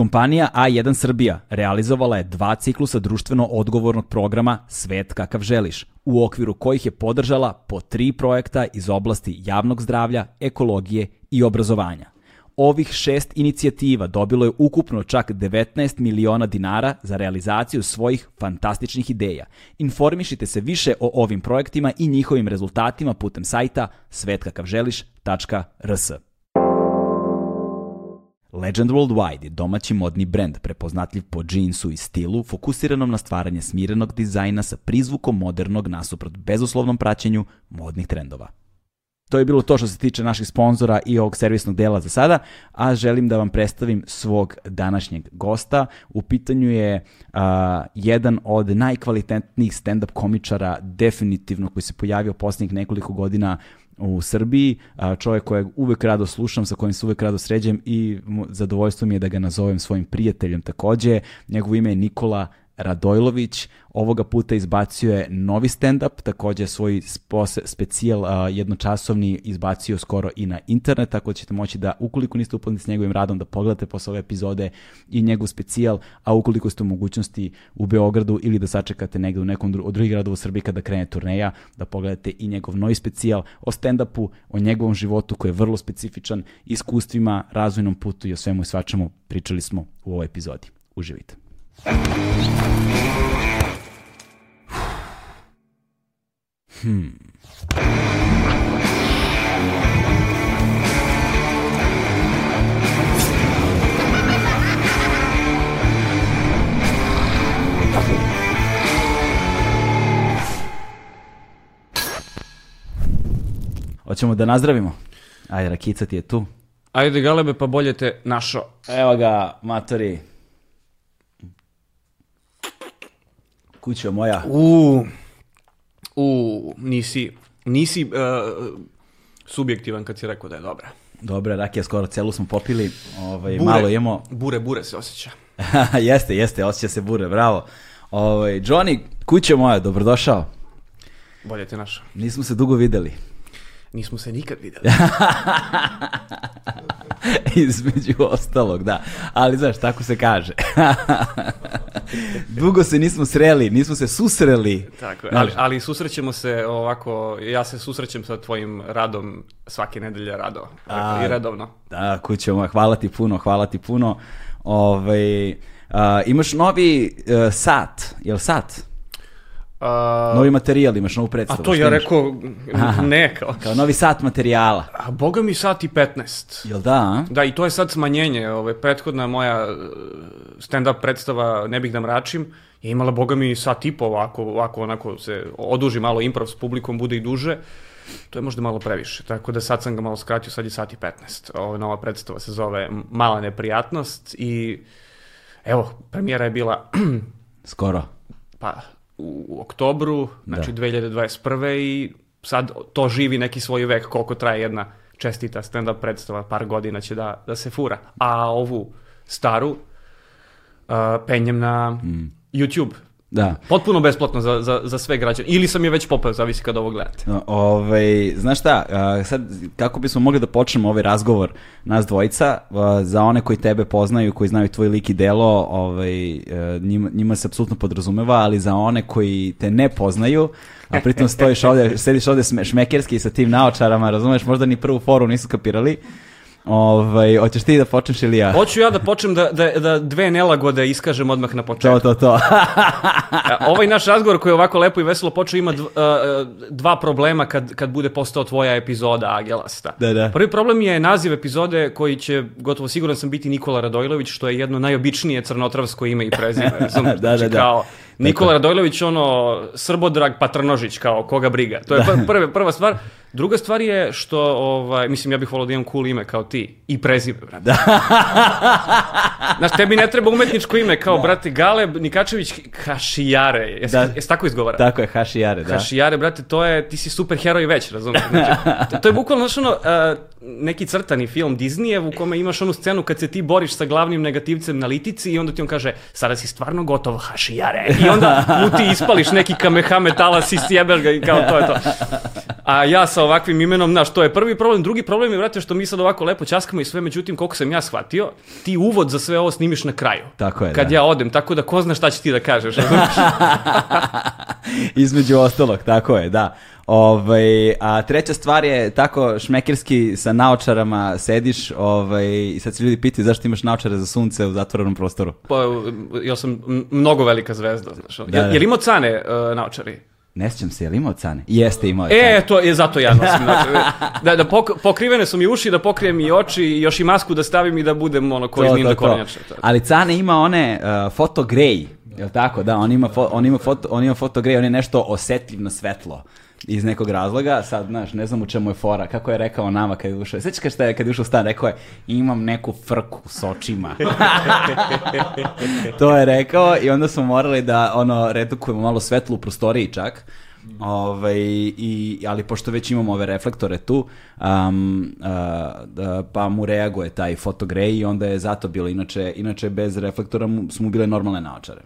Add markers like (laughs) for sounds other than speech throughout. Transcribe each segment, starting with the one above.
Kompanija A1 Srbija realizovala je dva ciklusa društveno odgovornog programa Svet kakav želiš, u okviru kojih je podržala po tri projekta iz oblasti javnog zdravlja, ekologije i obrazovanja. Ovih šest inicijativa dobilo je ukupno čak 19 miliona dinara za realizaciju svojih fantastičnih ideja. Informišite se više o ovim projektima i njihovim rezultatima putem sajta svetkakavželiš.rs. Legend Worldwide je domaći modni brend prepoznatljiv po džinsu i stilu, fokusiranom na stvaranje smirenog dizajna sa prizvukom modernog nasuprot bezuslovnom praćenju modnih trendova. To je bilo to što se tiče naših sponzora i ovog servisnog dela za sada, a želim da vam predstavim svog današnjeg gosta. U pitanju je uh, jedan od najkvalitetnijih stand-up komičara definitivno koji se pojavio posljednjih nekoliko godina u Srbiji, čovjek kojeg uvek rado slušam, sa kojim se uvek rado sređem i zadovoljstvo mi je da ga nazovem svojim prijateljem takođe. Njegovo ime je Nikola Radojlović ovoga puta izbacio je novi stand-up, takođe svoj specijal jednočasovni izbacio skoro i na internet, tako da ćete moći da, ukoliko niste upoznati s njegovim radom, da pogledate posle ove epizode i njegov specijal, a ukoliko ste u mogućnosti u Beogradu ili da sačekate negde u nekom dru od drugih gradova u Srbiji kada krene turneja, da pogledate i njegov novi specijal o stand-upu, o njegovom životu koji je vrlo specifičan, iskustvima, razvojnom putu i o svemu i svačemu pričali smo u ovoj epizodi. Uživite. Hmm. Hoćemo da nazdravimo? Ajde, Rakica ti je tu. Ajde, Galebe, pa bolje te našo. Evo ga, matori. Kuća moja. U, u, nisi, nisi uh, subjektivan kad si rekao da je dobra. Dobra, rakija skoro celu smo popili, ovaj, bure, malo imamo... Bure, bure se osjeća. (laughs) jeste, jeste, osjeća se bure, bravo. Ovaj, Johnny, kuća moja, dobrodošao. Bolje te našao. Nismo se dugo videli. Nismo se nikad videli. (laughs) Između ostalog, da. Ali znaš, tako se kaže. (laughs) Dugo se nismo sreli, nismo se susreli. Tako je, ali, ali susrećemo se ovako, ja se susrećem sa tvojim radom svake nedelje rado. A, I redovno. Da, kućo moja, hvala ti puno, hvala ti puno. Ove, ovaj, a, imaš novi uh, sat, jel sat? Uh, novi materijal, imaš novu predstavu. A to ja rekao, ne kao. Kao novi sat materijala. A boga mi sat i 15. Jel da? A? Da, i to je sad smanjenje. Ove, prethodna moja e, stand-up predstava, ne bih da mračim, je imala boga mi sat i po ovako, ovako onako se oduži malo improv s publikom, bude i duže. To je možda malo previše, tako da sad sam ga malo skratio, sad je sat i 15. Ova nova predstava se zove Mala neprijatnost i evo, premijera je bila... (clears throat) Skoro. Pa, u oktobru, znači da. 2021. i sad to živi neki svoj vek koliko traje jedna čestita stand-up predstava, par godina će da, da se fura. A ovu staru uh, penjem na mm. YouTube. Da. Potpuno besplatno za, za, za sve građane. Ili sam je već popeo, zavisi kada ovo gledate. Ove, ovaj, znaš šta, sad kako bismo mogli da počnemo ovaj razgovor nas dvojica, za one koji tebe poznaju, koji znaju tvoj lik i delo, ovaj, e, njima, njima se apsolutno podrazumeva, ali za one koji te ne poznaju, a pritom stojiš ovde, sediš ovde šmekerski sa tim naočarama, razumeš, možda ni prvu foru nisu kapirali, Ovaj, hoćeš ti da počneš ili ja? Hoću ja da počnem da, da, da dve nelagode iskažem odmah na početku. To, to, to. ovaj naš razgovor koji je ovako lepo i veselo počeo ima dva problema kad, kad bude postao tvoja epizoda Agelasta. Da, da. Prvi problem je naziv epizode koji će, gotovo siguran sam, biti Nikola Radojlović, što je jedno najobičnije crnotravsko ime i prezime. (laughs) da, da, znači, da. Kao, Nikola Radojlović, ono, Srbodrag Patrnožić, kao koga briga. To je da. prva, prva stvar. Druga stvar je što, ovaj, mislim, ja bih volao da imam cool ime kao ti. I prezime, brate. Da. Znaš, tebi ne treba umetničko ime kao, da. brate, Galeb Nikačević Hašijare. Jesi, da. jesi tako izgovara? Tako je, Hašijare, da. Hašijare, brate, to je, ti si super heroj već, razumiješ? Znači, to, to je bukvalno, znaš, ono, uh, neki crtani film Disneyev u kome imaš onu scenu kad se ti boriš sa glavnim negativcem na litici i onda ti on kaže, sada si stvarno gotov, Hašijare. I onda mu ti ispališ neki kamehame talas i sjebeš ga i kao to je to. A ja sa ovakvim imenom, znaš, to je prvi problem. Drugi problem je, vrate, što mi sad ovako lepo ćaskamo i sve, međutim, koliko sam ja shvatio, ti uvod za sve ovo snimiš na kraju. Tako je, Kad da. ja odem, tako da ko zna šta će ti da kažeš. (laughs) Između ostalog, tako je, da. Ovaj, a treća stvar je tako šmekerski sa naočarama sediš ovaj, i sad se ljudi pitaju zašto imaš naočare za sunce u zatvorenom prostoru. pa, ja sam mnogo velika zvezda, znaš. Da, Da. Je li imao cane uh, naočari? Ne sjećam se, je li imao cane? Jeste imao je cane. E, to je zato ja nosim (laughs) naočare. Da, da pok- pokrivene su mi uši, da pokrijem i oči, i još i masku da stavim i da budem ono koji kornjače. To. Ali Cane ima one uh, je li tako? Da, on ima, fo, on ima foto, on ima foto grej, on je nešto osetljiv na svetlo iz nekog razloga, sad, znaš, ne znam u čemu je fora, kako je rekao nama kad je ušao, sećaš kad, šta je, kad je ušao stan, rekao je, imam neku frku s očima. (laughs) to je rekao i onda smo morali da, ono, redukujemo malo svetlo u prostoriji čak, Ovaj, i, ali pošto već imamo ove reflektore tu, um, uh, da, pa mu reaguje taj fotogrej i onda je zato bilo, inače, inače bez reflektora mu, su mu bile normalne naočare.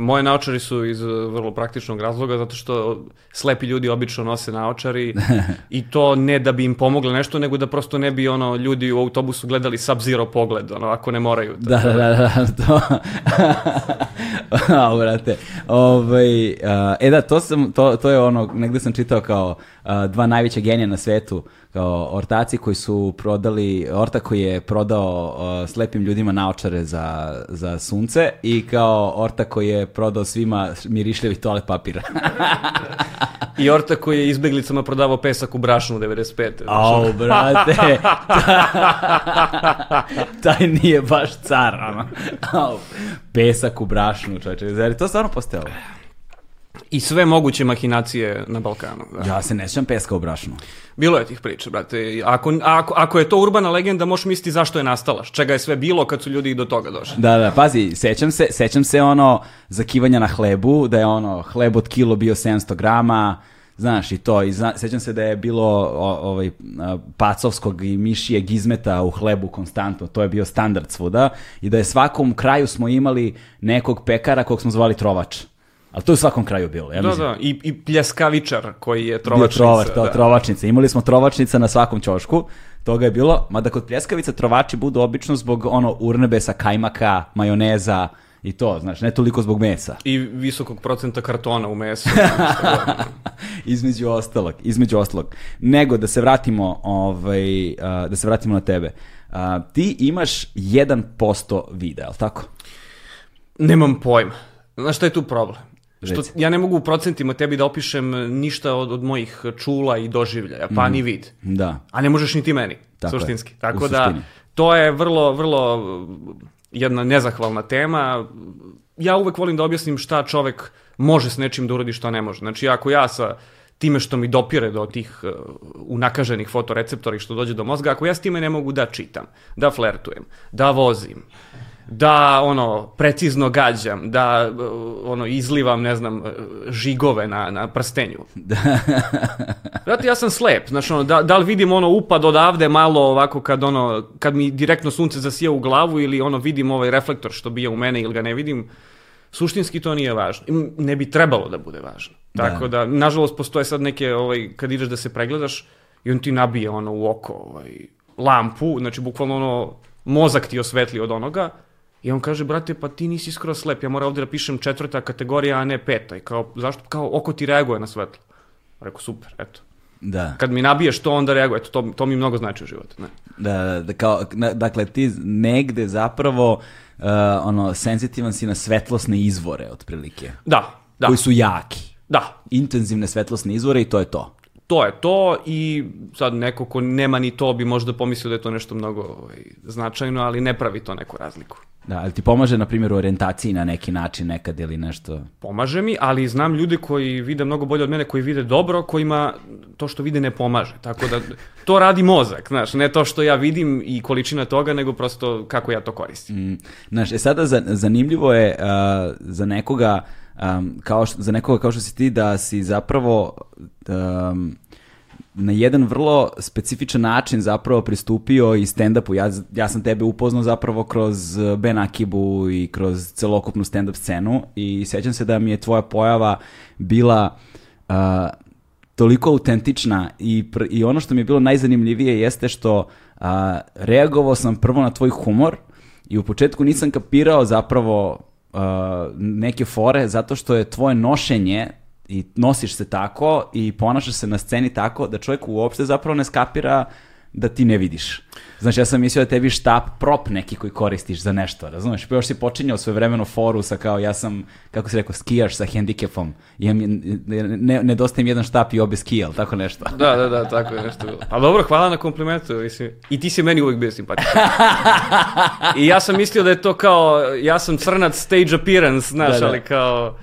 Moje naočari su iz uh, vrlo praktičnog razloga, zato što slepi ljudi obično nose naočari (laughs) i to ne da bi im pomoglo nešto, nego da prosto ne bi ono ljudi u autobusu gledali sub-zero pogled, ono, ako ne moraju. Da, da, da, da, to... (laughs) A, brate. Ovaj, a, e da, to, sam, to, to je ono, negde sam čitao kao a, dva najveća genija na svetu, kao ortaci koji su prodali, orta koji je prodao a, slepim ljudima naočare za, za sunce i kao orta koji je prodao svima mirišljavi toalet papir. (laughs) I Orta koji je izbeglicama prodavao pesak u brašnu 95. znaš, ono. Au, brate. (laughs) Taj nije baš car, ono. Au, pesak u brašnu, čoveče. Zar je to stvarno postojalo? I sve moguće mahinacije na Balkanu. Da. Ja se ne sjećam peska u brašnu. Bilo je tih priča, brate. Ako, ako, ako je to urbana legenda, možeš misliti zašto je nastala, čega je sve bilo kad su ljudi do toga došli. Da, da, pazi, sećam se, sećam se ono zakivanja na hlebu, da je ono hleb od kilo bio 700 grama, znaš i to, i zna, sećam se da je bilo o, ovaj, pacovskog i mišijeg izmeta u hlebu konstantno, to je bio standard svuda, i da je svakom kraju smo imali nekog pekara kog smo zvali trovač. Ali to je u svakom kraju bilo, ja Da, mislim. da, i, i pljeskavičar koji je Bio trovačnica. trovač, to, da. trovačnica. Imali smo trovačnica na svakom ćošku, toga je bilo, mada kod pljeskavica trovači budu obično zbog ono urnebesa, kajmaka, majoneza i to, znaš, ne toliko zbog mesa. I visokog procenta kartona u mesu. (laughs) između ostalog, između ostalog. Nego da se vratimo, ovaj, da se vratimo na tebe. Ti imaš 1% videa, je li tako? Nemam pojma. Znaš šta je tu problem? Što ja ne mogu u procentima tebi da opišem ništa od, od mojih čula i doživljaja, pa ni vid. Da. A ne možeš ni ti meni, Mhm. Tako je, suštinski. u Tako da, suštini. to je vrlo, vrlo jedna nezahvalna tema. Ja uvek volim da objasnim šta čovek može s nečim da uradi, šta ne može. Znači, ako ja sa time što mi dopire do tih uh, unakaženih fotoreceptora i što dođe do mozga, ako ja s time ne mogu da čitam, da flertujem, da vozim, da ono precizno gađam, da uh, ono izlivam ne znam uh, žigove na na prstenju. (laughs) Znate, ja sam slep, znaš, ono, da, da li vidim ono upad odavde malo ovako kad ono, kad mi direktno sunce zasija u glavu ili ono vidim ovaj reflektor što bije u mene ili ga ne vidim, suštinski to nije važno. Ne bi trebalo da bude važno. Tako da, nažalost, postoje sad neke, ovaj, kad ideš da se pregledaš i on ti nabije ono u oko ovaj, lampu, znači bukvalno ono, mozak ti osvetli od onoga i on kaže, brate, pa ti nisi skoro slep, ja moram ovdje da pišem četvrta kategorija, a ne peta. I kao, zašto? Kao, oko ti reaguje na svetlo. Rekao, super, eto. Da. Kad mi nabiješ to, onda reaguje. Eto, to, to mi mnogo znači u životu. Ne. Da, da, kao, na- dakle, ti negde zapravo uh, ono, senzitivan si na svetlosne izvore, otprilike. Da, da, Koji su jaki. da. Intenzivne svetlosne izvore i to je to. To je to i sad neko ko nema ni to bi možda pomislio da je to nešto mnogo ovaj, značajno, ali ne pravi to neku razliku. Da, ali ti pomaže, na primjer, u orijentaciji na neki način nekad ili nešto. Pomaže mi, ali znam ljude koji vide mnogo bolje od mene, koji vide dobro, kojima to što vide ne pomaže. Tako da to radi mozak, znaš, ne to što ja vidim i količina toga, nego prosto kako ja to koristim. Mm, Znaš, e sada za- zanimljivo je uh, za nekoga um, kao što, za nekoga kao što si ti da si zapravo um, na jedan vrlo specifičan način zapravo pristupio i stand-upu. Ja, ja sam tebe upoznao zapravo kroz Ben Akibu i kroz celokupnu stand-up scenu i sećam se da mi je tvoja pojava bila uh, toliko autentična i, pr- i ono što mi je bilo najzanimljivije jeste što uh, reagovao sam prvo na tvoj humor i u početku nisam kapirao zapravo uh, neke fore zato što je tvoje nošenje i nosiš se tako i ponašaš se na sceni tako da čovjek uopšte zapravo ne skapira da ti ne vidiš. Znači, ja sam mislio da tebi štap prop neki koji koristiš za nešto, razumeš? Pa još si počinjao svoje vremeno foru sa kao, ja sam, kako si rekao, skijaš sa hendikepom. Imam, ne, nedostaje mi jedan štap i obe skijal, tako nešto. Da, da, da, tako je nešto bilo. Pa dobro, hvala na komplimentu. Mislim. I ti si meni uvek bio simpatičan. (laughs) I ja sam mislio da je to kao, ja sam crnac stage appearance, znaš, Da, da. ali kao...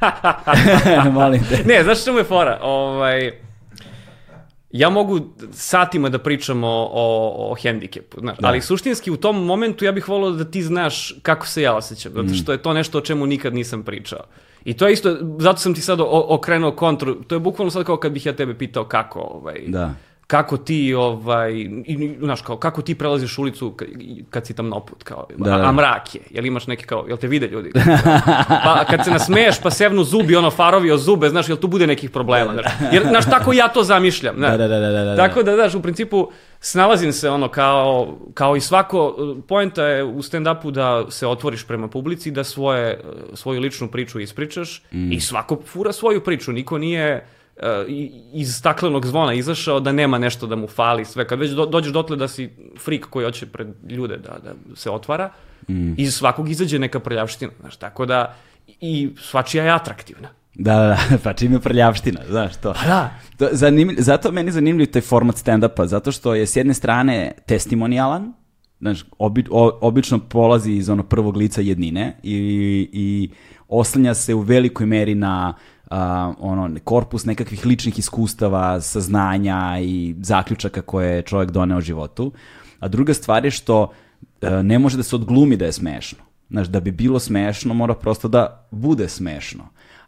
(laughs) Molim te. Ne, znaš što mu je fora? Ovaj, ja mogu satima da pričam o, o, o hendikepu, znaš, Da. ali suštinski u tom momentu ja bih volio da ti znaš kako se ja osjećam, zato Mm. što je to nešto o čemu nikad nisam pričao. I to je isto, zato sam ti sad o- okrenuo kontru, to je bukvalno sad kao kad bih ja tebe pitao kako, ovaj, Da. Kako ti, ovaj, znaš, kao, kako ti prelaziš ulicu kad, kad si tam noput, kao, Da, a, da. a mrak je, jel imaš neke kao, jel te vide ljudi? (laughs) Pa kad se nasmeješ pa sevnu zubi, ono farovi o zube, znaš, jel tu bude nekih problema, znaš, jer, znaš, tako ja to zamišljam, znaš. Da, da, da, da, da, da. Tako da, znaš, u principu snalazim se ono kao, kao i svako, poenta je u stand-upu da se otvoriš prema publici, da svoje, svoju ličnu priču ispričaš Mm. i svako fura svoju priču, niko nije iz staklenog zvona izašao da nema nešto da mu fali sve. Kad već do, dođeš dotle da si frik koji hoće pred ljude da, da se otvara, Mm. iz svakog izađe neka prljavština, znaš, tako da i svačija je atraktivna. Da, da, da, (laughs) pa čim je prljavština, znaš to. Pa da. To, zanimljiv, zato meni zanimljiv taj format stand-upa, zato što je s jedne strane testimonijalan, znaš, obi, o, obično polazi iz onog prvog lica jednine i, i oslanja se u velikoj meri na a, ono, korpus nekakvih ličnih iskustava, saznanja i zaključaka koje je čovjek doneo životu. A druga stvar je što e, ne može da se odglumi da je smešno. Znaš, da bi bilo smešno, mora prosto da bude smešno.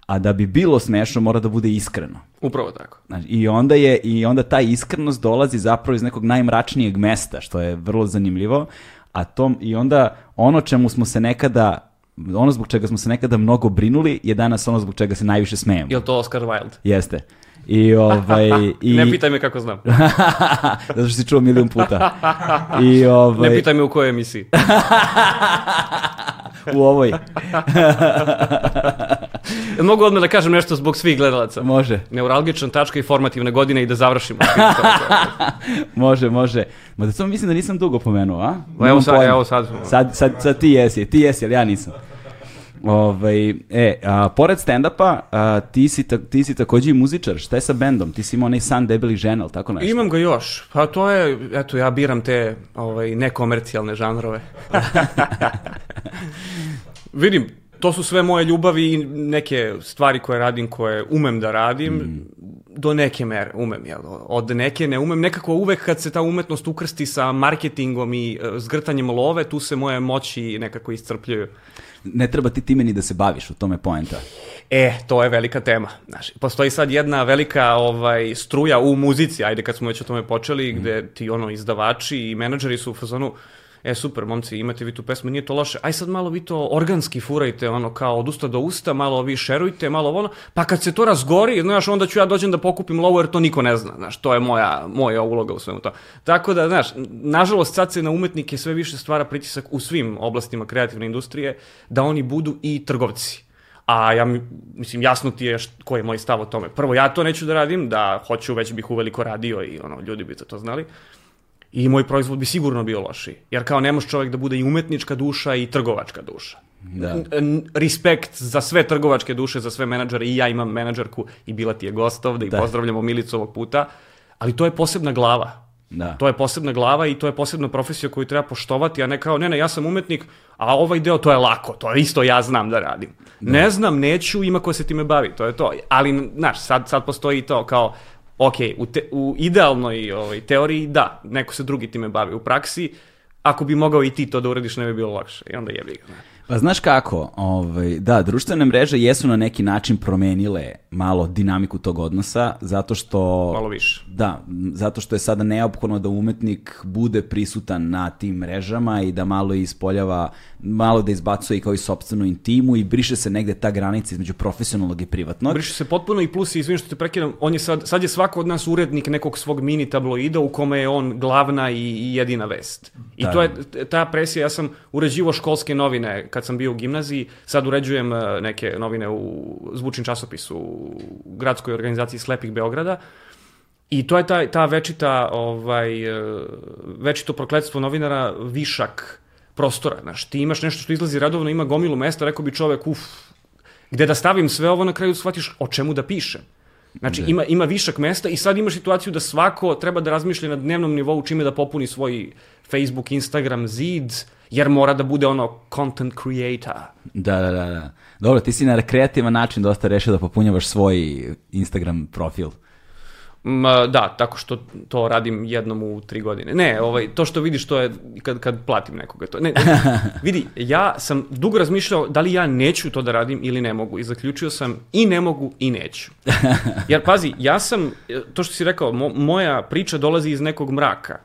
A da bi bilo smešno, mora da bude iskreno. Upravo tako. Znaš, I onda je i onda ta iskrenost dolazi zapravo iz nekog najmračnijeg mesta, što je vrlo zanimljivo, a tom i onda ono čemu smo se nekada ono zbog čega smo se nekada mnogo brinuli je danas ono zbog čega se najviše smejemo. Je to Oscar Wilde? Jeste. I ovaj (laughs) i Ne pitaj me kako znam. (laughs) zato što si čuo milion puta. I ovaj Ne pitaj me u kojoj emisiji. (laughs) u ovoj Jel (laughs) Mogu odmah da kažem nešto zbog svih gledalaca. može. Neuralgična tačka i formativne godine i da završimo. (laughs) Može, može. Ma da to mislim da nisam dugo pomenuo, a? evo Nemam sad, pojma. evo sad. Sad, sad, sad ti jesi, ti jesi, ali ja nisam. Ovaj, e, a, pored stand-upa, a, ti, si ta, ti si takođe i muzičar. Šta je sa bendom? Ti si imao onaj san debelih žena, ali tako nešto? Imam ga još. Pa to je, eto, ja biram te ovaj, nekomercijalne žanrove. (laughs) Vidim, to su sve moje ljubavi i neke stvari koje radim, koje umem da radim, do neke mere umem, jel? Od neke ne umem. Nekako uvek kad se ta umetnost ukrsti sa marketingom i e, zgrtanjem love, tu se moje moći nekako iscrpljuju. Ne treba ti time ni da se baviš, u tome je poenta. E, to je velika tema. Znaš, postoji sad jedna velika ovaj, struja u muzici, ajde kad smo već o tome počeli, gde ti ono izdavači i menadžeri su u fazonu, e super momci, imate vi tu pesmu, nije to loše, aj sad malo vi to organski furajte, ono kao od usta do usta, malo vi šerujte, malo ono, pa kad se to razgori, znaš, onda ću ja dođem da pokupim lovu jer to niko ne zna, znaš, to je moja, moja uloga u svemu to. Tako da, znaš, nažalost sad se na umetnike sve više stvara pritisak u svim oblastima kreativne industrije, da oni budu i trgovci. A ja, mi- mislim, jasno ti je koji je moj stav o tome. Prvo, ja to neću da radim, da hoću, već bih uveliko radio i ono, ljudi bi za to znali. I moj proizvod bi sigurno bio lošiji. Jer kao ne može čovjek da bude i umetnička duša i trgovačka duša. Da. Respekt za sve trgovačke duše, za sve menadžere. I ja imam menadžerku i bila ti je gost ovde i Da. pozdravljamo Milicu ovog puta. Ali to je posebna glava. Da. To je posebna glava i to je posebna profesija koju treba poštovati, a ne kao, ne, ne, ja sam umetnik, a ovaj deo to je lako, to je isto ja znam da radim. Ne znam, neću, ima ko se time bavi, to je to. Ali, znaš, sad, sad postoji to kao, ok, u, te, u idealnoj ovaj, teoriji, da, neko se drugi time bavi. U praksi, ako bi mogao i ti to da uradiš, ne bi bilo lakše. I onda jebi ga. Pa znaš kako, ovaj, da, društvene mreže jesu na neki način promenile malo dinamiku tog odnosa, zato što... Malo više. Da, zato što je sada neophodno da umetnik bude prisutan na tim mrežama i da malo ispoljava, malo da izbacuje i kao i sobstvenu intimu i briše se negde ta granica između profesionalnog i privatnog. Briše se potpuno i plus, izvim što te prekidam, on je sad, sad je svako od nas urednik nekog svog mini tabloida u kome je on glavna i, jedina vest. I Da. to je ta presija, ja sam uređivo školske novine kad sam bio u gimnaziji, sad uređujem eh, neke novine u zvučnim časopisu u gradskoj organizaciji Slepih Beograda. I to je ta, ta večita, ovaj, eh, večito prokletstvo novinara, višak prostora. Znaš, ti imaš nešto što izlazi radovno, ima gomilu mesta, rekao bi čovek, uf, gde da stavim sve ovo, na kraju shvatiš o čemu da pišem. Znači, ima, ima višak mesta i sad imaš situaciju da svako treba da razmišlja na dnevnom nivou čime da popuni svoj Facebook, Instagram, zid, jer mora da bude ono content creator. Da, da, da, da. Dobro, ti si na rekreativan način dosta rešio da popunjavaš svoj Instagram profil. Ma, da, tako što to radim jednom u tri godine. Ne, ovaj, to što vidiš to je kad, kad platim nekoga. To, ne, (laughs) vidi, ja sam dugo razmišljao da li ja neću to da radim ili ne mogu i zaključio sam i ne mogu i neću. (laughs) Jer pazi, ja sam, to što si rekao, mo, moja priča dolazi iz nekog mraka.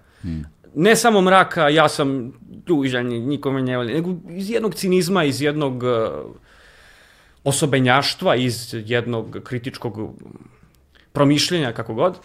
Ne samo mraka, ja sam tužan, nikome ne volim, nego iz jednog cinizma, iz jednog uh, osobenjaštva, iz jednog kritičkog promišljenja, kako god.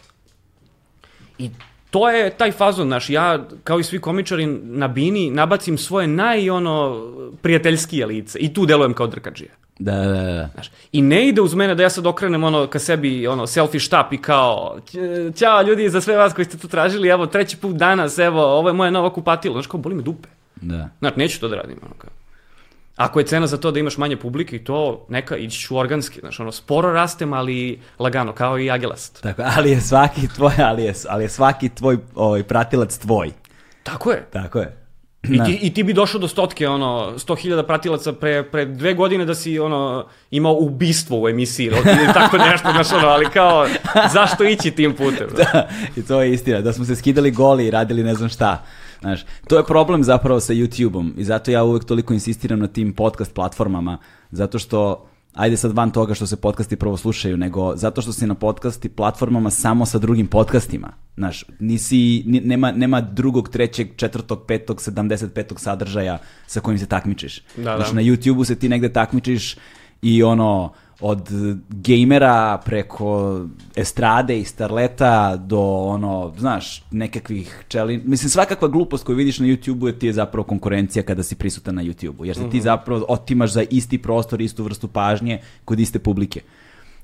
I to je taj fazon, znaš, ja, kao i svi komičari na bini, nabacim svoje naj, ono, prijateljskije lice i tu delujem kao drkađija. Da, da, da. Znaš, I ne ide uz mene da ja sad okrenem ono ka sebi ono selfie štap i kao "Ć- ćao ljudi za sve vas koji ste tu tražili, evo treći put danas, evo ovo je moje novo kupatilo. Znaš kao boli me dupe. da. Znači neću to da radim. Ono, kao. Ako je cena za to da imaš manje publike i to neka ići ću organski, znaš, ono sporo rastem, ali lagano, kao i agelast. Tako, ali je svaki tvoj, ali je, ali je svaki tvoj ovaj, pratilac tvoj. Tako je. Tako je. I ti, I ti bi došao do stotke, ono, 100.000 pratilaca pre, pre dve godine da si, ono, imao ubistvo u emisiji, ili tako (laughs) nešto, znaš, ono, ali kao, zašto ići tim putem? Da, i to je istina, da smo se skidali goli i radili ne znam šta. Znaš, to je problem zapravo sa YouTube-om i zato ja uvek toliko insistiram na tim podcast platformama, zato što ajde sad van toga što se podcasti prvo slušaju, nego zato što si na podcasti platformama samo sa drugim podcastima. Znaš, nisi, ni- nema, nema drugog, trećeg, četvrtog, petog, 75. sadržaja sa kojim se takmičiš. Da, Znaš, da. na YouTube-u se ti negde takmičiš i ono, od gejmera preko estrade i starleta do ono, znaš, nekakvih čeli... Mislim, svakakva glupost koju vidiš na YouTube-u je ti je zapravo konkurencija kada si prisutan na YouTube-u, jer se ti zapravo otimaš za isti prostor, istu vrstu pažnje kod iste publike.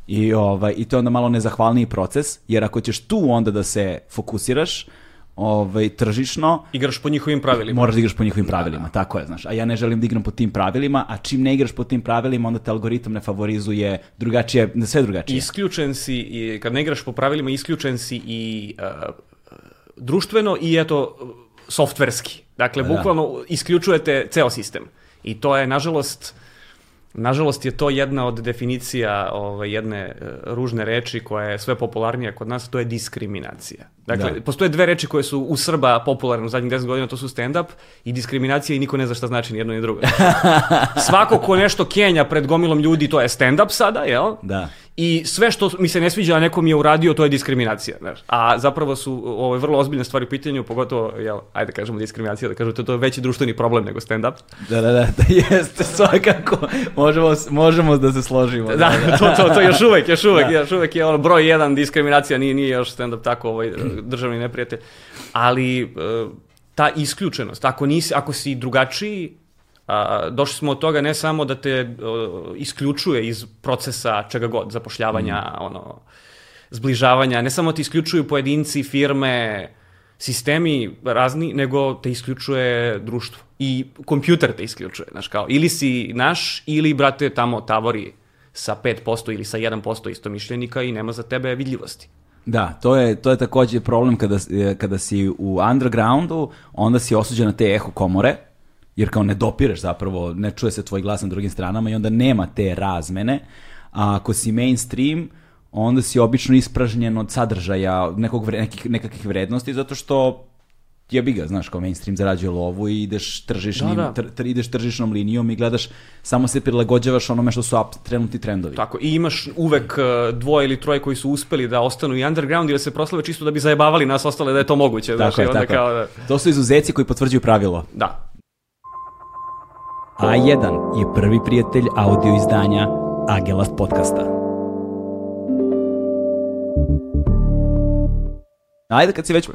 I, ovaj, I to je onda malo nezahvalniji proces, jer ako ćeš tu onda da se fokusiraš, ovaj, tržišno, Igraš po njihovim pravilima. moraš da igraš po njihovim pravilima, tako je, znaš. A ja ne želim da igram po tim pravilima, a čim ne igraš po tim pravilima, onda te algoritam ne favorizuje drugačije, sve drugačije. Isključen si, i, kad ne igraš po pravilima, isključen si i uh, društveno i eto, softverski. Dakle, Da. bukvalno isključujete ceo sistem. I to je, nažalost, nažalost je to jedna od definicija ovaj, jedne e, ružne reči koja je sve popularnija kod nas, to je diskriminacija. Dakle, Da. postoje dve reči koje su u Srba popularne u zadnjih 10 godina, to su stand-up i diskriminacija i niko ne zna šta znači ni jedno ni drugo. (laughs) Svako ko nešto kenja pred gomilom ljudi, to je stand-up sada, jel? Da. I sve što mi se ne sviđa, a nekom je uradio, to je diskriminacija. Znaš. A zapravo su ove vrlo ozbiljne stvari u pitanju, pogotovo, jel, ajde da kažemo diskriminacija, da kažete, to je veći društveni problem nego stand-up. Da, da, da, (laughs) da jeste, svakako. Možemo, možemo da se složimo. Da, to, to, to još uvek, još uvek, Da. još uvek je ono broj jedan diskriminacija, nije, nije još stand-up tako ovaj, državni neprijatelj. Ali e, ta isključenost, ako, nisi, ako si drugačiji, a, došli smo od toga ne samo da te e, isključuje iz procesa čega god, zapošljavanja, ono, zbližavanja, ne samo te isključuju pojedinci, firme, sistemi razni, nego te isključuje društvo. I kompjuter te isključuje, znaš kao, ili si naš, ili, brate, tamo tavori sa 5% ili sa 1% istomišljenika i nema za tebe vidljivosti. Da, to je, to je takođe problem kada, kada si u undergroundu, onda si osuđen na te eho komore, jer kao ne dopireš zapravo, ne čuje se tvoj glas na drugim stranama i onda nema te razmene, a ako si mainstream, onda si obično ispražnjen od sadržaja nekog vre, nekih, nekakvih vrednosti, zato što jebi ga, znaš, kao mainstream zarađuje lovu i ideš tržišnim, Da, da. Tr, tr- ideš tržišnom linijom i gledaš, samo se prilagođavaš onome što su up, trenutni trendovi. Tako, i imaš uvek e, dvoje ili troje koji su uspeli da ostanu i underground ili da se proslave čisto da bi zajebavali nas ostale da je to moguće. znaš, Tako i je, onda tako je. kao da, To su izuzeci koji potvrđuju pravilo. da. A1 je prvi prijatelj audio izdanja Agelast podcasta. Ajde kad si već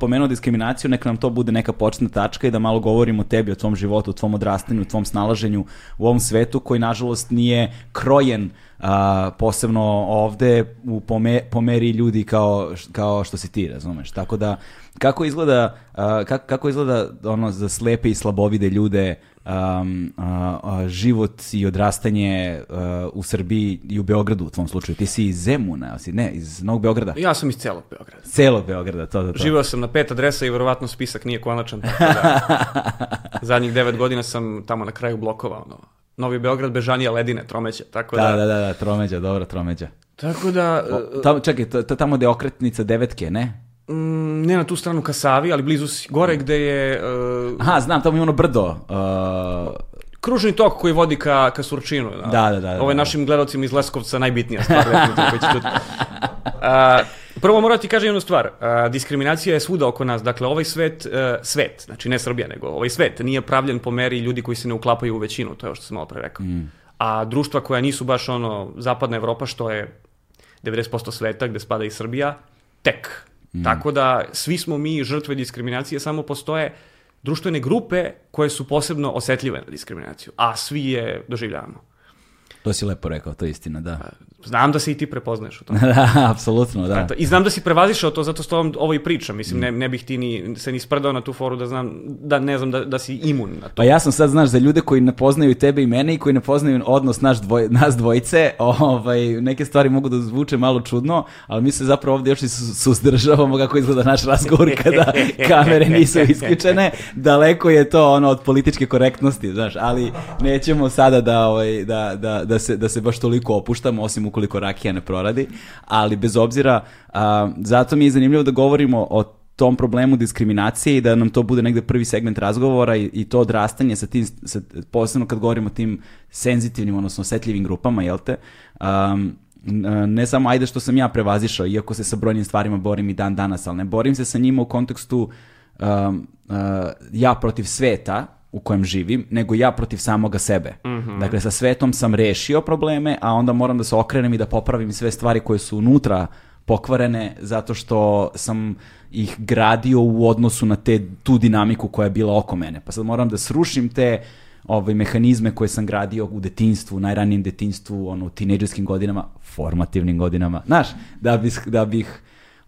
pomenuo diskriminaciju, neka nam to bude neka početna tačka i da malo govorimo o tebi, o tvom životu, o tvom odrastanju, o tvom snalaženju u ovom svetu koji nažalost nije krojen a, posebno ovde u pome, po meri ljudi kao, kao što si ti, razumeš. Tako da, kako izgleda, a, kako, kako izgleda ono za slepe i slabovide ljude um, a, a, život i odrastanje a, u Srbiji i u Beogradu u tvom slučaju? Ti si iz Zemuna, si, ne, iz Novog Beograda? Ja sam iz celog Beograda. Celog Beograda, to da to. Živeo sam na pet adresa i verovatno spisak nije konačan. Tako da, (laughs) zadnjih devet godina sam tamo na kraju blokova. Ono. Novi Beograd, Bežanija, Ledine, Tromeće. Tako da, Da, da, da, da, tromeđa, dobro, tromeđa. Tako da, O, tamo, čekaj, to, to tamo gde je okretnica devetke, ne? Mm, ne na tu stranu ka Savi, ali blizu si, gore gde je e, Aha, znam, tamo je ono brdo. Uh, kružni tok koji vodi ka, ka Surčinu. Da, da, da, da, Ovo je da. našim gledalcima iz Leskovca najbitnija stvar. A, prvo moram ti kažem jednu stvar. A, diskriminacija je svuda oko nas. Dakle, ovaj svet, e, svet, znači ne Srbija, nego ovaj svet nije pravljen po meri ljudi koji se ne uklapaju u većinu, to je ovo što sam malo pre rekao. Mm. A društva koja nisu baš ono zapadna Evropa, što je 90% sveta gde spada i Srbija, tek. Mm. Tako da svi smo mi žrtve diskriminacije, samo postoje društvene grupe koje su posebno osetljive na diskriminaciju, a svi je doživljavamo. to si lepo rekao, to je istina, da. Znam da se i ti prepoznaješ u tome. (laughs) da, apsolutno, da. Eto, I znam da si prevazišao to, zato što vam ovo i pričam. Mislim, ne, ne bih ti ni, se ni sprdao na tu foru da znam, da ne znam da, da si imun na to. Pa ja sam sad, znaš, za ljude koji ne poznaju tebe i mene i koji ne poznaju odnos naš dvoj, nas dvojice, ovaj, neke stvari mogu da zvuče malo čudno, ali mi se zapravo ovdje još i su- suzdržavamo kako izgleda naš razgovor (laughs) kada kamere nisu isključene. Daleko je to ono od političke korektnosti, znaš, ali nećemo sada da, ovaj, da, da, da, se, da se baš toliko opuštamo, osim ukoliko rakija ne proradi, ali bez obzira, a, zato mi je zanimljivo da govorimo o tom problemu diskriminacije i da nam to bude negde prvi segment razgovora i, i to odrastanje sa tim, sa, posebno kad govorimo o tim senzitivnim, odnosno osetljivim grupama, jel te? Um, ne samo ajde što sam ja prevazišao, iako se sa brojnim stvarima borim i dan danas, ali ne borim se sa njima u kontekstu um, uh, ja protiv sveta u kojem živim, nego ja protiv samoga sebe. Dakle, sa svetom sam rešio probleme, a onda moram da se okrenem i da popravim sve stvari koje su unutra pokvarene zato što sam ih gradio u odnosu na te, tu dinamiku koja je bila oko mene. Pa sad moram da srušim te ovaj, mehanizme koje sam gradio u detinstvu, u najranijem detinstvu, ono, u tinejdžerskim godinama, formativnim godinama, znaš, da bih, da bih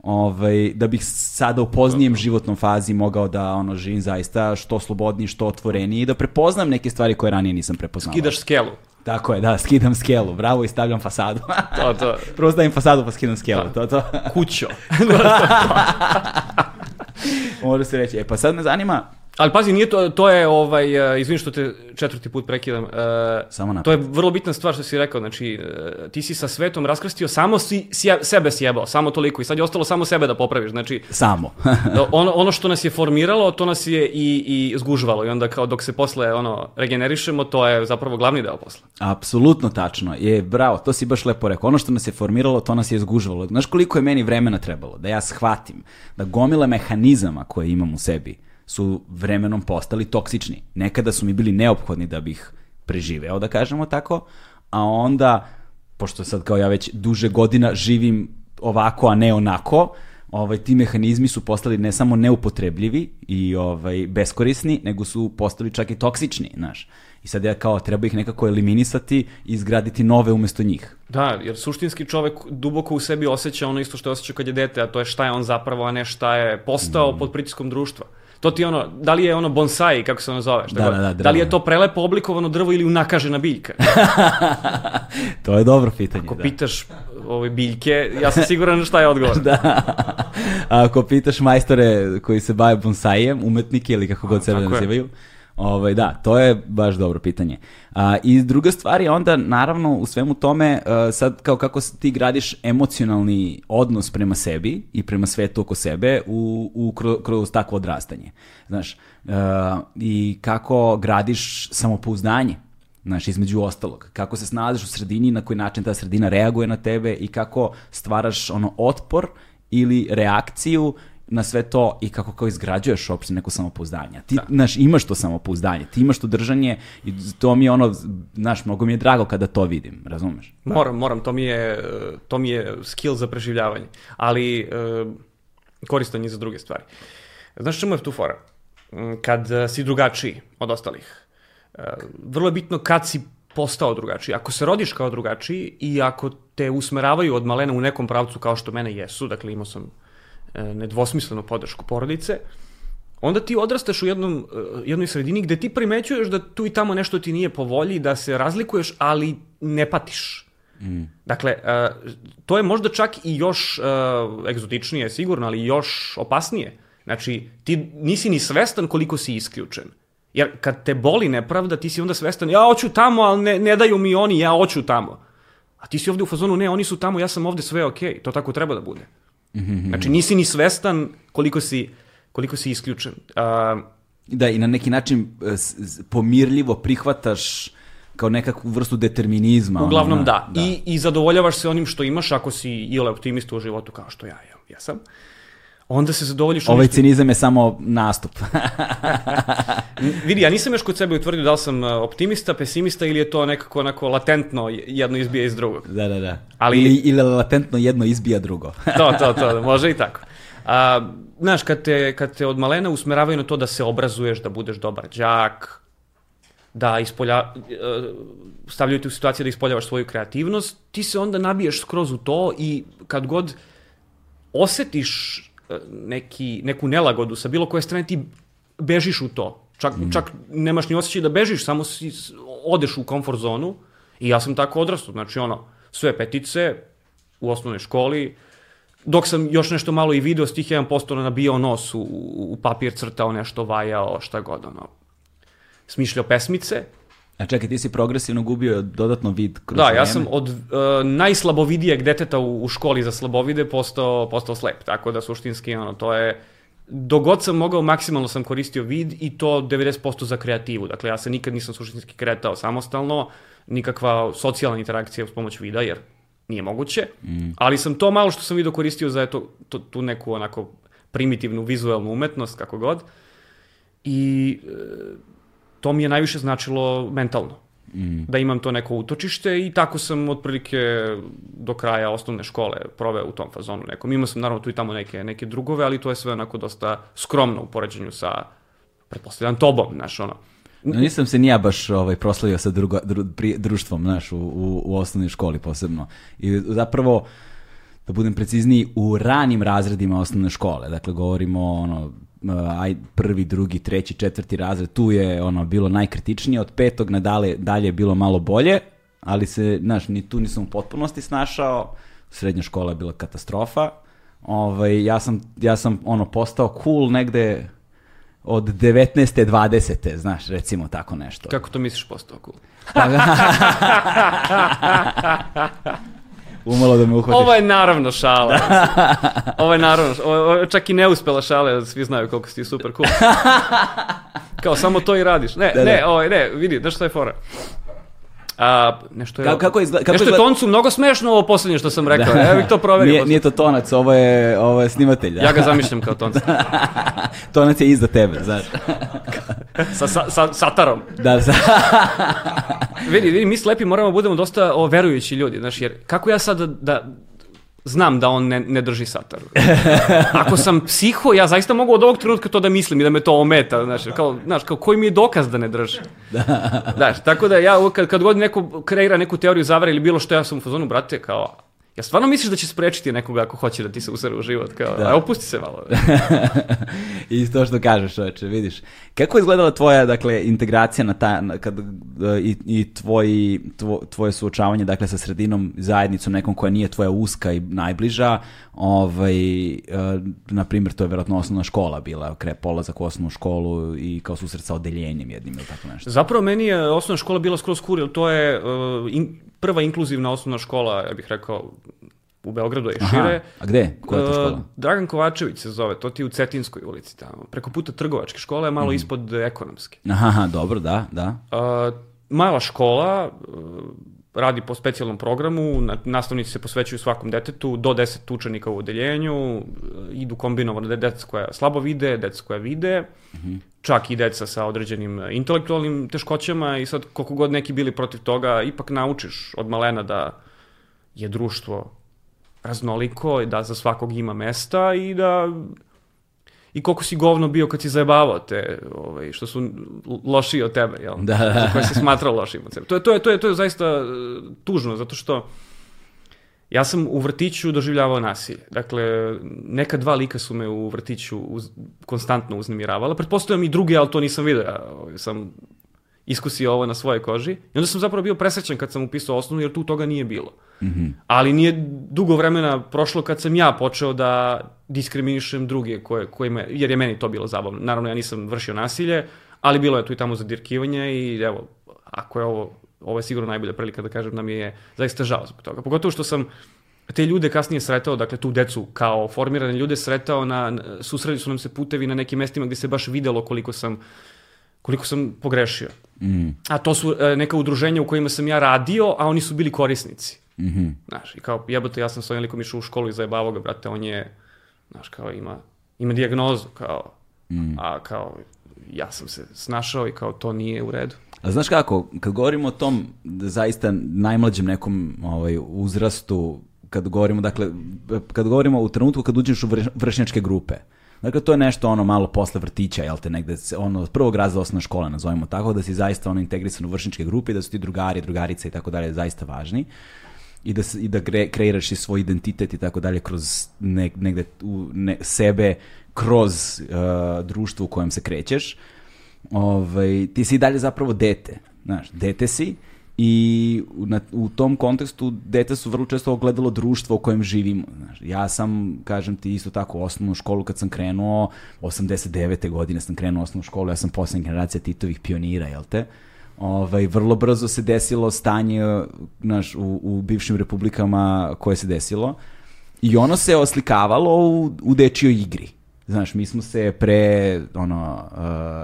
ovaj, da bih sada u poznijem životnom fazi mogao da ono živim zaista što slobodniji, što otvoreniji i da prepoznam neke stvari koje ranije nisam prepoznao. Kidaš skelu. Tako je, da, skidam skelu, bravo i stavljam fasadu. (laughs) To, to. Prvo stavim fasadu pa skidam skelu, to, to. Kućo. (laughs) (laughs) Može se reći. E pa sad me zanima, Ali pazi, nije to, to je, ovaj, uh, izvini što te četvrti put prekidam, uh, Samo to je vrlo bitna stvar što si rekao, znači, uh, ti si sa svetom raskrstio, samo si, sje, sebe sjebao, samo toliko i sad je ostalo samo sebe da popraviš, znači, samo. (laughs) ono, ono što nas je formiralo, to nas je i, i zgužvalo i onda kao dok se posle ono regenerišemo, to je zapravo glavni deo posla. Apsolutno tačno. Je, bravo, to si baš lepo rekao. Ono što nas je formiralo, to nas je zgužvalo. Znaš koliko je meni vremena trebalo da ja shvatim da gomile mehanizama koje imam u sebi su vremenom postali toksični. Nekada su mi bili neophodni da bih preživeo, da kažemo tako, a onda, pošto sad kao ja već duže godina živim ovako, a ne onako, ovaj, ti mehanizmi su postali ne samo neupotrebljivi i ovaj, beskorisni, nego su postali čak i toksični, znaš. I sad ja kao treba ih nekako eliminisati i izgraditi nove umesto njih. Da, jer suštinski čovek duboko u sebi osjeća ono isto što je osjećao kad je dete, a to je šta je on zapravo, a ne šta je postao Mm. pod pritiskom društva. To ti ono, da li je ono bonsai, kako se ono zove? šta Da, da, da, da li je drvo. to prelepo oblikovano drvo ili unakažena biljka? (laughs) to je dobro pitanje. Ako da. pitaš ove biljke, ja sam siguran šta je odgovor. (laughs) da. A ako pitaš majstore koji se bave bonsaijem, umetnike ili kako god sebe tako je. Ovaj, da, to je baš dobro pitanje. A, I druga stvar je onda, naravno, u svemu tome, a, sad kao kako ti gradiš emocionalni odnos prema sebi i prema svetu oko sebe u, u, kroz, kroz takvo odrastanje. Znaš, a, i kako gradiš samopouzdanje Znaš, između ostalog, kako se snalaziš u sredini, na koji način ta sredina reaguje na tebe i kako stvaraš ono otpor ili reakciju na sve to i kako kao izgrađuješ uopšte neko samopouzdanje. Ti, da. znaš, imaš to samopouzdanje, ti imaš to držanje i to mi je ono, znaš, mnogo mi je drago kada to vidim, razumeš? Da. Moram, moram, to mi je, to mi je skill za preživljavanje, ali uh, koristan je za druge stvari. Znaš čemu je tu fora? Kad si drugačiji od ostalih, vrlo je bitno kad si postao drugačiji. Ako se rodiš kao drugačiji i ako te usmeravaju od malena u nekom pravcu kao što mene jesu, dakle imao sam e, nedvosmislenu podršku porodice, onda ti odrastaš u jednom, e, jednoj sredini gde ti primećuješ da tu i tamo nešto ti nije po volji, da se razlikuješ, ali ne patiš. Mm. Dakle, e, to je možda čak i još egzotičnije, sigurno, ali još opasnije. Znači, ti nisi ni svestan koliko si isključen. Jer kad te boli nepravda, ti si onda svestan, ja hoću tamo, ali ne, ne daju mi oni, ja hoću tamo. A ti si ovde u fazonu, ne, oni su tamo, ja sam ovde, sve okej. Okay. To tako treba da bude. Mhm. Znači, nisi ni svestan koliko si, koliko si isključen. Uh, da, i na neki način e, pomirljivo prihvataš kao nekakvu vrstu determinizma. Uglavnom ona, da. da. I, I zadovoljavaš se onim što imaš ako si ili optimista u životu kao što ja, ja, ja sam. Uh, onda se zadovoljiš... Ovaj cinizam je samo nastup. (laughs) Vidi, ja nisam još kod sebe utvrdio da li sam uh, optimista, pesimista ili je to nekako onako latentno jedno izbija iz drugog. Da, da, da. Ali... Ili, ili latentno jedno izbija drugo. (laughs) to, to, to, može i tako. A, znaš, kad te, kad te od malena usmeravaju na to da se obrazuješ, da budeš dobar đak, da ispolja, uh, stavljaju te u situaciju da ispoljavaš svoju kreativnost, ti se onda nabiješ skroz u to i kad god osetiš neki, neku nelagodu sa bilo koje strane, ti bežiš u to. Čak, mm. čak nemaš ni osjećaj da bežiš, samo si, odeš u komfort zonu i ja sam tako odrastao. Znači, ono, sve petice u osnovnoj školi, dok sam još nešto malo i video s tih 1% nabijao nos u, u papir, crtao nešto, vajao, šta god, ono, smišljao pesmice, A čekaj, ti si progresivno gubio dodatno vid kroz Da, ja sam od uh, najslabovidijeg deteta u, u školi za slabovide postao, postao slep, tako da suštinski ono, to je dogod sam mogao, maksimalno sam koristio vid i to 90% za kreativu. Dakle, ja se nikad nisam suštinski kretao samostalno, nikakva socijalna interakcija uz pomoć vida, jer nije moguće, mm. ali sam to malo što sam video koristio za eto, to, tu neku onako primitivnu vizualnu umetnost, kako god. I e, to mi je najviše značilo mentalno. Mm. Da imam to neko utočište i tako sam otprilike do kraja osnovne škole proveo u tom fazonu nekom. Imao sam naravno tu i tamo neke, neke drugove, ali to je sve onako dosta skromno u poređenju sa, pretpostavljam, tobom, znaš, ono. No, nisam se nija baš ovaj, proslavio sa drugo, dru, pri, društvom, znaš, u, u, u osnovnoj školi posebno. I zapravo, da budem precizniji, u ranim razredima osnovne škole, dakle govorimo ono, aj, prvi, drugi, treći, četvrti razred, tu je ono bilo najkritičnije, od petog na dalje, dalje je bilo malo bolje, ali se, znaš, ni tu nisam u potpunosti snašao, srednja škola je bila katastrofa, ovaj, ja, sam, ja sam ono postao cool negde od 19. 20. znaš, recimo tako nešto. Kako to misliš postao cool? (laughs) (laughs) (laughs) umalo da me uhvatiš. Ovo je naravno šala. (laughs) ovo je naravno, ovo je čak i neuspela šala, svi znaju koliko si ti super cool. (laughs) Kao, samo to i radiš. Ne, da, ne, da. Ovaj, ne, vidi, znaš što je fora? A, nešto je, kako, kako izgleda, kako nešto izgleda... je toncu mnogo smešno ovo poslednje što sam rekao. Da. Ja bih to proverio. Nije, nije to tonac, ovo je, ovo je snimatelj. Da? Ja ga zamišljam kao tonca. (laughs) tonac je iza tebe, znaš. (laughs) sa, sa, sa satarom. Da, sa... vidi, vidi, mi slepi moramo budemo dosta o, verujući ljudi, znaš, jer kako ja sad da, da znam da on ne, ne drži satar. (laughs) Ako sam psiho, ja zaista mogu od ovog trenutka to da mislim i da me to ometa, znaš, kao, znaš, kao koji mi je dokaz da ne drži. (laughs) Znaš, tako da ja kad, kad god neko kreira neku teoriju zavara ili bilo što, ja sam u fazonu, brate, kao, Ja stvarno misliš da će sprečiti nekoga ako hoće da ti se usere u život? Kao, Da. a opusti se malo. (laughs) I to što kažeš, čoveče, vidiš. Kako je izgledala tvoja, dakle, integracija na ta, na, kad, e, i, i tvoji, tvo, tvoje suočavanje, dakle, sa sredinom, zajednicom, nekom koja nije tvoja uska i najbliža, ovaj, e, na primjer, to je vjerojatno osnovna škola bila, kre, polazak u osnovnu školu i kao susret sa odeljenjem jednim ili tako nešto. Zapravo meni je osnovna škola bila skroz kur, to je uh, in, prva inkluzivna osnovna škola, ja bih rekao, u Beogradu je šire. a gde? Koja je to škola? Dragan Kovačević se zove, to ti je u Cetinskoj ulici tamo. Preko puta trgovačke škole, malo Mhm. ispod ekonomske. Aha, aha, dobro, da, da. Uh, mala škola, radi po specijalnom programu, na, nastavnici se posvećuju svakom detetu, do 10 učenika u odeljenju, uh, idu kombinovano da je deca koja slabo vide, deca koja vide, čak i deca sa određenim intelektualnim teškoćama i sad koliko god neki bili protiv toga, ipak naučiš od malena da je društvo raznoliko i da za svakog ima mesta i da i koliko si govno bio kad si zajebavao te, ovaj, što su lošiji od tebe, jel? Da, da. Koje si smatrao lošim od sebe. To je, to je, to je, to je zaista e, tužno, zato što ja sam u vrtiću doživljavao nasilje. Dakle, neka dva lika su me u vrtiću uz, konstantno uznemiravala. Pretpostavljam i drugi, ali to nisam vidio. Ja ovaj, sam iskusio ovo na svojoj koži. I onda sam zapravo bio presrećan kad sam upisao osnovnu, jer tu toga nije bilo. Ali nije dugo vremena prošlo kad sam ja počeo da diskriminišem druge, koje, kojima, jer je meni to bilo zabavno. Naravno, ja nisam vršio nasilje, ali bilo je tu i tamo zadirkivanje i evo, ako je ovo, ovo je sigurno najbolja prilika da kažem da mi je zaista žao zbog toga. Pogotovo što sam te ljude kasnije sretao, dakle tu decu kao formirane ljude sretao, na, na- susreli su nam se putevi na nekim mestima gde se baš videlo koliko sam koliko sam pogrešio. Mm. A to su e, neka udruženja u kojima sam ja radio, a oni su bili korisnici. Mhm. Znaš, i kao, jebote, ja sam s ovim likom išao u školu i zajebavao ga, brate, on je, znaš, kao ima, ima dijagnozu, kao, a kao, ja sam se snašao i kao, to nije u redu. A znaš kako, kad govorimo o tom da zaista najmlađem nekom ovaj, uzrastu, kad govorimo, dakle, kad govorimo u trenutku kad uđeš u vrš- vršnjačke grupe, Dakle, to je nešto ono malo posle vrtića, jel te, negde, se- ono, od prvog razda osnovne škole, nazovimo tako, da si zaista ono integrisan u vršničke grupe i da su ti drugari, drugarice i tako dalje zaista važni i da, i da kre, kreiraš i svoj identitet i tako dalje kroz ne, negde u, ne, sebe, kroz uh, društvo u kojem se krećeš, ovaj, ti si i dalje zapravo dete, znaš, dete si i na, u tom kontekstu dete su vrlo često ogledalo društva u kojem živimo. Znaš. Ja sam, kažem ti, isto tako osnovnu školu kad sam krenuo, 89. godine sam krenuo osnovnu školu, ja sam posljednja generacija Titovih pionira, jel te? Ovaj, vrlo brzo se desilo stanje znaš, u, u bivšim republikama koje se desilo i ono se oslikavalo u, u dečijoj igri. Znaš, mi smo se pre ono, uh,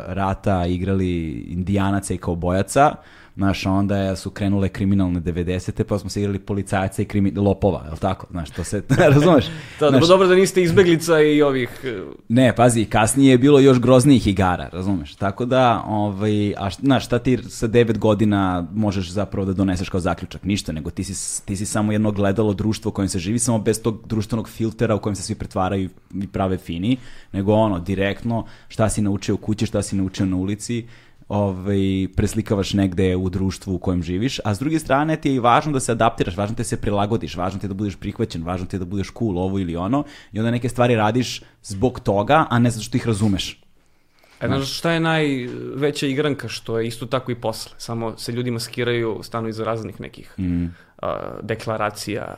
rata igrali indijanaca i kaubojaca, znaš, onda je- su krenule kriminalne 90. pa smo se igrali policajca i krimi, lopova, je li tako? Znaš, to se, (laughs) razumeš? Da, Znaš, dobro da niste izbeglica i ovih... e, ne, pazi, kasnije je bilo još groznijih igara, razumeš? Tako da, ovaj, a znaš, šta ti sa devet godina možeš zapravo da doneseš kao zaključak? Ništa, nego ti si, ti si samo jedno gledalo društvo u kojem se živi, samo bez tog društvenog filtera u kojem se svi pretvaraju i prave fini, nego ono, direktno, šta si naučio u kući, šta si naučio na ulici, ovaj, preslikavaš negde u društvu u kojem živiš, a s druge strane ti je i važno da se adaptiraš, važno ti je da se prilagodiš, važno ti je da budeš prihvaćen, važno ti je da budeš cool, ovo ili ono, i onda neke stvari radiš zbog toga, a ne zato što ih razumeš. E, znaš šta je najveća igranka, što je isto tako i posle. Samo se ljudi maskiraju, stanu iza raznih nekih Mm. a, deklaracija,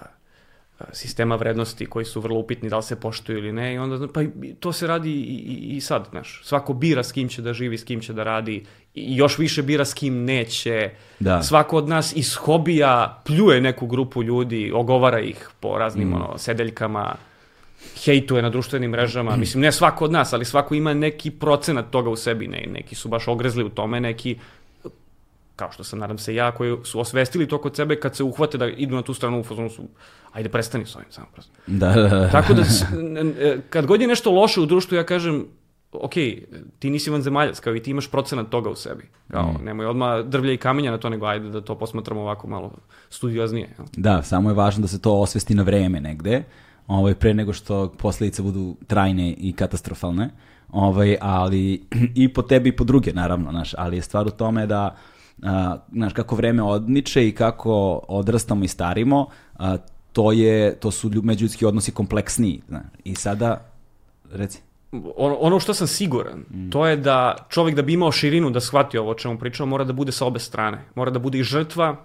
sistema vrednosti koji su vrlo upitni da li se poštuju ili ne i onda pa to se radi i, i, i sad, znaš. Svako bira s kim će da živi, s kim će da radi i još više bira s kim neće. Da. Svako od nas iz hobija pljuje neku grupu ljudi, ogovara ih po raznim Mm. ono, sedeljkama, hejtuje na društvenim mrežama. Mislim, ne svako od nas, ali svako ima neki procenat toga u sebi. Ne, neki su baš ogrezli u tome, neki kao što sam, nadam se, ja, koji su osvestili to kod sebe, kad se uhvate da idu na tu stranu u fazonu su, ajde prestani s ovim, samo prosto. Da, da, da. Tako da, e, kad god je nešto loše u društvu, ja kažem, ok, ti nisi vanzemaljac, kao i ti imaš procenat toga u sebi. Kao, nemoj odmah drvlja i kamenja na to, nego ajde da to posmatramo ovako malo studioznije. jel? Da, samo je važno da se to osvesti na vreme negde, ovaj, pre nego što posledice budu trajne i katastrofalne, ovaj, ali (clears throat) i po tebi i po druge, naravno, znaš, ali je stvar u tome da, a, znaš, kako vreme odmiče i kako odrastamo i starimo, a, to, je, to su lju- međuljudski odnosi kompleksniji. Znaš. I sada, reci. ono, ono što sam siguran, to je da čovjek da bi imao širinu da shvati ovo o čemu pričamo, mora da bude sa obe strane. Mora da bude i žrtva,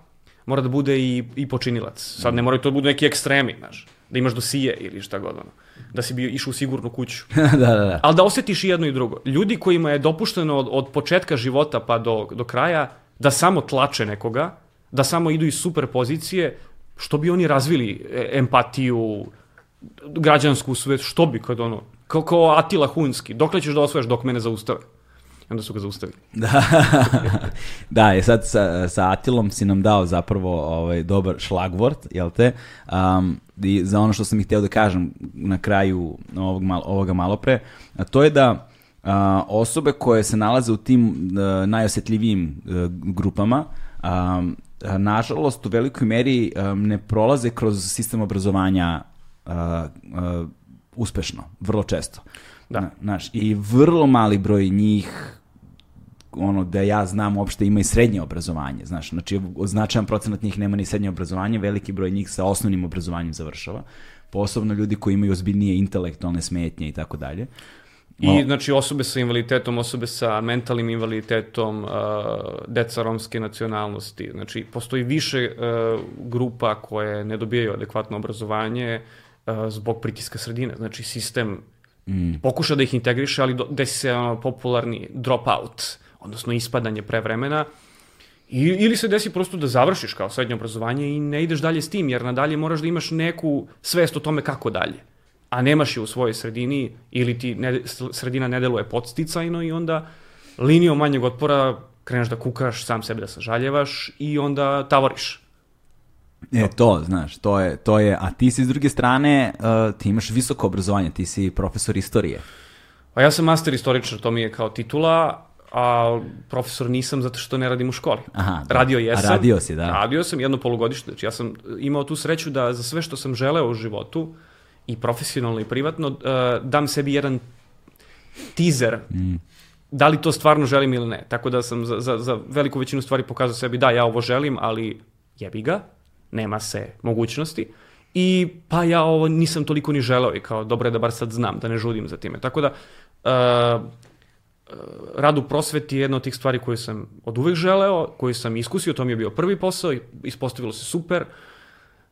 mora da bude i, i počinilac. Sad ne moraju to da budu neki ekstremi, znaš, da imaš dosije ili šta god ono. Da si bi išao u sigurnu kuću. (laughs) da, da, da. Ali da osjetiš i jedno i drugo. Ljudi kojima je dopušteno od, od početka života pa do, do kraja da samo tlače nekoga, da samo idu iz super pozicije, što bi oni razvili e, empatiju, građansku svet, što bi kad ono, kao, kao Atila Hunski, dokle ćeš da osvojaš dok mene zaustave? I onda su ga zaustavili. (laughs) Da, da je sad sa, sa Atilom si nam dao zapravo ovaj, dobar šlagvort, jel te? Um, i za ono što sam ih htio da kažem na kraju ovog mal, ovoga malopre, a to je da osobe koje se nalaze u tim a, najosjetljivijim a, grupama, a, a, nažalost u velikoj meri a, ne prolaze kroz sistem obrazovanja a, a, uspešno, vrlo često. Da. Na- Znaš, i vrlo mali broj njih ono da ja znam uopšte ima i srednje obrazovanje, znaš, znači značajan procenat njih nema ni srednje obrazovanje, veliki broj njih sa osnovnim obrazovanjem završava, posebno ljudi koji imaju ozbiljnije intelektualne smetnje i tako dalje. I, znači, osobe sa invaliditetom, osobe sa mentalnim invaliditetom, uh, deca romske nacionalnosti. Znači, postoji više uh, grupa koje ne dobijaju adekvatno obrazovanje uh, zbog pritiska sredine. Znači, sistem mm. pokuša da ih integriše, ali do, desi se ono, popularni dropout, odnosno ispadanje pre vremena. I, ili se desi prosto da završiš kao srednje obrazovanje i ne ideš dalje s tim, jer nadalje moraš da imaš neku svest o tome kako dalje. A nemaš je u svojoj sredini ili ti ne, sredina ne deluje podsticajno i onda linijom manjeg otpora kreneš da kukaš, sam sebe da sažaljevaš i onda tavoriš. E, to, znaš, to je, to je, a ti si s druge strane, uh, ti imaš visoko obrazovanje, ti si profesor istorije. Pa ja sam master istoričar, to mi je kao titula, a profesor nisam zato što ne radim u školi. Aha, da. radio A jesam. radio si, da. Radio sam jedno polugodište, znači ja sam imao tu sreću da za sve što sam želeo u životu, i profesionalno i privatno, uh, dam sebi jedan teaser Mm. da li to stvarno želim ili ne. Tako da sam za, za, za veliku većinu stvari pokazao sebi da ja ovo želim, ali jebi ga, nema se mogućnosti. I pa ja ovo nisam toliko ni želeo i kao dobro je da bar sad znam, da ne žudim za time. Tako da uh, rad u prosveti je jedna od tih stvari koju sam od uvek želeo, koju sam iskusio, to mi je bio prvi posao, ispostavilo se super.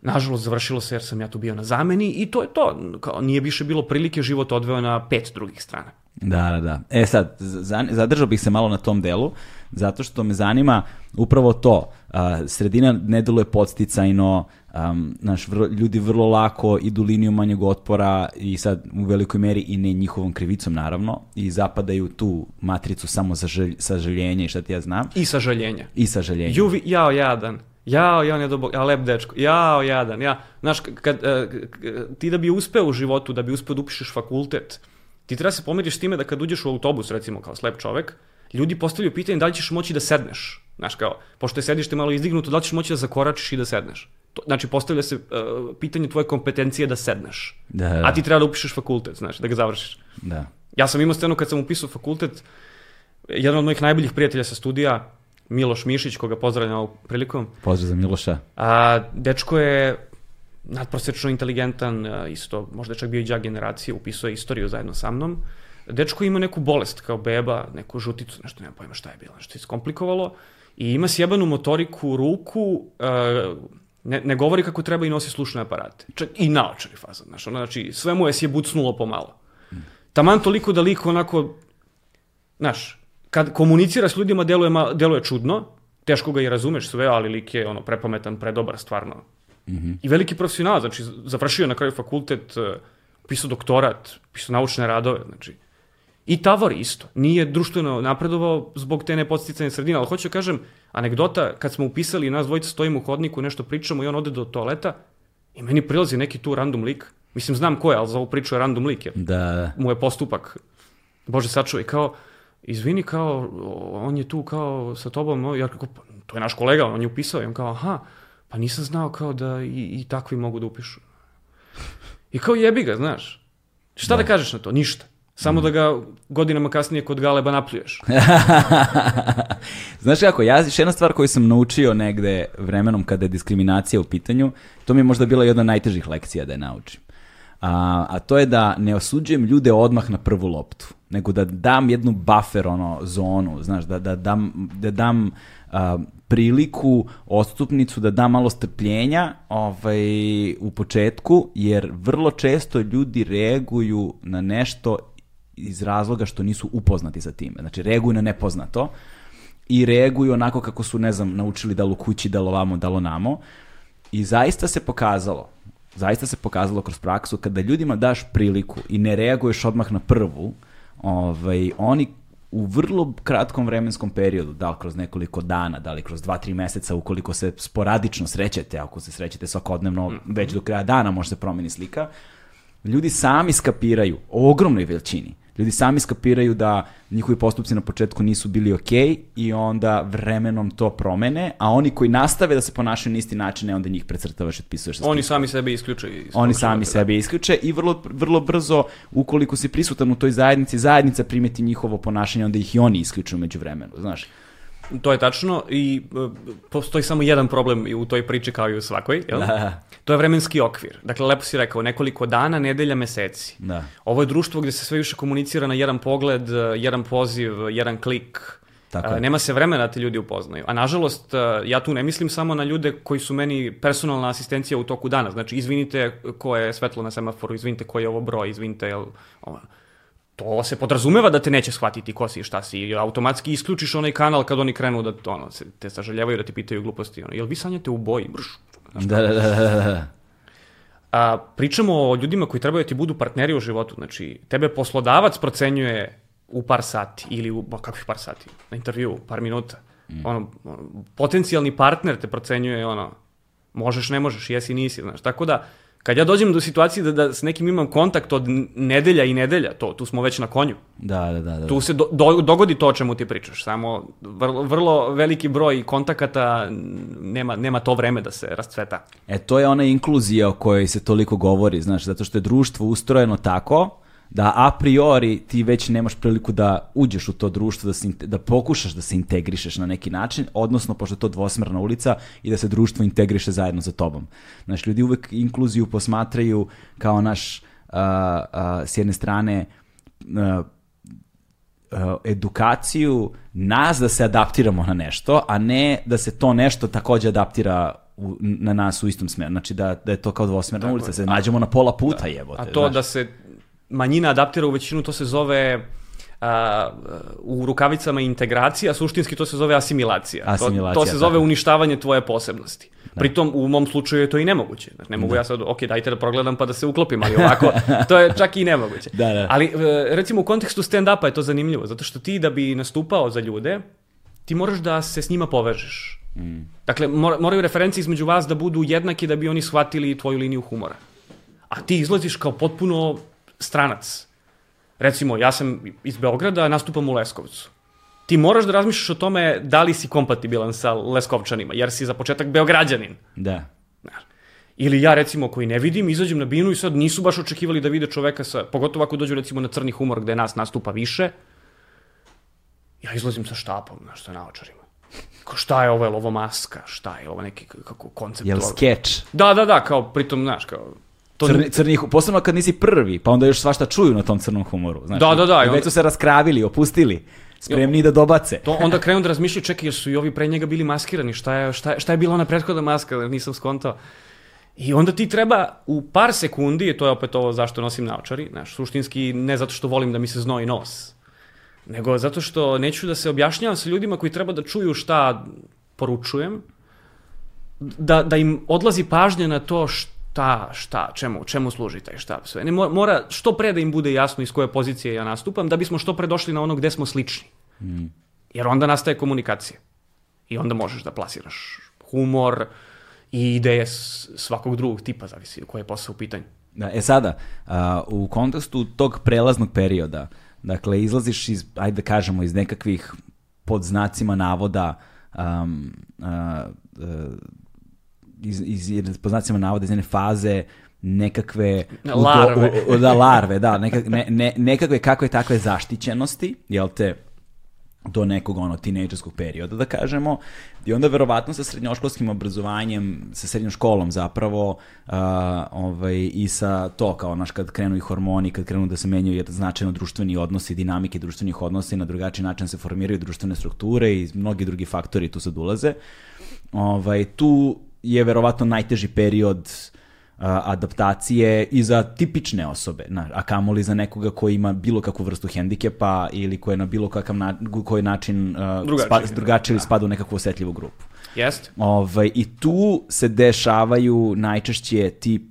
Nažalost, završilo se jer sam ja tu bio na zameni i to je to. Kao, nije više bilo prilike, život odveo na pet drugih strana. Da, da, da. E sad, za- zadržao bih se malo na tom delu, zato što me zanima upravo to. Sredina ne deluje podsticajno, um, znaš, vrlo, ljudi vrlo lako idu liniju manjeg otpora i sad u velikoj meri i ne njihovom krivicom naravno i zapadaju tu matricu samo sažaljenja i šta ti ja znam I sažaljenja. i sažaljenja. Juvi, jao, jadan. Jao, jao, ne dobog, a lep dečko. Jao, jadan. Ja, znaš, kad, e, ti da bi uspeo u životu, da bi uspeo da upišeš fakultet, ti treba se pomiriš s time da kad uđeš u autobus, recimo kao slep čovek, ljudi postavljaju pitanje da li ćeš moći da sedneš. Znaš, kao, pošto je sedište malo izdignuto, da li ćeš moći da zakoračiš i da sedneš. To, znači, postavlja se e, pitanje tvoje kompetencije da sedneš. Da, da, A ti treba da upišeš fakultet, znaš, da ga završiš. da. Ja sam imao scenu kad sam upisao fakultet, jedan od mojih najboljih prijatelja sa studija, Miloš Mišić, koga pozdravljam ovom prilikom, Pozdrav za Miloša. a dečko je nadprosečno inteligentan, isto, možda je čak bio i đak generacije, upisao je istoriju zajedno sa mnom. Dečko ima neku bolest kao beba, neku žuticu, nešto nema pojma šta je bilo, nešto je iskomplikovalo. I ima sjebanu motoriku ruku, ne, ne govori kako treba i nosi slušne aparate. Čak i naočari faza, znaš, ono, znači, sve mu je sjebucnulo pomalo. Taman toliko da lik onako, znaš, kad komunicira s ljudima deluje, ma, deluje čudno, teško ga i razumeš sve, ali lik je ono prepametan, predobar, stvarno. I veliki profesional, znači završio je na kraju fakultet, eh, pisao doktorat, pisao naučne radove, znači. I Tavor isto. Nije društveno napredovao zbog te nepodsticane sredine, ali hoću da kažem, anegdota, kad smo upisali, nas dvojica stojimo u hodniku, nešto pričamo i on ode do toaleta i meni prilazi neki tu random lik. Mislim, znam ko je, ali za ovu priču je random lik, jer Da, da. mu je postupak. Bože, sačuvaj, kao, izvini, kao, on je tu kao sa tobom, ja kako, pa, to je naš kolega, on je upisao, i on kao, aha, pa nisam znao kao da i, i takvi mogu da upišu. I kao jebi ga, znaš. Šta da. kažeš na to? Ništa. Samo da ga godinama kasnije kod Galeba napljuješ. (laughs) Znaš kako, ja još jedna stvar koju sam naučio negde vremenom kada je diskriminacija u pitanju, to mi je možda bila jedna od najtežih lekcija da je naučim. A, a to je da ne osuđujem ljude odmah na prvu loptu, nego da dam jednu buffer ono, zonu, znaš, da, da dam, da dam a, priliku, odstupnicu, da dam malo strpljenja ovaj, u početku, jer vrlo često ljudi reaguju na nešto iz razloga što nisu upoznati sa time. Znači, reaguju na nepoznato i reaguju onako kako su, ne znam, naučili da lo kući, da lo vamo, da lo namo. I zaista se pokazalo, zaista se pokazalo kroz praksu, kada ljudima daš priliku i ne reaguješ odmah na prvu, ovaj, oni u vrlo kratkom vremenskom periodu, da li kroz nekoliko dana, da li kroz dva, tri meseca, ukoliko se sporadično srećete, ako se srećete svakodnevno, već do kraja dana može se promeni slika, ljudi sami skapiraju, ogromnoj veličini, ljudi sami skapiraju da njihovi postupci na početku nisu bili ok i onda vremenom to promene, a oni koji nastave da se ponašaju na isti način, ne onda njih precrtavaš i otpisuješ. Oni sami sebe isključe. oni svog sami sebe isključe i vrlo, vrlo brzo, ukoliko si prisutan u toj zajednici, zajednica primeti njihovo ponašanje, onda ih i oni isključuju među vremenu, znaš. To je tačno i e, postoji samo jedan problem u toj priči kao i u svakoj, jel? Da. To je vremenski okvir. Dakle, lepo si rekao, nekoliko dana, nedelja, meseci. Da. Ovo je društvo gde se sve više komunicira na jedan pogled, e, jedan poziv, jedan klik. Tako E, je. Nema se vremena da te ljudi upoznaju. A nažalost, ja tu ne mislim samo na ljude koji su meni personalna asistencija u toku dana. Znači, izvinite ko je svetlo na semaforu, izvinite koji je ovo broj, izvinite, jel, ovo, to se podrazumeva da te neće shvatiti ko si i šta si. I automatski isključiš onaj kanal kad oni krenu da ono, se, te sažaljevaju da ti pitaju gluposti. Ono, jel vi sanjate u boji? Brš. Da, da, da, da, da. A, pričamo o ljudima koji trebaju da ti budu partneri u životu. Znači, tebe poslodavac procenjuje u par sati ili u, ba, kakvih par sati? Na intervju, par minuta. Ono, ono, potencijalni partner te procenjuje ono, možeš, ne možeš, jesi, nisi, znaš. Tako da, kad ja dođem do situacije da, da s nekim imam kontakt od nedelja i nedelja, to, tu smo već na konju. Da, da, da, da. Tu se do, do, dogodi to o čemu ti pričaš, samo vrlo, vrlo veliki broj kontakata, nema, nema to vreme da se rascveta. E, to je ona inkluzija o kojoj se toliko govori, znaš, zato što je društvo ustrojeno tako da a priori ti već nemaš priliku da uđeš u to društvo, da, se, da pokušaš da se integrišeš na neki način, odnosno pošto je to dvosmerna ulica i da se društvo integriše zajedno sa tobom. Znaš, ljudi uvek inkluziju posmatraju kao naš, a, a, s jedne strane, a, a, edukaciju nas da se adaptiramo na nešto, a ne da se to nešto takođe adaptira u, na nas u istom smeru. Znači da, da je to kao dvosmerna ulica, da se nađemo na pola puta jebote. A to znaš. da se manjina adaptira u većinu, to se zove a, u rukavicama integracija, suštinski to se zove asimilacija. Asimilacija, to, to se zove tako. uništavanje tvoje posebnosti. Pritom, u mom slučaju je to i nemoguće. Znači, ne mogu ja sad, ok, dajte da progledam pa da se uklopim, ali ovako, (laughs) to je čak i nemoguće. Da, da. Ali, e, recimo, u kontekstu stand-upa je to zanimljivo, zato što ti da bi nastupao za ljude, ti moraš da se s njima povežeš. Mm. Dakle, mora- moraju referencije između vas da budu jednaki da bi oni shvatili tvoju liniju humora. A ti izlaziš kao potpuno stranac. Recimo, ja sam iz Beograda, nastupam u Leskovcu. Ti moraš da razmišljaš o tome da li si kompatibilan sa Leskovčanima, jer si za početak Beograđanin. Da. Ili ja recimo koji ne vidim, izađem na binu i sad nisu baš očekivali da vide čoveka sa, pogotovo ako dođu recimo na crni humor gde nas nastupa više, ja izlazim sa štapom, znaš, sa naočarima. Kao šta je ovo, je li ovo maska, šta je ovo neki kako koncept. Jel skeč? Da, da, da, kao pritom, znaš, kao... To Crni, crni, posebno kad nisi prvi, pa onda još svašta čuju na tom crnom humoru. Znaš, Da, da, da, i već su se raskravili, opustili, spremni da dobace. To onda krenu da razmišljaju, čekaj, jer su i ovi pre njega bili maskirani, šta je, šta je, šta je bila ona prethodna maska, nisam skontao. I onda ti treba u par sekundi, to je opet ovo zašto nosim naočari, znaš, suštinski ne zato što volim da mi se znoji nos, nego zato što neću da se objašnjavam sa ljudima koji treba da čuju šta poručujem, da, da im odlazi pažnja na to šta, šta, čemu, čemu služi taj šta sve. Ne, mo- mora što pre da im bude jasno iz koje pozicije ja nastupam, da bismo što pre došli na ono gde smo slični. Jer onda nastaje komunikacija. I onda možeš da plasiraš humor i ideje svakog drugog tipa, zavisi koji je posao u pitanju. Da, e sada, a, u kontekstu tog prelaznog perioda, dakle, izlaziš iz, ajde da kažemo, iz nekakvih pod znacima navoda um, a, a, iz, iz jedne, pod znacima navoda iz jedne faze nekakve Larve. u- u- da larve, da, nekak, ne, ne, nekakve kakve takve zaštićenosti, jel te, do nekog ono tinejdžerskog perioda da kažemo i onda verovatno sa srednjoškolskim obrazovanjem sa srednjom školom zapravo a, ovaj, i sa to kao naš kad krenu i hormoni kad krenu da se menjaju značajno društveni odnosi dinamike društvenih odnosa i na drugačiji način se formiraju društvene strukture i mnogi drugi faktori tu sad ulaze ovaj, tu je verovatno najteži period adaptacije i za tipične osobe, na, a kamoli za nekoga koji ima bilo kakvu vrstu hendikepa ili koji je na bilo kakav na, koji način a, Drugačiji. spa, drugačiji ili spada u nekakvu osetljivu grupu. Jeste. Ovaj, I tu se dešavaju najčešće ti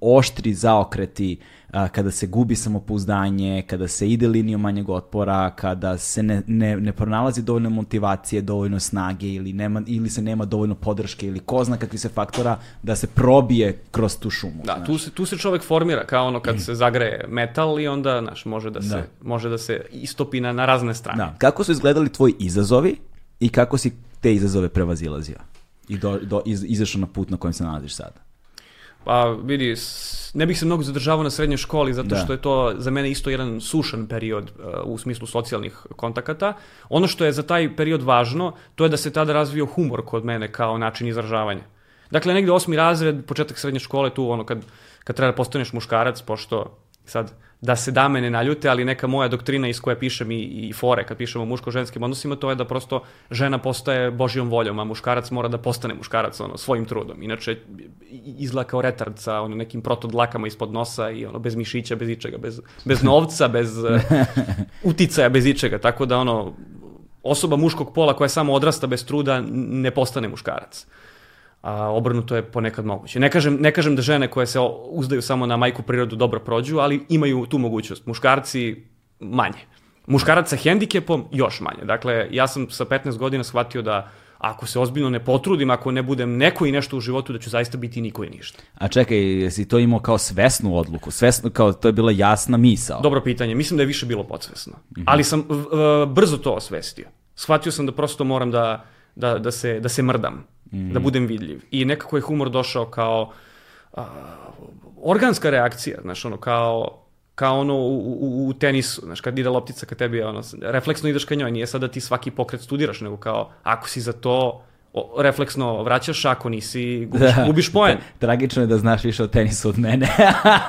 oštri zaokreti a, kada se gubi samopouzdanje, kada se ide linijom manjeg otpora, kada se ne, ne, ne pronalazi dovoljno motivacije, dovoljno snage ili, nema, ili se nema dovoljno podrške ili ko zna kakvi se faktora da se probije kroz tu šumu. Da, znaš. tu se, tu se čovek formira kao ono kad se zagreje metal i onda, znaš, može da se, Da. može da se istopi na, na razne strane. Da. Kako su izgledali tvoji izazovi i kako si te izazove prevazilazio? I do, do, iz, izašao na put na kojem se nalaziš sada? Pa vidi, ne bih se mnogo zadržavao na srednjoj školi zato Da. što je to za mene isto jedan sušan period uh, u smislu socijalnih kontakata. Ono što je za taj period važno, to je da se tada razvio humor kod mene kao način izražavanja. Dakle, negde osmi razred, početak srednje škole, tu ono kad, kad treba da postaneš muškarac, pošto sad da se dame ne naljute, ali neka moja doktrina iz koje pišem i, i fore kad pišemo o muško-ženskim odnosima, to je da prosto žena postaje božjom voljom, a muškarac mora da postane muškarac ono, svojim trudom. Inače, i- izgleda kao retard sa ono, nekim protodlakama ispod nosa i ono, bez mišića, bez ičega, bez, bez novca, bez uh, (laughs) uticaja, bez ičega. Tako da ono, osoba muškog pola koja samo odrasta bez truda ne postane muškarac a obrnuto je ponekad moguće. Ne kažem, ne kažem da žene koje se uzdaju samo na majku prirodu dobro prođu, ali imaju tu mogućnost. Muškarci manje. Muškarac sa hendikepom još manje. Dakle, ja sam sa 15 godina shvatio da ako se ozbiljno ne potrudim, ako ne budem neko i nešto u životu, da ću zaista biti niko i ništa. A čekaj, jesi to imao kao svesnu odluku? Svesno, kao to je bila jasna misao? Dobro pitanje, mislim da je više bilo podsvesno. Ali sam v- v- brzo to osvestio. Shvatio sam da prosto moram da, da, da, se, da se mrdam, da budem vidljiv. I nekako je humor došao kao a, organska reakcija, znaš, ono, kao kao ono u, u, u tenisu, znaš, kad ide loptica ka tebi, ono, refleksno ideš ka njoj, nije sad da ti svaki pokret studiraš, nego kao, ako si za to, refleksno vraćaš, ako nisi, gubiš, gubiš poen. (laughs) Tragično je da znaš više o tenisu od mene.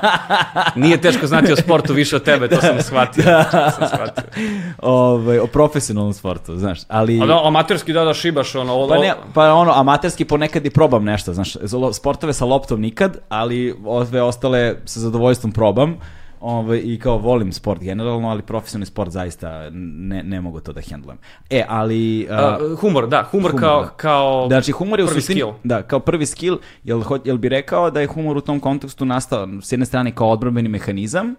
(laughs) Nije teško znati o sportu više od tebe, to sam shvatio. To sam shvatio. (laughs) Ove, o profesionalnom sportu, znaš. Ali... A da, amaterski da da šibaš, ono... o- Pa, ne, pa ono, amaterski ponekad i probam nešto, znaš, sportove sa loptom nikad, ali ove ostale sa zadovoljstvom probam. Ove, I kao volim sport generalno, ali profesionalni sport zaista ne, ne mogu to da hendlujem. E, ali... a, A, humor, da, humor, humor, kao, da. kao Znači, humor je u prvi suštini, skill. da, kao prvi skill, jel, jel bi rekao da je humor u tom kontekstu nastao s jedne strane kao odbrambeni mehanizam,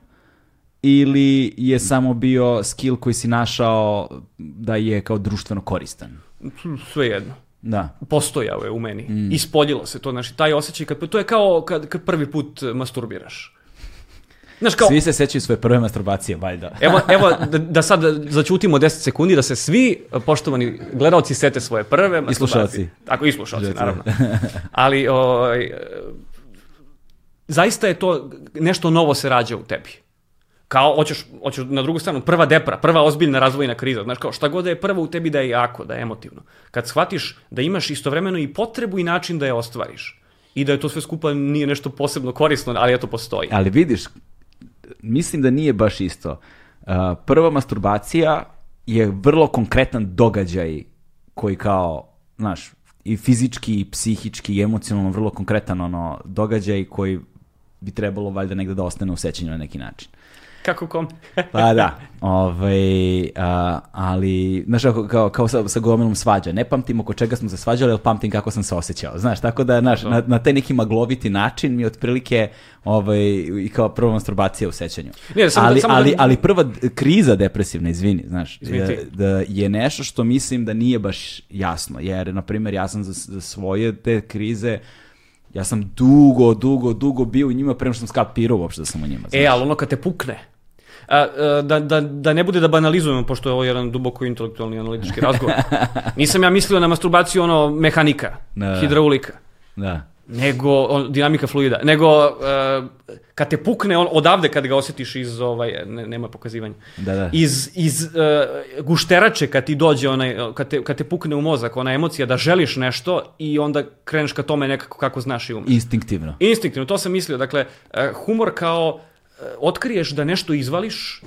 ili je samo bio skill koji si našao da je kao društveno koristan? Sve jedno. Da. Postojao je u meni. Mm. Ispoljilo se to, znači, taj osjećaj, kad, to je kao kad, kad prvi put masturbiraš. Znaš, kao, Svi se sećaju svoje prve masturbacije, valjda. (laughs) Evo, evo da, da sad začutimo 10 sekundi, da se svi, poštovani gledalci, sete svoje prve masturbacije. slušalci. Tako, i slušalci, naravno. (laughs) Ali, ovaj, e, zaista je to, nešto novo se rađa u tebi. Kao, hoćeš, hoćeš na drugu stranu, prva depra, prva ozbiljna razvojna kriza. Znaš, kao, šta god da je prva u tebi da je jako, da je emotivno. Kad shvatiš da imaš istovremeno i potrebu i način da je ostvariš. I da je to sve skupa nije nešto posebno korisno, ali eto postoji. Ali vidiš, mislim da nije baš isto. Uh, prva masturbacija je vrlo konkretan događaj koji kao, znaš, i fizički, i psihički, i emocionalno vrlo konkretan ono događaj koji bi trebalo valjda negde da ostane u sećanju na neki način. Kako kom? (laughs) Pa da, ovaj, a, ali, znaš, kao, kao, kao sa, sa gomilom svađa. Ne pamtim oko čega smo se svađali, ali pamtim kako sam se osjećao. Znaš, tako da, znaš, na, na taj neki magloviti način mi otprilike ovaj, i kao prva masturbacija u sećanju. Samo da- ali, samo da- ali, ali prva kriza depresivna, izvini, znaš, Izvini je, da je nešto što mislim da nije baš jasno. Jer, na primjer, ja sam za, za svoje te krize Ja sam dugo, dugo, dugo bio u njima prema što sam skapirao uopšte da sam u njima. E, znaš. ali ono kad te pukne, a, a, da, da, da ne bude da banalizujemo, pošto je ovo jedan duboko intelektualni analitički razgovor. (laughs) Nisam ja mislio na masturbaciju ono mehanika, Da. hidraulika. Da. nego on, dinamika fluida, nego uh, kad te pukne on odavde kad ga osjetiš iz ovaj ne, nema pokazivanja. Da, da. Iz iz uh, gušterače kad ti dođe onaj kad te kad te pukne u mozak ona emocija da želiš nešto i onda kreneš ka tome nekako kako znaš i umeš. Instinktivno. Instinktivno, to sam mislio. Dakle, uh, humor kao otkriješ da nešto izvališ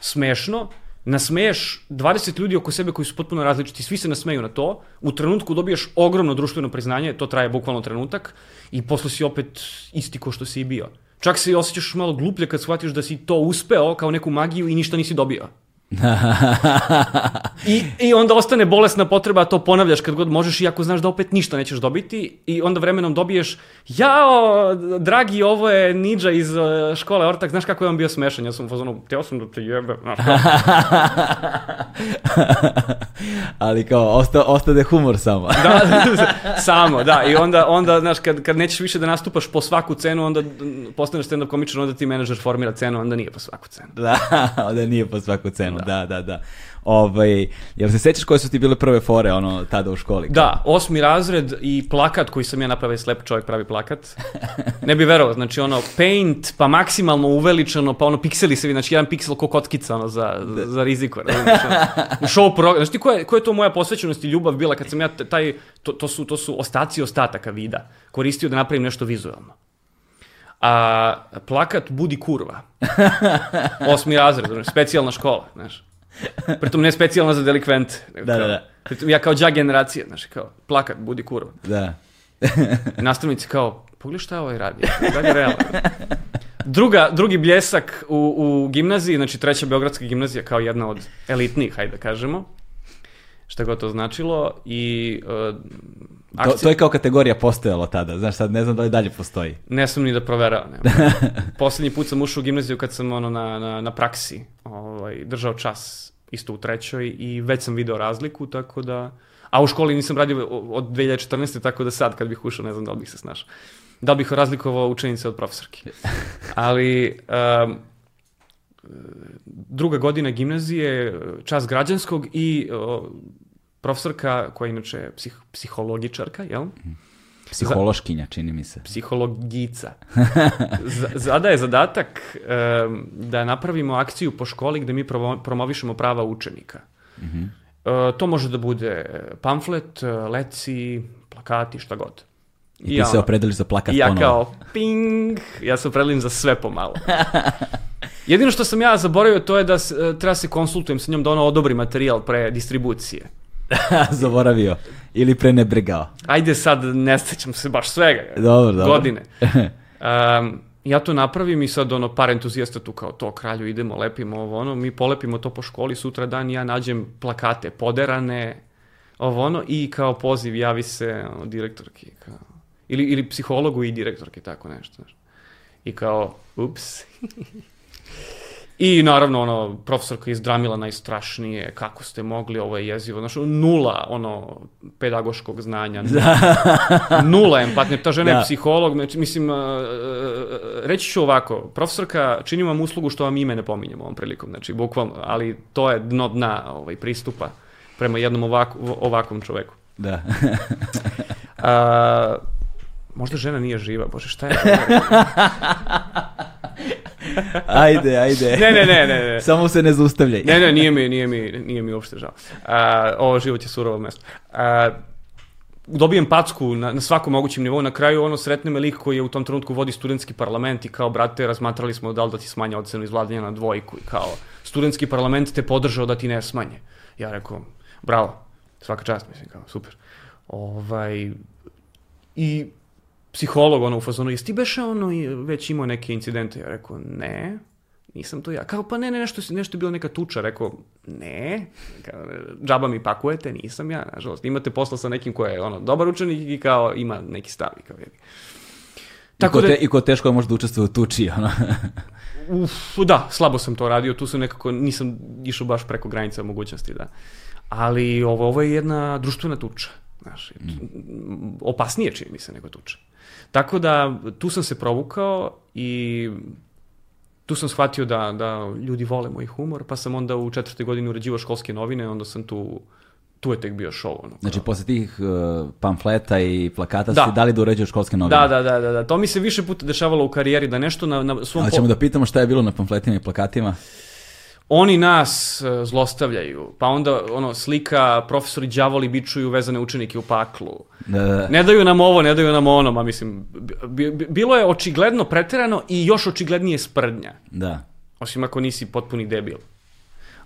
smešno, nasmeješ 20 ljudi oko sebe koji su potpuno različiti, svi se nasmeju na to, u trenutku dobiješ ogromno društveno priznanje, to traje bukvalno trenutak, i posle si opet isti ko što si i bio. Čak se osjećaš malo gluplje kad shvatiš da si to uspeo kao neku magiju i ništa nisi dobio. (laughs) I, I onda ostane bolesna potreba, a to ponavljaš kad god možeš, iako znaš da opet ništa nećeš dobiti, i onda vremenom dobiješ, jao, dragi, ovo je Ninja iz uh, škole Ortak, znaš kako je on bio smešan, ja sam u fazonu, teo sam da te jebe, znaš. (laughs) Ali kao, osta, ostade humor samo. da, (laughs) samo, da, i onda, onda znaš, kad, kad nećeš više da nastupaš po svaku cenu, onda postaneš stand-up komičar, onda ti menadžer formira cenu, onda nije po svaku cenu. da, onda nije po svaku cenu, da, da, da. Ovaj, jel se sećaš koje su ti bile prve fore, ono, tada u školi? Da, osmi razred i plakat koji sam ja napravio, slep čovjek pravi plakat. (laughs) Ne bi verovao, znači ono, paint, pa maksimalno uveličano, pa ono, pikseli se, znači jedan piksel ko kockica, ono, za, za, za riziko. Znači, ono, u show program, znači koja, je- koja je to moja posvećenost i ljubav bila kad sam ja taj, to, to, su, to su ostaci ostataka vida, koristio da napravim nešto vizualno. A plakat Budi kurva. (laughs) Osmi razred, ono, specijalna škola, znaš. Pritom ne specijalna za delikvente. nego Da, da, kao- da. Pritom ja kao đa generacija, znaš, kao plakat Budi kurva. Da. Nastavnici kao, pogledaj šta ovaj radi, da je realno. Druga, drugi bljesak u, u gimnaziji, znači treća Beogradska gimnazija kao jedna od elitnijih, hajde da kažemo, šta god to značilo, i uh, akcija, to je kao kategorija postojalo tada, znaš, sad ne znam da li dalje postoji. ne sam ni da proveravam. (laughs) Poslednji put sam ušao u gimnaziju kad sam ono na, na, na praksi ovaj, držao čas isto u trećoj i već sam video razliku, tako da... A u školi nisam radio od 2014. tako da sad kad bih ušao ne znam da li bih se snašao. Da li bih razlikovao učenice od profesorki. Ali um, druga godina gimnazije, čas građanskog i o, profesorka koja je inače psih, psihologičarka, jel? Psihološkinja, čini mi se. psihologica. (laughs) Zada je zadatak em, da napravimo akciju po školi gde mi promo- promovišemo prava učenika. E, to može da bude pamflet, e, leci, plakati, šta god. I ti se opredeliš za plakat ja ponovo. kao, ping, ja se opredelim za sve pomalo. (laughs) Jedino što sam ja zaboravio to je da e, treba se konsultujem sa njom da ona odobri materijal pre distribucije. (laughs) Zaboravio. Ili prenebregao. Ajde sad, ne sećam se baš svega. Dobro, dobro. Godine. (laughs) Um, ja to napravim i sad ono par entuzijasta tu kao to kralju idemo, lepimo ovo ono, mi polepimo to po školi, sutra dan ja nađem plakate poderane, ovo ono i kao poziv javi se ono, direktorki kao, ili, ili psihologu i direktorki, tako nešto. Znaš. I kao, ups. (laughs) I naravno, ono, profesorka izdramila najstrašnije, kako ste mogli, ovo je jezivo, znaš, nula, ono, pedagoškog znanja, (laughs) nula empatnje, ta žena Da. je psiholog, znači, mislim, uh, uh, reći ću ovako, profesorka, činim vam uslugu što vam ime ne pominjem ovom prilikom, znači, bukvalno, ali to je dno dna ovaj, pristupa prema jednom ovako, ovakvom čoveku. Da. (laughs) A, možda žena nije živa, bože, šta je? (laughs) (laughs) ajde, ajde. ne, ne, ne, ne, ne. Samo se ne zaustavljaj. Ne, ne, nije mi, nije mi, nije mi uopšte žao. A, ovo život je surovo mesto. A, dobijem packu na, na svakom mogućem nivou, na kraju ono sretne me lik koji je u tom trenutku vodi studentski parlament i kao, brate, razmatrali smo da li da ti smanja ocenu iz vladanja na dvojku i kao, studentski parlament te podržao da ti ne smanje. Ja rekao, bravo, svaka čast, mislim, kao, super. Ovaj, I psiholog, ono, u fazonu, jesi ti beše, ono, i već imao neke incidente? Ja rekao, ne, nisam to ja. Kao, pa ne, ne, nešto, nešto je bilo neka tuča. Rekao, ne, kao, džaba mi pakujete, nisam ja, nažalost. Imate posla sa nekim ko je, ono, dobar učenik i kao, ima neki stav. i Kao, jebi. I ko, te, I ko teško može da učestvuje u tuči, (laughs) ono. Uf, da, slabo sam to radio, tu sam nekako, nisam išao baš preko granica mogućnosti, da. Ali ovo, ovo je jedna društvena tuča, znaš, mm. opasnije čini mi se nego tuča. Tako da, tu sam se provukao i tu sam shvatio da, da ljudi vole moj humor, pa sam onda u četvrtoj godini uređivao školske novine, onda sam tu tu je tek bio show. Ono, Znači, posle tih uh, pamfleta i plakata Da. ste dali da uređuješ školske novine. da, da, da, da, da, to mi se više puta dešavalo u karijeri, da nešto na, na svom... Ali po- ćemo da pitamo šta je bilo na pamfletima i plakatima. Oni nas e, zlostavljaju, pa onda ono slika profesori đavoli bičuju vezane učenike u paklu. Da, da. Ne daju nam ovo, ne daju nam ono, ma mislim, bi- bi- bilo je očigledno preterano i još očiglednije sprdnja. da. Osim ako nisi potpuni debil.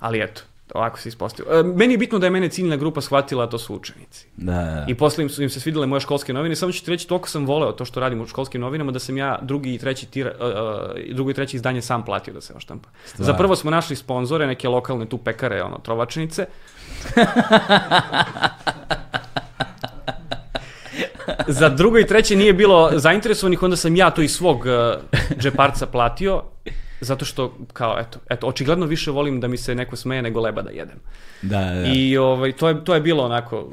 Ali eto, ovako se ispostavio. E, meni je bitno da je mene ciljna grupa shvatila, a to su učenici. Da, da. I posle im su im se svidele moje školske novine, samo ću ti reći, toliko sam voleo to što radim u školskim novinama, da sam ja drugi i treći, tira, uh, uh, drugo i treći izdanje sam platio da se oštampa. Stvarno? Za prvo smo našli sponzore, neke lokalne tu pekare, ono, trovačnice. Za drugo i treće nije bilo zainteresovanih, onda sam ja to iz svog uh, džeparca platio, zato što, kao, eto, eto, očigledno više volim da mi se neko smeje nego leba da jedem. Da, da, da. I ovaj, to, je, to je bilo onako,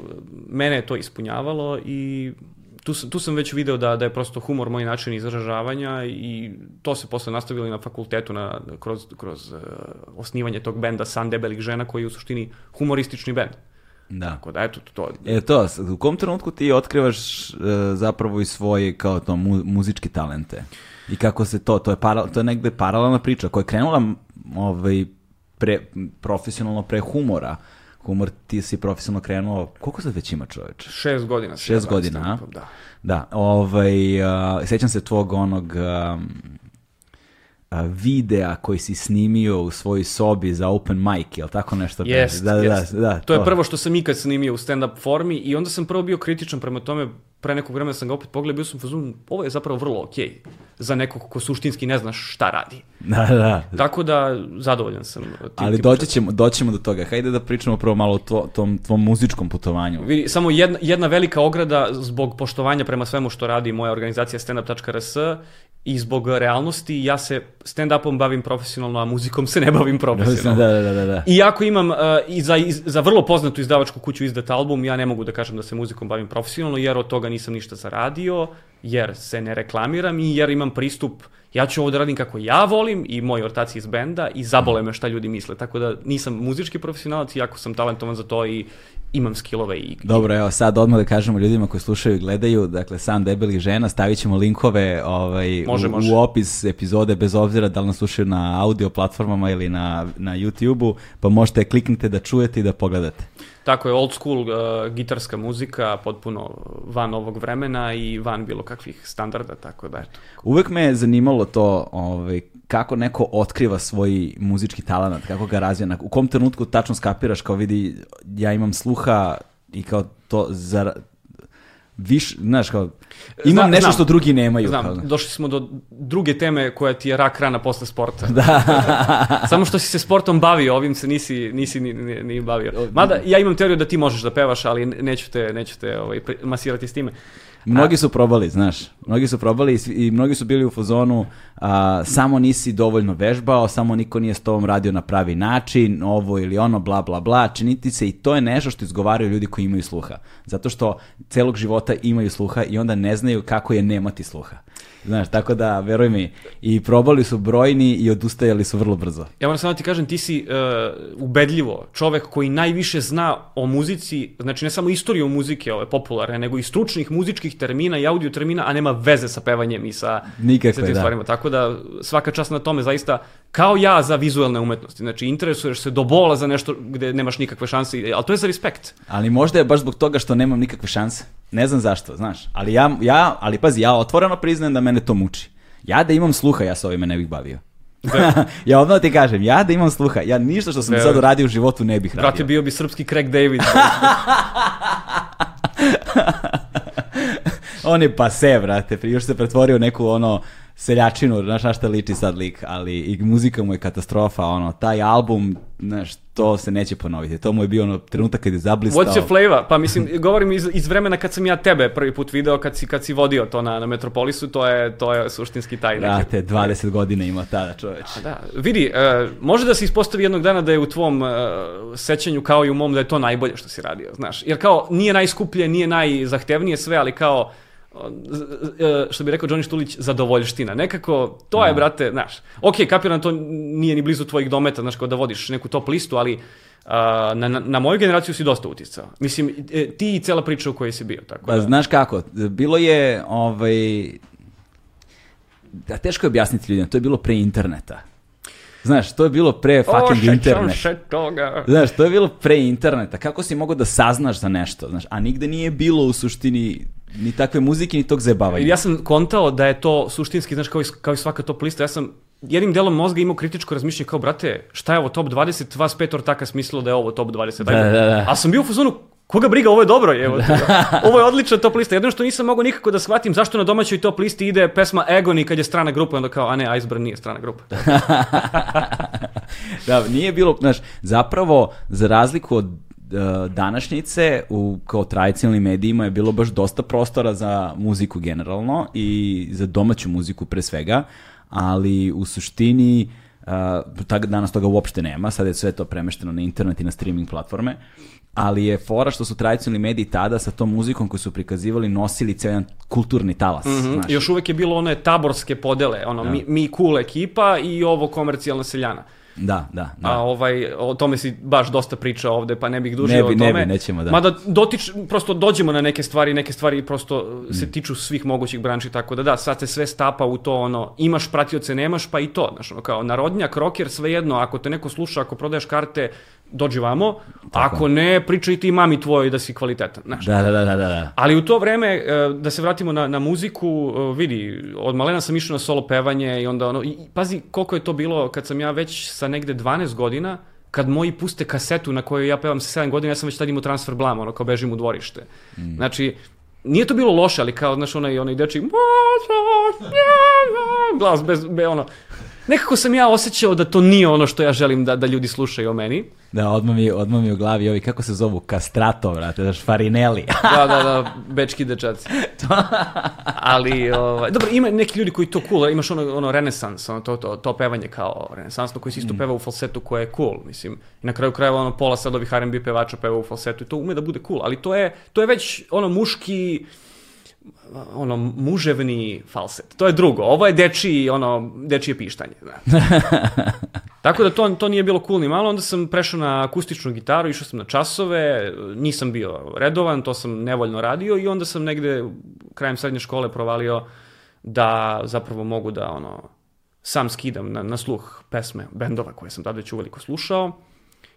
mene je to ispunjavalo i tu sam, tu sam već video da, da je prosto humor moj način izražavanja i to se posle nastavilo i na fakultetu na, kroz, kroz uh, osnivanje tog benda San debelih žena koji je u suštini humoristični bend. da. Tako da, eto, to, E to, u kom trenutku ti otkrivaš e, zapravo i svoje kao to mu, muzičke talente? I kako se to, to je, para, to je negde paralelna priča koja je krenula ovaj, pre, profesionalno pre humora. Humor ti si profesionalno krenuo, koliko sad već ima čoveče? šest godina. Šest godina, a? Da. Da, ovaj, a, sećam se tvog onog um, videa koji si snimio u svojoj sobi za open mic, jel tako nešto? Jest, da, da, jest. da, da, to je prvo što sam ikad snimio u stand-up formi i onda sam prvo bio kritičan prema tome, pre nekog vremena sam ga opet pogledao, bio sam u fazonu, ovo je zapravo vrlo okej za nekog ko suštinski ne znaš šta radi. Da, (laughs) da, da. Tako da, zadovoljan sam. Tim, Ali tim doći ćemo, doći ćemo do toga. Hajde da pričamo prvo malo o tvo, tom tvom muzičkom putovanju. Vidi, samo jedna, jedna velika ograda zbog poštovanja prema svemu što radi moja organizacija standup.rs i zbog realnosti, ja se stand-upom bavim profesionalno, a muzikom se ne bavim profesionalno. (laughs) da, da, da, da. Iako imam uh, i za, iz- za vrlo poznatu izdavačku kuću izdat album, ja ne mogu da kažem da se muzikom bavim profesionalno, jer od toga nisam ništa zaradio, jer se ne reklamiram i jer imam pristup, ja ću ovo da radim kako ja volim i moji ortaci iz benda i zabole me šta ljudi misle. Tako da nisam muzički profesionalac, iako sam talentovan za to i imam skillove i... Dobro, evo sad odmah da kažemo ljudima koji slušaju i gledaju, dakle sam debelih žena, stavit ćemo linkove ovaj, Može, u, može. u opis epizode bez obzira da li nas slušaju na audio platformama ili na, na YouTube-u, pa možete kliknite da čujete i da pogledate. Tako je, old school uh, gitarska muzika, potpuno van ovog vremena i van bilo kakvih standarda, tako da eto. Uvek me je zanimalo to ovaj, kako neko otkriva svoj muzički talent, kako ga razvija, u kom trenutku tačno skapiraš kao vidi ja imam sluha i kao to za viš, znaš kao imam Zna- nešto znam. što drugi nemaju. kao, Znam, došli smo do druge teme koja ti je rak rana posle sporta. (laughs) Da. (laughs) Samo što si se sportom bavio, ovim se nisi, nisi ni, ni, ni bavio. Mada, ja imam teoriju da ti možeš da pevaš, ali neću te, neću te ovaj, masirati s time. Mnogi su probali, znaš, mnogi su probali i, i mnogi su bili u fazonu a, samo nisi dovoljno vežbao, samo niko nije s tobom radio na pravi način, ovo ili ono, bla, bla, bla, činiti se i to je nešto što izgovaraju ljudi koji imaju sluha. Zato što celog života imaju sluha i onda ne znaju kako je nemati sluha. Znaš, tako da, veruj mi, i probali su brojni i odustajali su vrlo brzo. Ja moram samo da ti kažem, ti si uh, ubedljivo čovek koji najviše zna o muzici, znači ne samo istoriju muzike ove popularne, nego i stručnih muzičkih termina i audio termina, a nema veze sa pevanjem i sa, Nikakve, sa tim da. stvarima. Tako da svaka čast na tome zaista, kao ja za vizuelne umetnosti. Znači interesuješ se do bola za nešto gde nemaš nikakve šanse, ali to je za respekt. Ali možda je baš zbog toga što nemam nikakve šanse. Ne znam zašto, znaš. Ali ja, ja ali pazi, ja otvoreno priznajem da mene to muči. Ja da imam sluha, ja se ovime ne bih bavio. (laughs) ja odmah ti kažem, ja da imam sluha, ja ništa što sam Verujem. sad uradio u životu ne bih Brate, radio. bio bi srpski Craig David. (laughs) On je pase, brate, još se pretvorio neku ono seljačinu, znaš na šta liči sad lik, ali i muzika mu je katastrofa, ono, taj album, znaš, to se neće ponoviti. To mu je bio ono trenutak kad je zablistao. What's your flavor? Pa mislim, govorim iz, iz vremena kad sam ja tebe prvi put video, kad si, kad si vodio to na, na Metropolisu, to je, to je suštinski taj neki- Brate, 20 godina ima tada čoveč. Da, vidi, e, može da se ispostavi jednog dana da je u tvom e, sećanju kao i u mom da je to najbolje što si radio, znaš. Jer kao nije najskuplje, nije najzahtevnije sve, ali kao što bi rekao Johnny Štulić, zadovoljština. Nekako, to je, brate, znaš, ok, kapiram, to nije ni blizu tvojih dometa, znaš, kao da vodiš neku top listu, ali a, na, na, moju generaciju si dosta uticao. Mislim, e, ti i cela priča u kojoj si bio. Tako Pa da. znaš kako, bilo je, ovaj, da teško je objasniti ljudima, to je bilo pre interneta. Znaš, to je bilo pre fucking sećam interneta. se toga. Znaš, to je bilo pre interneta. Kako si mogao da saznaš za nešto? Znaš, a nigde nije bilo u suštini ni takve muzike, ni tog zajebavanja. Ja sam kontao da je to suštinski, znaš, kao i, kao i svaka top lista, ja sam jednim delom mozga imao kritičko razmišljanje kao, brate, šta je ovo top 20, vas pet ortaka smislilo da je ovo top 20. Da, da, da. A sam bio u fazonu, koga briga, ovo je dobro, evo. (laughs) ovo je odlična top lista. Jedino što nisam mogao nikako da shvatim zašto na domaćoj top listi ide pesma Egoni kad je strana grupa, onda kao, a ne, Iceberg nije strana grupa. (laughs) da, nije bilo, znaš, zapravo, za razliku od današnjice u kao tradicionalnim medijima je bilo baš dosta prostora za muziku generalno i za domaću muziku pre svega, ali u suštini uh, tak, danas toga uopšte nema, sad je sve to premešteno na internet i na streaming platforme, ali je fora što su tradicionalni mediji tada sa tom muzikom koju su prikazivali nosili ceo jedan kulturni talas. znaš. Još uvek je bilo one taborske podele, ono, mi, mi cool ekipa i ovo komercijalna seljana. Da, da, da. A ovaj, o tome si baš dosta pričao ovde, pa ne bih dužio Ne bi, o ne tome. bi, nećemo, da. Mada dotič, prosto dođemo na neke stvari, neke stvari prosto Mm. se tiču svih mogućih branči, tako da da, sad se sve stapa u to, ono, imaš pratioce, nemaš, pa i to, znaš, ono, kao narodnjak, rocker, svejedno, ako te neko sluša, ako prodaješ karte, dođi vamo, ako ne, pričaj ti mami tvojoj da si kvalitetan, znaš. Da, da, da, da, da. Ali u to vreme, e, da se vratimo na, na muziku, e, vidi, od malena sam išao na solo pevanje i onda ono, i, pazi koliko je to bilo kad sam ja već sa negde 12 godina, kad moji puste kasetu na kojoj ja pevam sa 7 godina, ja sam već tad imao transfer blam, ono, kao bežim u dvorište. Znači, nije to bilo loše, ali kao, znaš, onaj, onaj dečiji, glas bez, be, ono, nekako sam ja osjećao da to nije ono što ja želim da, da ljudi slušaju o meni. Da, odmah mi, odmah mi u glavi ovi, kako se zovu, kastrato, brate, daš, farineli. Da, da, da, bečki dečaci. (laughs) Ali, ovaj, dobro, ima neki ljudi koji to cool, imaš ono, ono renesans, ono, to, to, to pevanje kao renesansno, koji se isto peva u falsetu koje je cool, mislim. I na kraju krajeva ono pola sad ovih R&B pevača peva u falsetu i to ume da bude cool, ali to je, to je već ono muški, ono muževni falset. To je drugo. Ovo je dečiji, ono, dečije pištanje. Da. (laughs) Tako da to, to nije bilo cool ni malo, onda sam prešao na akustičnu gitaru, išao sam na časove, nisam bio redovan, to sam nevoljno radio i onda sam negde krajem srednje škole provalio da zapravo mogu da ono sam skidam na, na sluh pesme bendova koje sam tada već uveliko slušao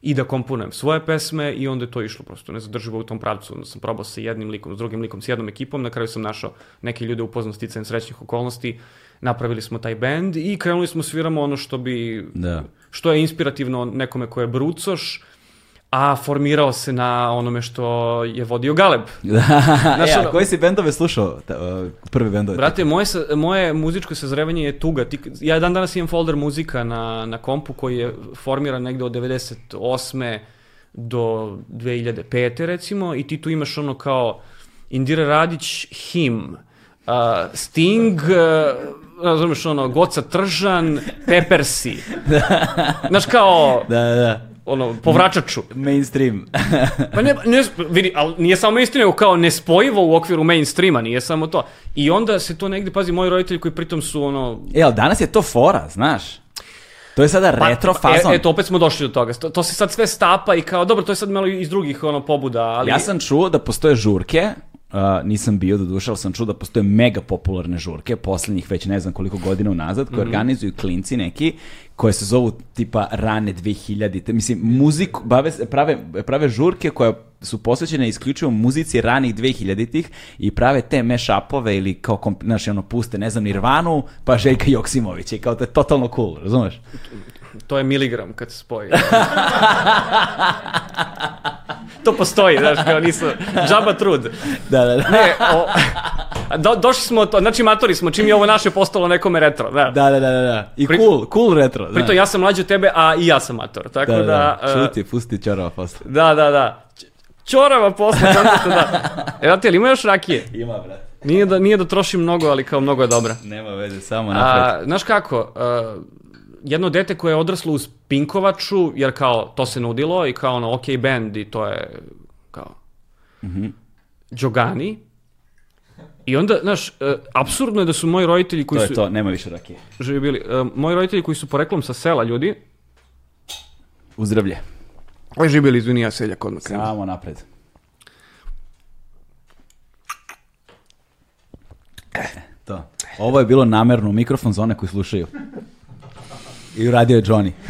i da komponujem svoje pesme i onda je to išlo prosto nezadrživo u tom pravcu. Onda sam probao sa jednim likom, s drugim likom, s jednom ekipom, na kraju sam našao neke ljude upoznao sticajem srećnih okolnosti, napravili smo taj bend i krenuli smo sviramo ono što bi Da. što je inspirativno nekome ko je brucoš, a formirao se na onome što je vodio Galeb. (laughs) Da, Znaš, e, a koji si bendove slušao? Ta, prvi bendove? Brate, moje, moje muzičko sazrevanje je tuga. Ti, ja dan danas imam folder muzika na, na kompu koji je formiran negde od 98. do 2005. recimo i ti tu imaš ono kao Indira Radić, Him, uh, Sting, uh, razumeš ono, Goca Tržan, Peppersi. (laughs) Znaš kao, Da, da, da. Ono, povračaču. Mainstream. (laughs) Pa ne, ne, vidi, ali nije samo mainstream, nego kao nespojivo u okviru mainstreama, nije samo to. I onda se to negde, pazi, moji roditelji koji pritom su ono... e, ali danas je to fora, znaš. To je sada retro fazon. E, eto, opet smo došli do toga. To, to se sad sve stapa i kao, dobro, to je sad malo iz drugih ono, pobuda, ali... Ja sam čuo da postoje žurke, uh, nisam bio do duše, ali sam čuo da postoje mega popularne žurke, poslednjih već ne znam koliko godina unazad, koje Mhm. organizuju klinci neki, koje se zovu tipa rane 2000-te. Mislim, muziku, bave, prave, prave žurke koje su posvećene isključivo muzici ranih 2000-ih i prave te mashupove ili kao, znaš, ono, puste, ne znam, Nirvanu, pa Željka Joksimovića i kao to je totalno cool, razumeš? To je miligram kad se spoji. (laughs) to postoji, znaš, kao nisu... Džaba trud. Da, da, da. Ne, o, do, došli smo, to, znači matori smo, čim je ovo naše postalo nekome retro, da. Da, da, da, da, da. I Pri- cool, cool retro. Pritom znaš. ja sam mlađi od tebe, a i ja sam mator, tako Da, da... da, e, šuti, pusti čorava posle. Da, da, da. Ćorava posle, kako da. E, da ali ima još rakije? Ima, brate. Nije da, nije da trošim mnogo, ali kao mnogo je dobra. Nema veze, samo napred. A, znaš kako, a, jedno dete koje je odraslo uz Pinkovaču, jer kao to se nudilo i kao ono OK band i to je kao Đogani. I onda, znaš, e, apsurdno je da su moji roditelji koji To je su to, nema više rakije. živi bili, e, moji roditelji koji su poreklom sa sela ljudi, Uzdravlje. Oj, žibeli, izvini, ja seljak odmah krenem. Samo napred. E, to. Ovo je bilo namerno mikrofon za one koji slušaju. I uradio je Johnny. (laughs)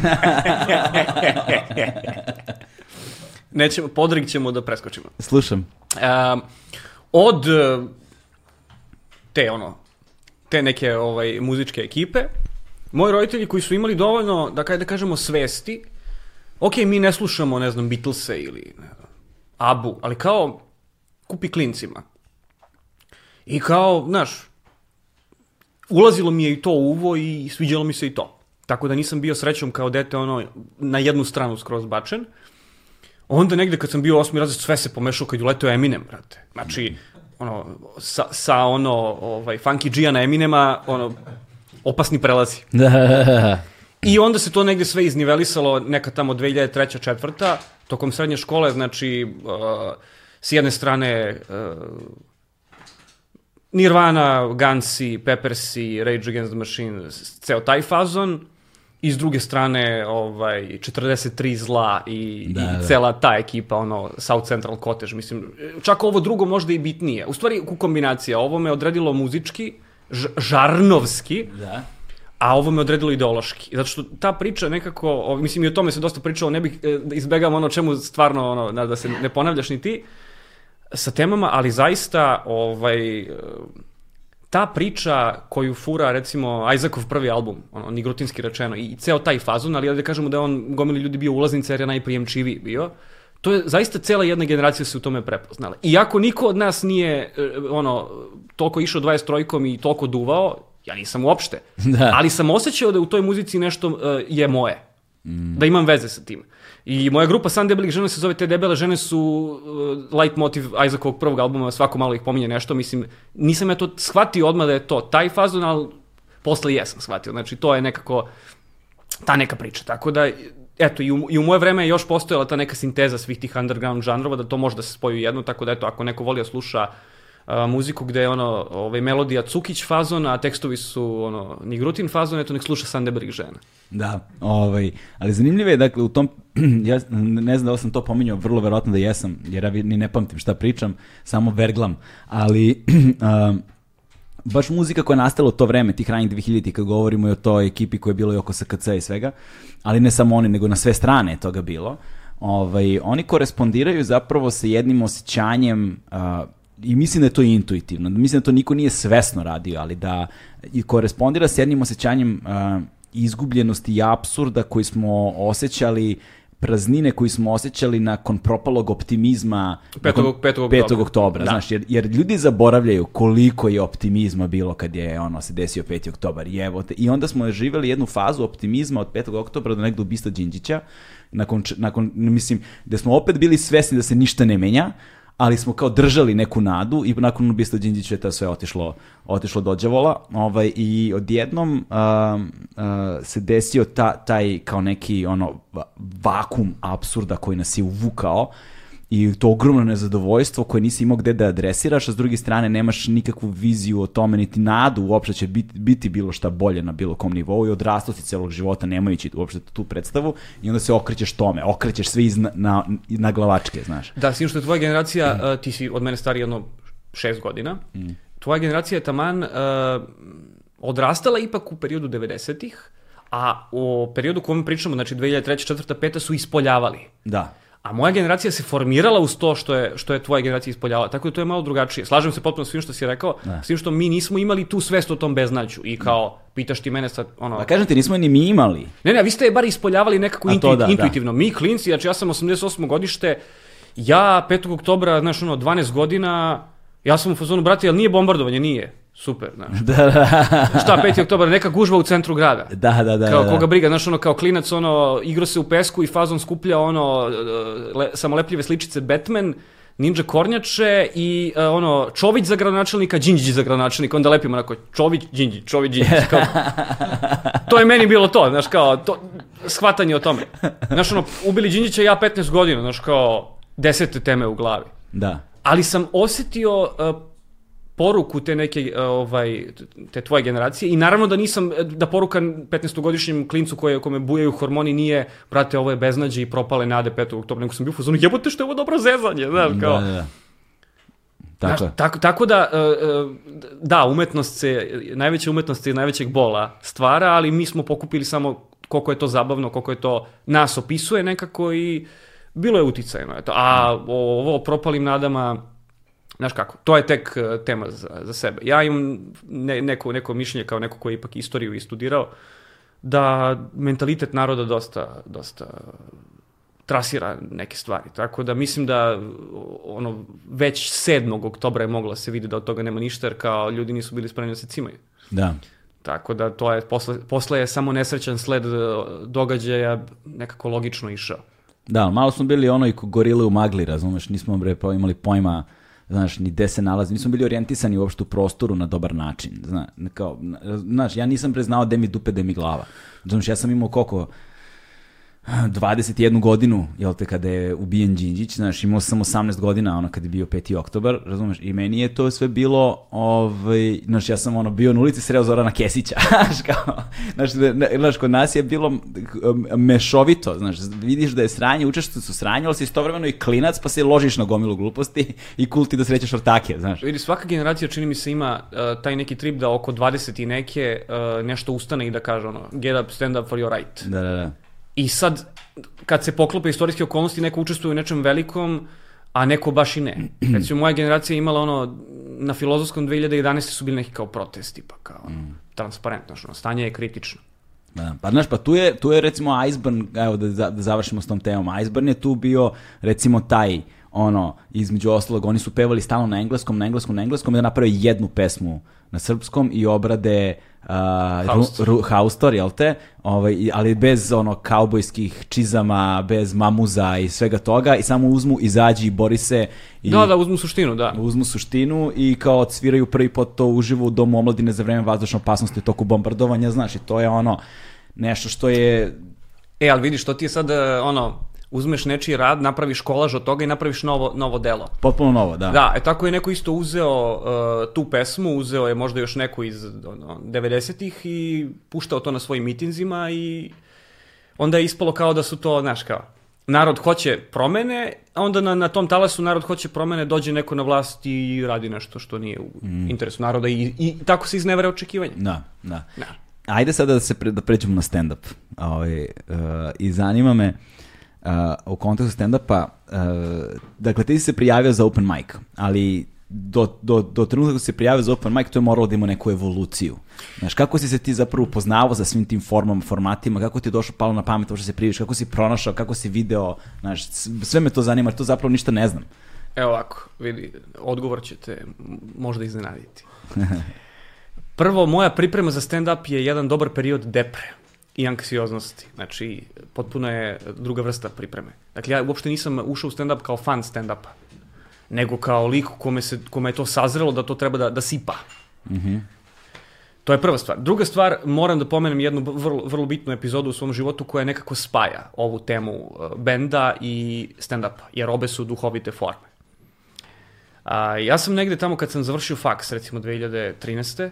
Nećemo, podrig ćemo da preskočimo. Slušam. Um, od e, te ono te neke ovaj muzičke ekipe moji roditelji koji su imali dovoljno da kaj da kažemo svesti ok, mi ne slušamo ne znam Beatlese ili ne znam, Abu ali kao kupi klincima i kao znaš ulazilo mi je i to uvo i sviđalo mi se i to tako da nisam bio srećom kao dete ono na jednu stranu skroz bačen Onda negde kad sam bio osmi razred sve se pomešao kad je uleteo Eminem, brate. Znači, ono, sa, sa ono, ovaj, Funky G-a na Eminema, ono, opasni prelazi. (laughs) I onda se to negde sve iznivelisalo, neka tamo 2003. četvrta, tokom srednje škole, znači, uh, s jedne strane uh, Nirvana, Gunsi, Peppersi, Rage Against the Machine, ceo taj fazon, i s druge strane ovaj 43 zla i, da, i da. cela ta ekipa ono South Central Cottage mislim čak ovo drugo možda i bitnije u stvari u kombinacija ovo me odredilo muzički žarnovski da a ovo me odredilo ideološki. Zato što ta priča nekako, mislim i o tome se dosta pričalo, ne bih e, da izbegam ono čemu stvarno ono, da se ne ponavljaš ni ti sa temama, ali zaista ovaj, ta priča koju fura recimo Isaacov prvi album, ono, nigrutinski rečeno, i ceo taj fazon, ali da kažemo da je on gomili ljudi bio ulaznica jer je najprijemčiviji bio, to je zaista cela jedna generacija se u tome prepoznala. Iako niko od nas nije e, ono toliko išao 23-kom i toliko duvao, ja nisam uopšte. (laughs) Da. Ali sam osjećao da u toj muzici nešto uh, je moje. Mm. Da imam veze sa tim. I moja grupa San debelih žena se zove Te debele žene su uh, light motiv Isaacovog prvog albuma, svako malo ih pominje nešto, mislim, nisam ja to shvatio odmah da je to taj fazon, ali posle jesam shvatio, znači to je nekako ta neka priča, tako da eto, i u, i u moje vreme je još postojala ta neka sinteza svih tih underground žanrova, da to može da se spoji u jedno, tako da eto, ako neko voli da sluša a, muziku gde je ono, ovaj, melodija Cukić fazon, a tekstovi su ono, Nigrutin fazon, eto nek sluša Sandeberg žena. Da, ovaj, ali zanimljivo je, dakle, u tom, (clears throat) ja ne znam da sam to pominjao, vrlo verovatno da jesam, jer ja ni ne pamtim šta pričam, samo verglam, ali (clears throat) um, baš muzika koja je nastala u to vreme, tih ranih 2000 kad govorimo i o toj ekipi koja je bilo i oko SKC i svega, ali ne samo oni, nego na sve strane je toga bilo, ovaj, oni korespondiraju zapravo sa jednim osjećanjem uh, i mislim da je to intuitivno, mislim da to niko nije svesno radio, ali da i korespondira s jednim osjećanjem uh, izgubljenosti i absurda koji smo osjećali praznine koji smo osjećali nakon propalog optimizma 5. 5. 5. oktobra, da. znaš, jer, jer ljudi zaboravljaju koliko je optimizma bilo kad je ono se desio 5. oktobar i evo te, i onda smo živeli jednu fazu optimizma od 5. oktobra do nekdo ubista Đinđića, nakon, nakon, mislim, gde smo opet bili svesni da se ništa ne menja, ali smo kao držali neku nadu i nakon ubistva Đinđića je to sve otišlo, otišlo do đavola. Ovaj, i odjednom uh, uh, se desio ta, taj kao neki ono vakum absurda koji nas je uvukao i to ogromno nezadovoljstvo koje nisi imao gde da adresiraš, a s druge strane nemaš nikakvu viziju o tome, niti nadu uopšte će biti, biti bilo šta bolje na bilo kom nivou i odrastao si celog života nemajući uopšte tu predstavu i onda se okrećeš tome, okrećeš sve iz na, na, na glavačke, znaš. Da, s što je tvoja generacija, mm. uh, ti si od mene stari jedno šest godina, mm. tvoja generacija je taman uh, odrastala ipak u periodu 90-ih, a u periodu kojem pričamo, znači 2003. 4. 5. su ispoljavali. Da. A moja generacija se formirala uz to što je, što je tvoja generacija ispoljala. Tako da to je malo drugačije. Slažem se potpuno s svim što si rekao, da. s tim što mi nismo imali tu svest o tom beznaću. I kao, pitaš ti mene sad, ono... Da kažem ti, nismo ni mi imali. Ne, ne, vi ste je bar ispoljavali nekako intu, da, da, intuitivno. Da. Mi klinci, znači ja sam 88. godište, ja 5. oktobra, znaš, ono, 12 godina, ja sam u fazonu, brate, ali nije bombardovanje, nije. Super, znaš. (laughs) Da, da. Šta, 5. oktobar, neka gužva u centru grada. Da, da, da. Kao da, koga briga, znaš, ono, kao klinac, ono, igra se u pesku i fazon skuplja, ono, le, samolepljive sličice Batman, Ninja Kornjače i uh, ono, Čović za gradonačelnika, Đinđić za gradonačelnika, onda lepimo onako, Čović, Đinđić, Čović, Đinđić, (laughs) kao, to je meni bilo to, znaš, kao, to, shvatanje o tome. Znaš, ono, ubili Đinđića ja 15 godina, znaš, kao, desete teme u glavi. Da. Ali sam osetio uh, poruku te neke ovaj te tvoje generacije i naravno da nisam da poruka 15-godišnjem klincu koje kome bujaju hormoni nije brate ovo je beznađe i propale nade 5. oktobra nego sam bio u fazonu jebote što je ovo dobro zezanje znaš kao Da, da, da. Tako Znaš, tako, tako da, e, e, da, umetnost se, najveća umetnost se najvećeg bola stvara, ali mi smo pokupili samo koliko je to zabavno, koliko je to nas opisuje nekako i bilo je uticajno. Eto. A o- ovo o propalim nadama, znaš kako, to je tek e, tema za, za sebe. Ja imam ne, neko, neko mišljenje kao neko koji je ipak istoriju i studirao, da mentalitet naroda dosta, dosta trasira neke stvari. Tako da mislim da ono već 7. oktobra je mogla se vidi da od toga nema ništa jer kao ljudi nisu bili spremni da se cimaju. Da. Tako da to je posle, posle je samo nesrećan sled e, događaja nekako logično išao. Da, malo smo bili ono i gorile u magli, razumeš, nismo bre pa imali pojma, znaš, ni gde se nalazi, nismo bili orijentisani uopšte u prostoru na dobar način, zna, kao, znaš, ja nisam bre znao gde mi dupe, gde mi glava. Znaš, ja sam imao koliko, 21 godinu, jel te, kada je ubijen Đinđić, znaš, imao sam 18 godina, ono, kada je bio 5. oktobar, razumeš, i meni je to sve bilo, ovaj, znaš, ja sam, ono, bio na ulici sreo Zorana Kesića, (laughs) znaš, kao, znaš, znaš, kod nas je bilo mešovito, znaš, vidiš da je sranje, učeš što su sranje, ali si istovremeno i klinac, pa se ložiš na gomilu gluposti i kulti da srećeš ortake, znaš. Vidi, svaka generacija čini mi se ima uh, taj neki trip da oko 20 i neke uh, nešto ustane i da kaže ono, get up, stand up for your right. Da, da, da. I sad, kad se poklope istorijske okolnosti, neko učestvuje u nečem velikom, a neko baš i ne. (clears throat) Recimo, moja generacija je imala ono, na filozofskom 2011. su bili neki kao protesti, pa kao mm. transparentno, što ono, stanje je kritično. Da, pa znaš, pa tu je, tu je recimo Iceburn, evo da, da završimo s tom temom, Iceburn je tu bio recimo taj, ono, između ostalog, oni su pevali stalno na engleskom, na engleskom, na engleskom, i da naprave jednu pesmu na srpskom i obrade Haustor. ru, ru, haustor, jel te? Ovaj, ali bez ono kaubojskih čizama, bez mamuza i svega toga i samo uzmu, izađi i bori se i Da, da, uzmu suštinu, da. uzmu suštinu i kao sviraju prvi pot to uživo u Domu omladine za vreme vazdušne opasnosti u toku bombardovanja, znaš, i to je ono nešto što je E, ali vidiš, to ti je sad, e, ono, uzmeš nečiji rad, napraviš kolaž od toga i napraviš novo, novo delo. potpuno novo, da. Da, e tako je neko isto uzeo uh, tu pesmu, uzeo je možda još neku iz ono, 90-ih i puštao to na svojim mitinzima i onda je ispalo kao da su to, znaš kao, narod hoće promene, a onda na, na tom talasu narod hoće promene, dođe neko na vlast i radi nešto što nije u interesu naroda i, i tako se iznevere očekivanja. Da, da. Da. Ajde sada da se pre, da pređemo na stand up. Ovaj uh, i zanima me uh, u kontekstu stand-upa, uh, dakle ti si se prijavio za open mic, ali do, do, do trenutka se prijavio za open mic, to je moralo da ima neku evoluciju. Znaš, kako si se ti zapravo upoznavao sa svim tim formama, formatima, kako ti je došlo palo na pamet to što se prijaviš, kako si pronašao, kako si video, znaš, sve me to zanima, to zapravo ništa ne znam. Evo ovako, vidi, odgovor će te možda iznenaditi. (laughs) Prvo, moja priprema za stand-up je jedan dobar period depre i anksioznosti. Znači, potpuno je druga vrsta pripreme. Dakle, ja uopšte nisam ušao u stand-up kao fan stand-upa, nego kao lik kome, se, kome je to sazrelo da to treba da, da sipa. To je prva stvar. Druga stvar, moram da pomenem jednu vrlo, vrlo bitnu epizodu u svom životu koja nekako spaja ovu temu uh, benda i stand-upa, jer obe su duhovite forme. A, ja sam negde tamo kad sam završio faks, recimo 2013.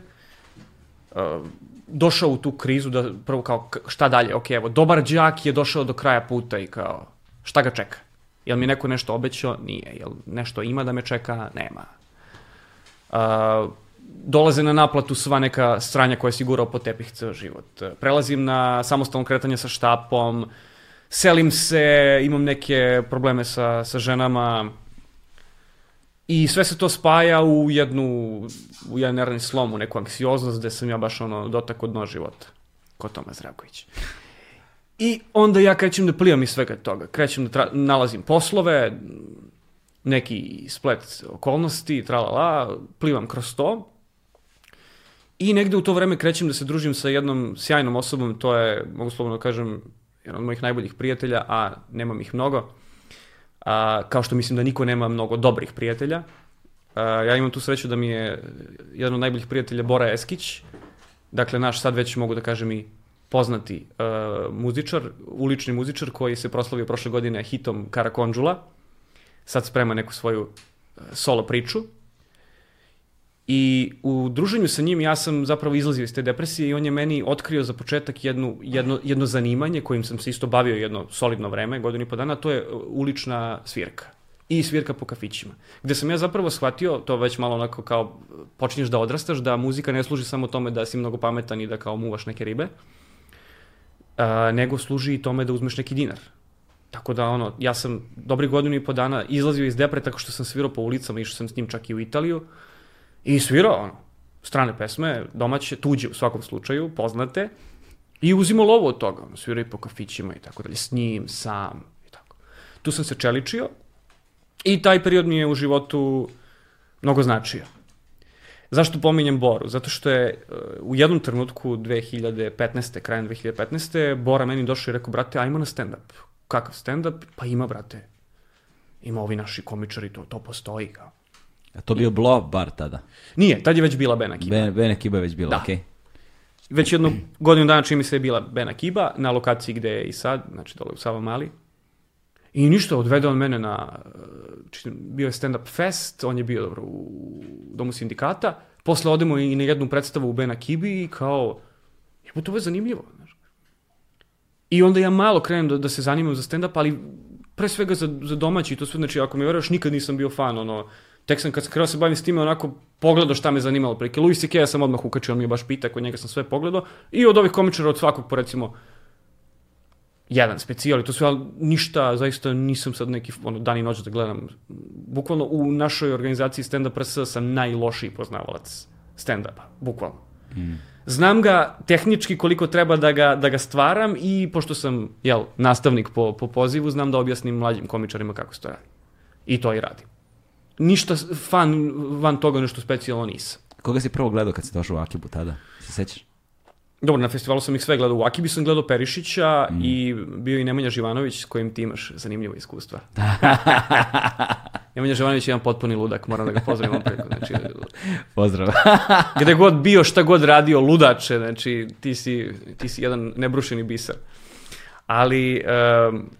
Došao u tu krizu da prvo kao šta dalje, ok, evo, dobar đak je došao do kraja puta i kao šta ga čeka? Jel mi neko nešto obećao? Nije. Jel nešto ima da me čeka? Nema. Uh, dolaze na naplatu sva neka stranja koja je sigurao po tepih ceo život. Prelazim na samostalno kretanje sa štapom, selim se, imam neke probleme sa, sa ženama, I sve se to spaja u jednu, u jedan nervni slom, u neku anksioznost gde sam ja baš ono dotak od dno života. Ko Toma Zdravković. I onda ja krećem da plivam iz svega toga. Krećem da nalazim poslove, neki splet okolnosti, tralala, plivam kroz to. I negde u to vreme krećem da se družim sa jednom sjajnom osobom, to je, mogu slobodno kažem, jedan od mojih najboljih prijatelja, a nemam ih mnogo a, kao što mislim da niko nema mnogo dobrih prijatelja. A, ja imam tu sreću da mi je jedan od najboljih prijatelja Bora Eskić, dakle naš sad već mogu da kažem i poznati uh, muzičar, ulični muzičar koji se proslavio prošle godine hitom Karakonđula, sad sprema neku svoju uh, solo priču. I u druženju sa njim ja sam zapravo izlazio iz te depresije i on je meni otkrio za početak jednu, jedno, jedno zanimanje kojim sam se isto bavio jedno solidno vreme, godinu i po dana, to je ulična svirka i svirka po kafićima. Gde sam ja zapravo shvatio, to već malo onako kao počinješ da odrastaš, da muzika ne služi samo tome da si mnogo pametan i da kao muvaš neke ribe, a, nego služi i tome da uzmeš neki dinar. Tako da, ono, ja sam dobri godinu i po dana izlazio iz depre tako što sam svirao po ulicama, išao sam s njim čak i u Italiju i svirao, ono, strane pesme, domaće, tuđe u svakom slučaju, poznate, i uzimo lovu od toga, ono, svirao i po kafićima i tako dalje, s njim, sam, i tako. Tu sam se čeličio i taj period mi je u životu mnogo značio. Zašto pominjem Boru? Zato što je uh, u jednom trenutku 2015. krajem 2015. Bora meni došao i rekao, brate, ajmo na stand-up. Kakav stand-up? Pa ima, brate. Ima ovi naši komičari, to, to postoji. Kao. A to bio Blow bar tada? Nije, tad je već bila Bena Kiba. Bene, Bene Kiba je već bila, Da. okej. Već jednu godinu dana čini mi se je bila Bena Kiba, na lokaciji gde je i sad, znači dole u Sava Mali. I ništa, odvede on mene na, či- bio je stand-up fest, on je bio dobro u domu sindikata, posle odemo i na jednu predstavu u Bena Kibi i kao, je to je zanimljivo. Znaš. I onda ja malo krenem da, da se zanimam za stand-up, ali pre svega za, za domaći, to sve, znači ako mi veruješ, nikad nisam bio fan, ono, tek sam kad sam krenuo da se bavim s time, onako pogledao šta me zanimalo, preke Louis C.K. ja sam odmah ukačio, on mi je baš pita, kod njega sam sve pogledao, i od ovih komičara, od svakog, po recimo, jedan specijal to sve, ali ništa, zaista nisam sad neki, ono, dan i noć da gledam. Bukvalno u našoj organizaciji Stand Up RS sam najlošiji poznavalac stand-upa, bukvalno. Znam ga tehnički koliko treba da ga, da ga stvaram i pošto sam jel, nastavnik po, po pozivu, znam da objasnim mlađim komičarima kako se to radi. I to i radim. Ništa fan van toga nešto specijalno nisam. Koga si prvo gledao kad si došao u Akibu tada? Se sećaš? Dobro, na festivalu sam ih sve gledao. U Akibi sam gledao Perišića i bio i Nemanja Živanović s kojim ti imaš zanimljivo iskustva. (laughs) Nemanja Živanović je jedan potpuni ludak, moram da ga pozdravim priliku. Znači, Pozdrav. (laughs) gde god bio, šta god radio, ludače, znači ti si, ti si jedan nebrušeni biser. Ali um,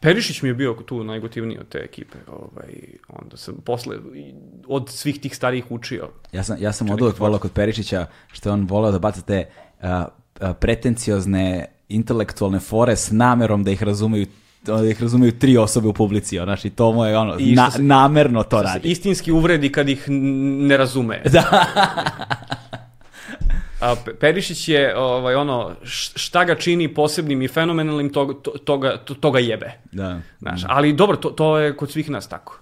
Perišić mi je bio tu najgotivniji od te ekipe. Ovaj, onda sam posle od svih tih starijih učio. ja sam, ja sam od uvek volao kod Perišića što je on volao da baca te a, pretenciozne intelektualne fore s namerom da ih razumeju da ih razumeju tri osobe u publici, ono, znači to mu je ono, I na, se- namerno to radi. istinski uvredi kad ih ne razume. Da. (laughs) A Pe- Perišić je ovaj, ono, šta ga čini posebnim i fenomenalnim, toga, to- toga, to- toga jebe. da. Znaš, ali dobro, to, to je kod svih nas tako.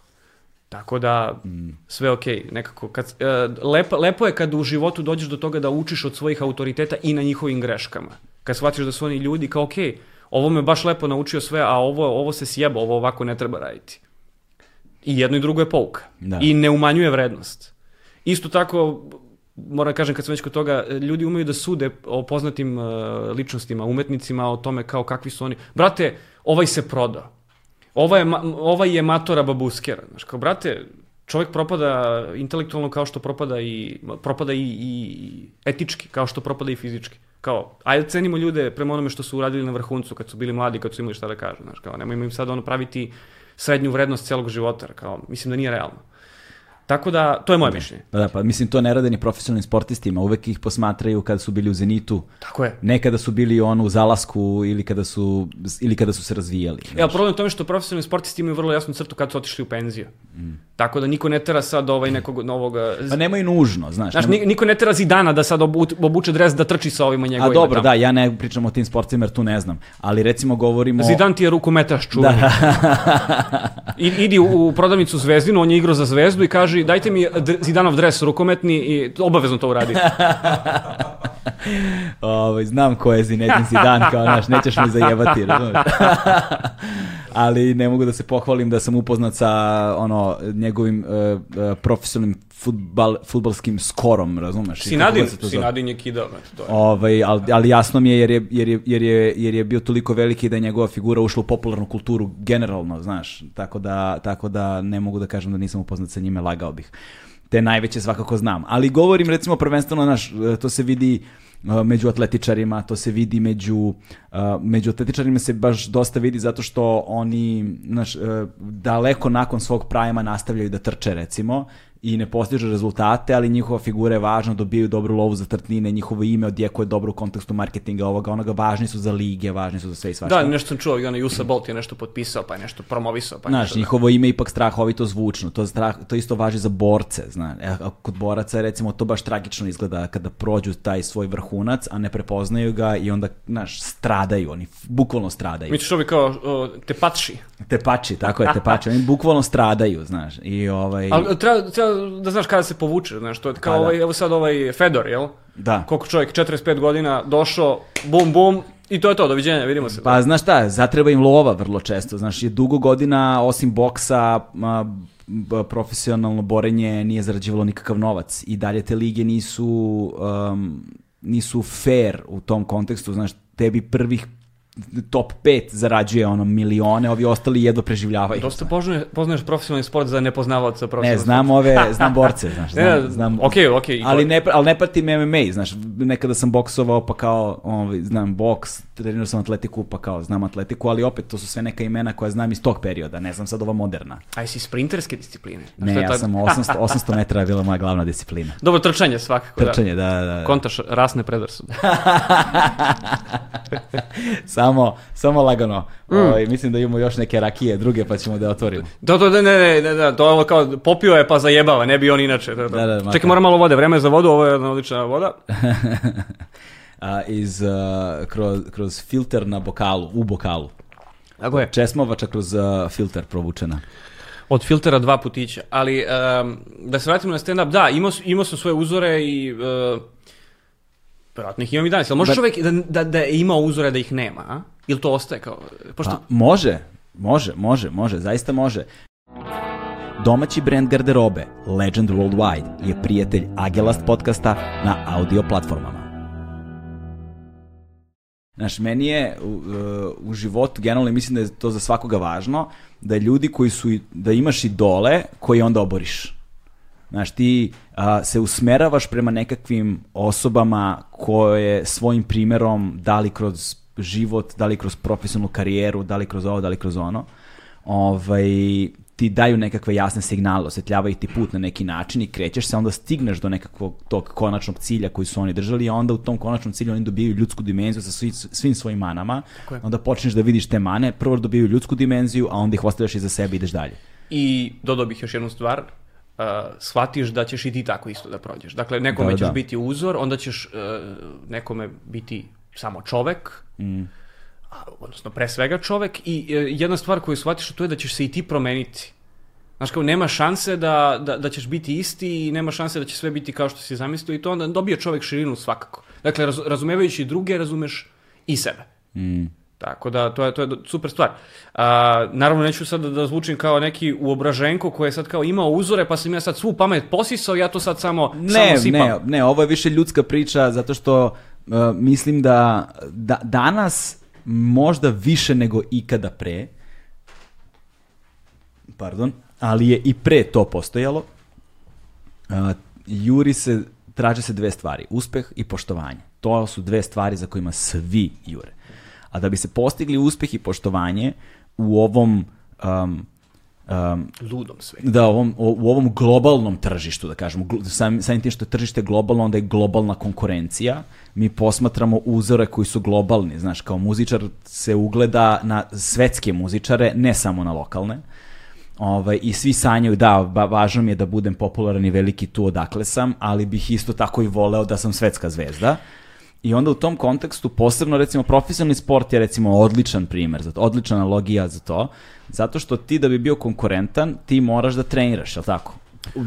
Tako da, sve okej, nekako, kad, e, lepo, lepo je kad u životu dođeš do toga da učiš od svojih autoriteta i na njihovim greškama. Kad shvatiš da su oni ljudi kao, okej, ovo me baš lepo naučio sve, a ovo, ovo se sjeba, ovo ovako ne treba raditi. I jedno i drugo je pouka. Da. I ne umanjuje vrednost. Isto tako, moram da kažem kad sam već kod toga, ljudi umeju da sude o poznatim uh, ličnostima, umetnicima, o tome kao kakvi su oni. Brate, ovaj se prodao. Ovaj je, ovaj je matora babuskera. Znaš, kao, brate, čovjek propada intelektualno kao što propada i, propada i, i etički, kao što propada i fizički. Kao, ajde cenimo ljude prema onome što su uradili na vrhuncu kad su bili mladi, kad su imali šta da kažu. Znaš, kao, nemojmo im sad ono praviti srednju vrednost celog života. Kao, mislim da nije realno. Tako da, to je moje mišljenje. Pa da, pa mislim to ne rade ni profesionalnim sportistima, uvek ih posmatraju kada su bili u Zenitu, Tako je. ne kada su bili ono u zalasku ili kada su, ili kada su se razvijali. E, ali problem je tome što profesionalni sportisti imaju vrlo jasnu crtu kad su otišli u penziju. Tako da niko ne tera sad ovaj nekog novog... Pa nemaju nužno, znaš. Znaš, ni- niko ne tera Zidana da sad obu, obuče dres da trči sa ovima A njegovima. dobro, tamo. da, ja ne pričam o tim sportovima jer tu ne znam, ali recimo govorimo... Zidan ti je rukometaš čuveni. I, idi u, u prodavnicu Zvezdinu, on je igrao za Zvezdu i kaže dajte mi Zidanov dres rukometni i obavezno to uradi. (laughs) Ovaj, znam ko je Zinedine Zidane, kao, znaš, nećeš mi zajebati, razumeš? (laughs) Ali ne mogu da se pohvalim da sam upoznat sa ono, njegovim uh, uh, profesionalnim futbal, futbalskim skorom, razumeš? Sinadin. Sinadin je kidao. eto, To je. Ovaj, ali, ali jasno mi je jer je, jer, je, jer, je, jer je bio toliko veliki da je njegova figura ušla u popularnu kulturu generalno, znaš, tako da, tako da ne mogu da kažem da nisam upoznat sa njime, lagao bih. Te najveće svakako znam. Ali govorim recimo prvenstveno, znaš, to se vidi uh, među atletičarima, to se vidi među, među atletičarima se baš dosta vidi zato što oni, znaš, uh, daleko nakon svog prajma nastavljaju da trče recimo i ne postižu rezultate, ali njihova figura je važna, dobijaju dobru lovu za trtnine, njihovo ime odjekuje dobro u kontekstu marketinga ovoga, onoga, važni su za lige, važni su za sve i svašta. Da, nešto sam čuo, i onaj Usa Bolt je nešto potpisao, pa je nešto promovisao, pa je Znaš, nešto, da. njihovo ime je ipak strahovito zvučno, to, strah, to isto važi za borce, znaš, e, a kod boraca recimo to baš tragično izgleda kada prođu taj svoj vrhunac, a ne prepoznaju ga i onda, znaš, stradaju, oni bukvalno stradaju. Misliš ovi kao o, tepači. Tepači, tako je, tepači, oni bukvalno stradaju, znaš, i ovaj... Ali treba, treba da znaš kada se povuče, znaš, to je kao Pa da. ovaj, evo sad ovaj Fedor, jel? Da. Koliko čovjek, 45 godina, došao, bum, bum, i to je to, doviđenja, vidimo se. Pa znaš šta, zatreba im lova vrlo često, znaš, je dugo godina, osim boksa, profesionalno borenje nije zarađivalo nikakav novac i dalje te lige nisu, um, nisu fair u tom kontekstu, znaš, tebi prvih top 5 zarađuje ono milione, ovi ostali jedva preživljavaju. Dosta poznaješ, poznaješ profesionalni sport za nepoznavaoca Ne, profesionalnog znam ove, (laughs) znam borce, znaš, Ne, znam, ne, znam okej, okej, i ali ne, ali ne pratim MMA, znaš, nekada sam boksovao pa kao, ovaj, znam boks, trenirao sam atletiku pa kao znam atletiku, ali opet to su sve neka imena koja znam iz tog perioda, ne znam sad ova moderna. A jesi sprinterske discipline? Znaš, Ne, ja ta- sam 800, 800 metara je bila moja glavna disciplina. Dobro, trčanje svakako, Trčanje, da, da. da. da. Kontaš rasne predrasude. (laughs) samo, samo lagano. Mm. Ovaj, mislim da imamo još neke rakije druge pa ćemo da otvorimo. Da, da, ne, ne, ne, ne, ne, to je ovo kao popio je pa zajebava, ne bi on inače. Da, Da, da, makar. Čekaj, moram malo vode, vreme je za vodu, ovo je jedna odlična voda. (laughs) A, iz, a, kroz, kroz filter na bokalu, u bokalu. Tako je. Česmovača kroz a, filter provučena. Od filtera dva putića, ali um, da se vratimo na stand-up, da, imao, imao sam svoje uzore i... Uh, Vjerojatno ih imam i danas, ali može Da- čovjek da, da, da je imao uzore da ih nema, a? Ili to ostaje kao... Pošto, Pa, može, može, može, može, zaista može. Domaći brend garderobe Legend Worldwide je prijatelj Agelast podcasta na audio platformama. Znaš, meni je u, u životu, generalno mislim da je to za svakoga važno, da ljudi koji su, da imaš idole koji onda oboriš. Znaš, ti a, se usmeravaš prema nekakvim osobama koje svojim primerom, da li kroz život, da li kroz profesionalnu karijeru, da li kroz ovo, da li kroz ono, ovaj, ti daju nekakve jasne signale, osvetljavaju ti put na neki način i krećeš se, onda stigneš do nekakvog tog konačnog cilja koji su oni držali, a onda u tom konačnom cilju oni dobijaju ljudsku dimenziju sa svi, svim svojim manama, onda počneš da vidiš te mane, prvo dobijaju ljudsku dimenziju, a onda ih ostavljaš iza sebe i ideš dalje. I dodao bih još jednu stvar, uh, shvatiš da ćeš i ti tako isto da prođeš. Dakle, nekome Da, ćeš da. biti uzor, onda ćeš uh, nekome biti samo čovek, Mm. Odnosno pre svega čovek i uh, jedna stvar koju shvatiš to je da ćeš se i ti promeniti. Znaš kao, nema šanse da, da, da ćeš biti isti i nema šanse da će sve biti kao što si zamislio i to onda dobije čovek širinu svakako. Dakle, raz, razumevajući druge, razumeš i sebe. Mm. Tako da, to je, to je super stvar. A, naravno, neću sad da, da zvučim kao neki uobraženko koji je sad kao imao uzore, pa sam ja sad svu pamet posisao, ja to sad samo, Ne, samo sipam. ne, ne, ovo je više ljudska priča zato što uh, mislim da, da danas možda više nego ikada pre, pardon, ali je i pre to postojalo, uh, juri se, traže se dve stvari, uspeh i poštovanje. To su dve stvari za kojima svi jure. A da bi se postigli uspeh i poštovanje u ovom um, um, Ludom sve. da, ovom, u ovom globalnom tržištu, da kažemo, sam, samim tim što je tržište globalno, onda je globalna konkurencija. Mi posmatramo uzore koji su globalni, znaš, kao muzičar se ugleda na svetske muzičare, ne samo na lokalne. Ovaj, I svi sanjaju, da, ba, važno mi je da budem popularan i veliki tu odakle sam, ali bih isto tako i voleo da sam svetska zvezda. I onda u tom kontekstu, posebno recimo profesionalni sport je recimo odličan primer, za to, odlična analogija za to, zato što ti da bi bio konkurentan, ti moraš da treniraš, je tako?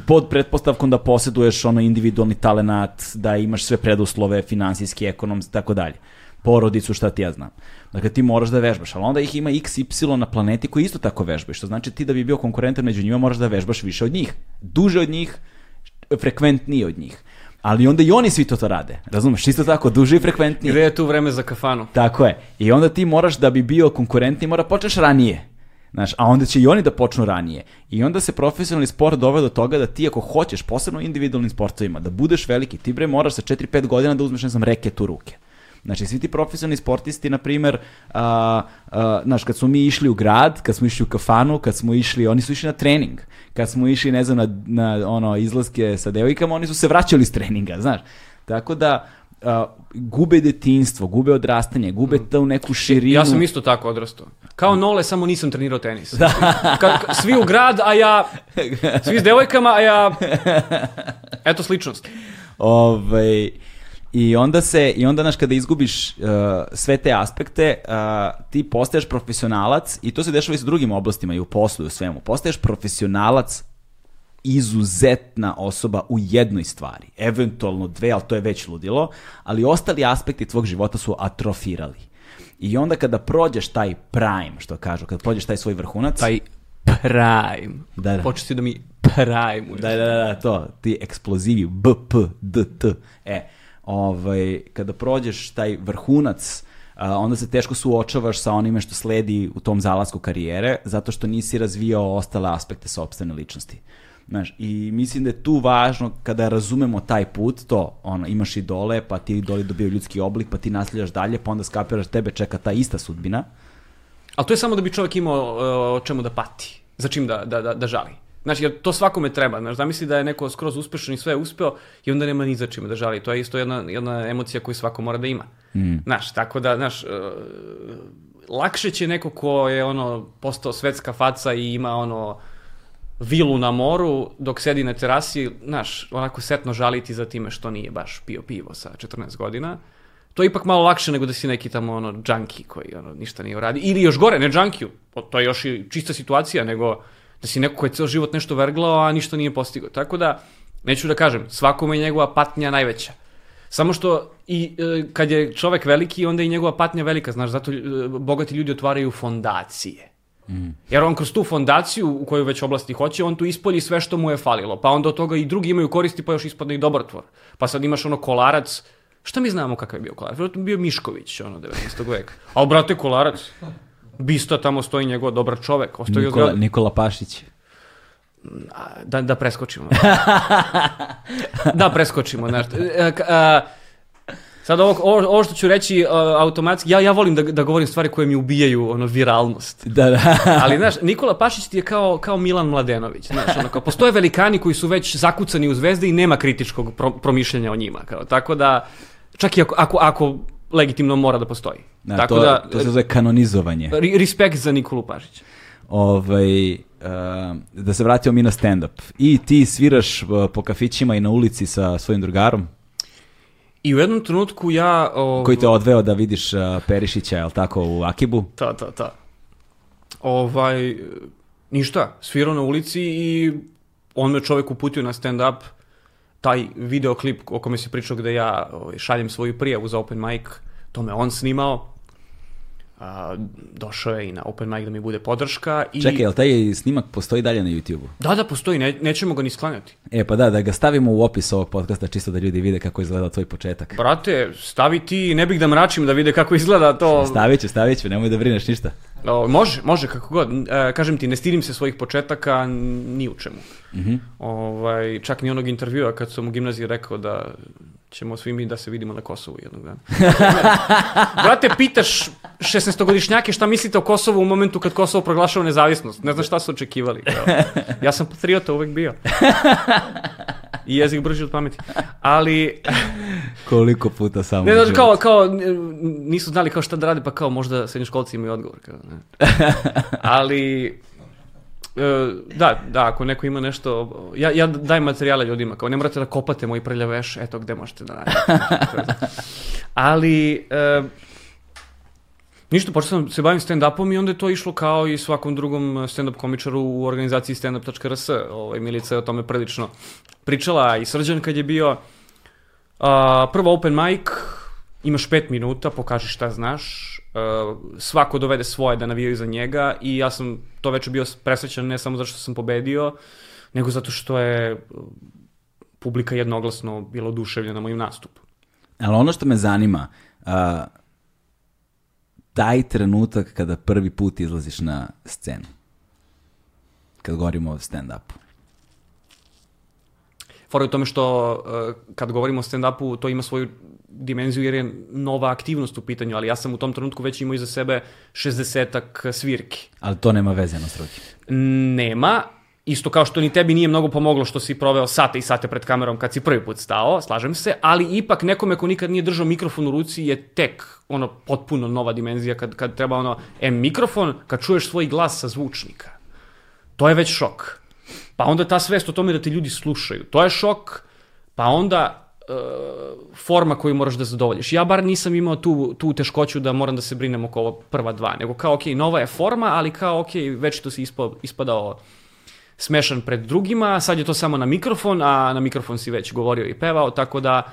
Pod pretpostavkom da posjeduješ ono individualni talenat, da imaš sve preduslove, finansijski, ekonomski, tako dalje. Porodicu, šta ti ja znam. Dakle, ti moraš da vežbaš, ali onda ih ima x, y na planeti koji isto tako vežbaju, što znači ti da bi bio konkurentan među njima moraš da vežbaš više od njih. Duže od njih, frekventnije od njih. Ali onda i oni svi to to rade. Razumeš? Isto tako, duže i frekventnije. Gde je tu vreme za kafanu? Tako je. I onda ti moraš da bi bio konkurentni, mora počneš ranije. Znaš, a onda će i oni da počnu ranije. I onda se profesionalni sport dovede do toga da ti ako hoćeš, posebno u individualnim sportovima, da budeš veliki, ti bre moraš sa 4-5 godina da uzmeš, ne znam, reket u ruke. Znači, svi ti profesionalni sportisti, na primer, a, a, znaš, kad smo mi išli u grad, kad smo išli u kafanu, kad smo išli, oni su išli na trening. Kad smo išli, ne znam, na, na ono, izlaske sa devojkama, oni su se vraćali iz treninga, znaš. Tako da, a, gube detinstvo, gube odrastanje, gube tu neku širinu. Ja sam isto tako odrastao. Kao Nole, samo nisam trenirao tenis. Da. Ka, ka, svi u grad, a ja... Svi s devojkama, a ja... Eto sličnost. Ovaj, I onda se, i onda, znaš, kada izgubiš uh, sve te aspekte, uh, ti postaješ profesionalac, i to se dešava i sa drugim oblastima, i u poslu, i u svemu. Postaješ profesionalac izuzetna osoba u jednoj stvari. Eventualno dve, ali to je već ludilo, ali ostali aspekti tvog života su atrofirali. I onda kada prođeš taj prime, što kažu, kada prođeš taj svoj vrhunac... Taj prime. Da, da. Počeš ti da mi prime. Da, da, da, da, to, ti eksplozivi, B, P, D, T. E, ovaj, kada prođeš taj vrhunac, onda se teško suočavaš sa onime što sledi u tom zalasku karijere, zato što nisi razvijao ostale aspekte sobstvene ličnosti. Znaš, i mislim da je tu važno kada razumemo taj put, to, ono, imaš idole, pa ti idoli dobiju ljudski oblik, pa ti nasljedaš dalje, pa onda skapiraš tebe čeka ta ista sudbina. Ali to je samo da bi čovjek imao uh, o čemu da pati, za čim da, da, da, da žali. Znači, jer to svakome treba. Znaš, zamisli da je neko skroz uspešan i sve uspeo i onda nema ni za čime da žali. To je isto jedna, jedna emocija koju svako mora da ima. Mm. Znaš, tako da, znaš, uh, lakše će neko ko je ono postao svetska faca i ima ono vilu na moru, dok sedi na terasi, znaš, onako setno žaliti za time što nije baš pio pivo sa 14 godina. To je ipak malo lakše nego da si neki tamo ono junkie koji ono, ništa nije uradi. Ili još gore, ne junkie, to je još i čista situacija, nego da si neko ko je ceo život nešto verglao, a ništa nije postigao. Tako da, neću da kažem, svakome je njegova patnja najveća. Samo što i e, kad je čovek veliki, onda je i njegova patnja velika, znaš, zato e, bogati ljudi otvaraju fondacije. Mm. Jer on kroz tu fondaciju u koju već oblasti hoće, on tu ispolji sve što mu je falilo. Pa onda od toga i drugi imaju koristi, pa još ispadne i dobar tvor. Pa sad imaš ono kolarac, šta mi znamo kakav je bio kolarac? Vjerojatno bio Mišković, ono, 19. veka. A brate, kolarac, Bista tamo stoji njegov dobar čovek. Ostoji Nikola, Nikola Pašić. Da, da preskočimo. (laughs) da preskočimo. Znaš, a, a, Sad ovo, ovo, ovo što ću reći uh, automatski, ja, ja volim da, da govorim stvari koje mi ubijaju ono, viralnost. (laughs) Da, da. Ali, znaš, Nikola Pašić ti je kao, kao Milan Mladenović. Znaš, ono, kao, postoje velikani koji su već zakucani u zvezde i nema kritičkog pro, promišljanja o njima. Kao, tako da, čak i ako, ako, ako legitimno mora da postoji. Da, tako to, da, to se zove kanonizovanje. Respekt za Nikolu Pašića. Ovaj, uh, da se vratimo mi na stand-up. I ti sviraš uh, po kafićima i na ulici sa svojim drugarom? I u jednom trenutku ja... Ov... Koji te odveo da vidiš uh, Perišića, je li tako, u Akibu? Ta, ta, ta. Ovaj, ništa, svirao na ulici i on me čovjek uputio na stand-up, taj videoklip o kome si pričao gde ja ovaj, šaljem svoju prijavu za open mic, to me on snimao, a, došao je i na open mic da mi bude podrška. I... Čekaj, jel taj snimak postoji dalje na YouTube-u? Da, da, postoji, ne, nećemo ga ni sklanjati. E, pa da, da ga stavimo u opis ovog podcasta, čisto da ljudi vide kako izgleda tvoj početak. Brate, stavi ti, ne bih da mračim da vide kako izgleda to. Stavit ću, stavit ću, nemoj da brineš ništa. O, može, može, kako god. E, kažem ti, ne stidim se svojih početaka ni u čemu. Mm -hmm. ovaj, čak ni onog intervjua kad sam u gimnaziji rekao da ćemo svi mi da se vidimo na Kosovu jednog dana. (laughs) Brate, pitaš 16-godišnjake šta mislite o Kosovu u momentu kad Kosovo proglašava nezavisnost. Ne znaš šta su očekivali. Ja sam patriota uvek bio. I jezik brži od pameti. Ali... (laughs) Koliko puta samo Ne, znaš, kao, kao, nisu znali kao šta da rade, pa kao možda srednjoškolci imaju odgovor. Kao, ne. (laughs) Ali da, da, ako neko ima nešto, ja, ja dajem materijale ljudima, kao ne morate da kopate moj prljav veš, eto gde možete da radite. (laughs) Ali, e, ništa, počeo sam se bavim stand-upom i onda je to išlo kao i svakom drugom stand-up komičaru u organizaciji standup.rs. Ovaj, Milica je o tome prilično pričala i Srđan kad je bio a, prvo open mic, imaš pet minuta, pokaži šta znaš, uh, svako dovede svoje da navijaju za njega i ja sam to večer bio presrećan ne samo zato što sam pobedio, nego zato što je uh, publika jednoglasno bila oduševljena mojim nastupom. Ali ono što me zanima, uh, taj trenutak kada prvi put izlaziš na scenu, kad govorimo o stand-upu. Fora je u tome što uh, kad govorimo o stand-upu, to ima svoju dimenziju jer je nova aktivnost u pitanju, ali ja sam u tom trenutku već imao iza sebe 60 svirki. Ali to nema veze na struki. Nema, isto kao što ni tebi nije mnogo pomoglo što si proveo sate i sate pred kamerom kad si prvi put stao, slažem se, ali ipak nekome ko nikad nije držao mikrofon u ruci je tek ono potpuno nova dimenzija kad, kad treba ono, em mikrofon, kad čuješ svoj glas sa zvučnika. To je već šok. Pa onda ta svest o tome da te ljudi slušaju, to je šok, pa onda forma koju moraš da zadovoljiš. Ja bar nisam imao tu, tu teškoću da moram da se brinem oko ovo prva dva, nego kao, ok, nova je forma, ali kao, ok, već to si ispa, ispadao smešan pred drugima, sad je to samo na mikrofon, a na mikrofon si već govorio i pevao, tako da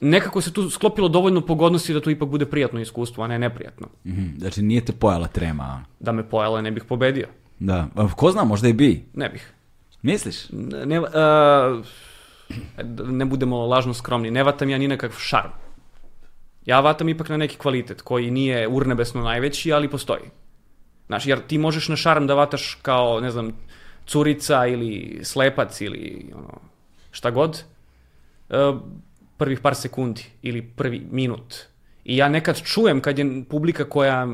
nekako se tu sklopilo dovoljno pogodnosti da to ipak bude prijatno iskustvo, a ne neprijatno. Mm -hmm. Znači nije te pojela trema. Da me pojela ne bih pobedio. Da, ko zna, možda i bi. Ne bih. Misliš? Ne, ne, uh, ne budemo lažno skromni, ne vatam ja ni nekakav šarm. Ja vatam ipak na neki kvalitet koji nije urnebesno najveći, ali postoji. Znaš, jer ti možeš na šarm da vataš kao, ne znam, curica ili slepac ili ono, šta god, uh, prvih par sekundi ili prvi minut. I ja nekad čujem kad je publika koja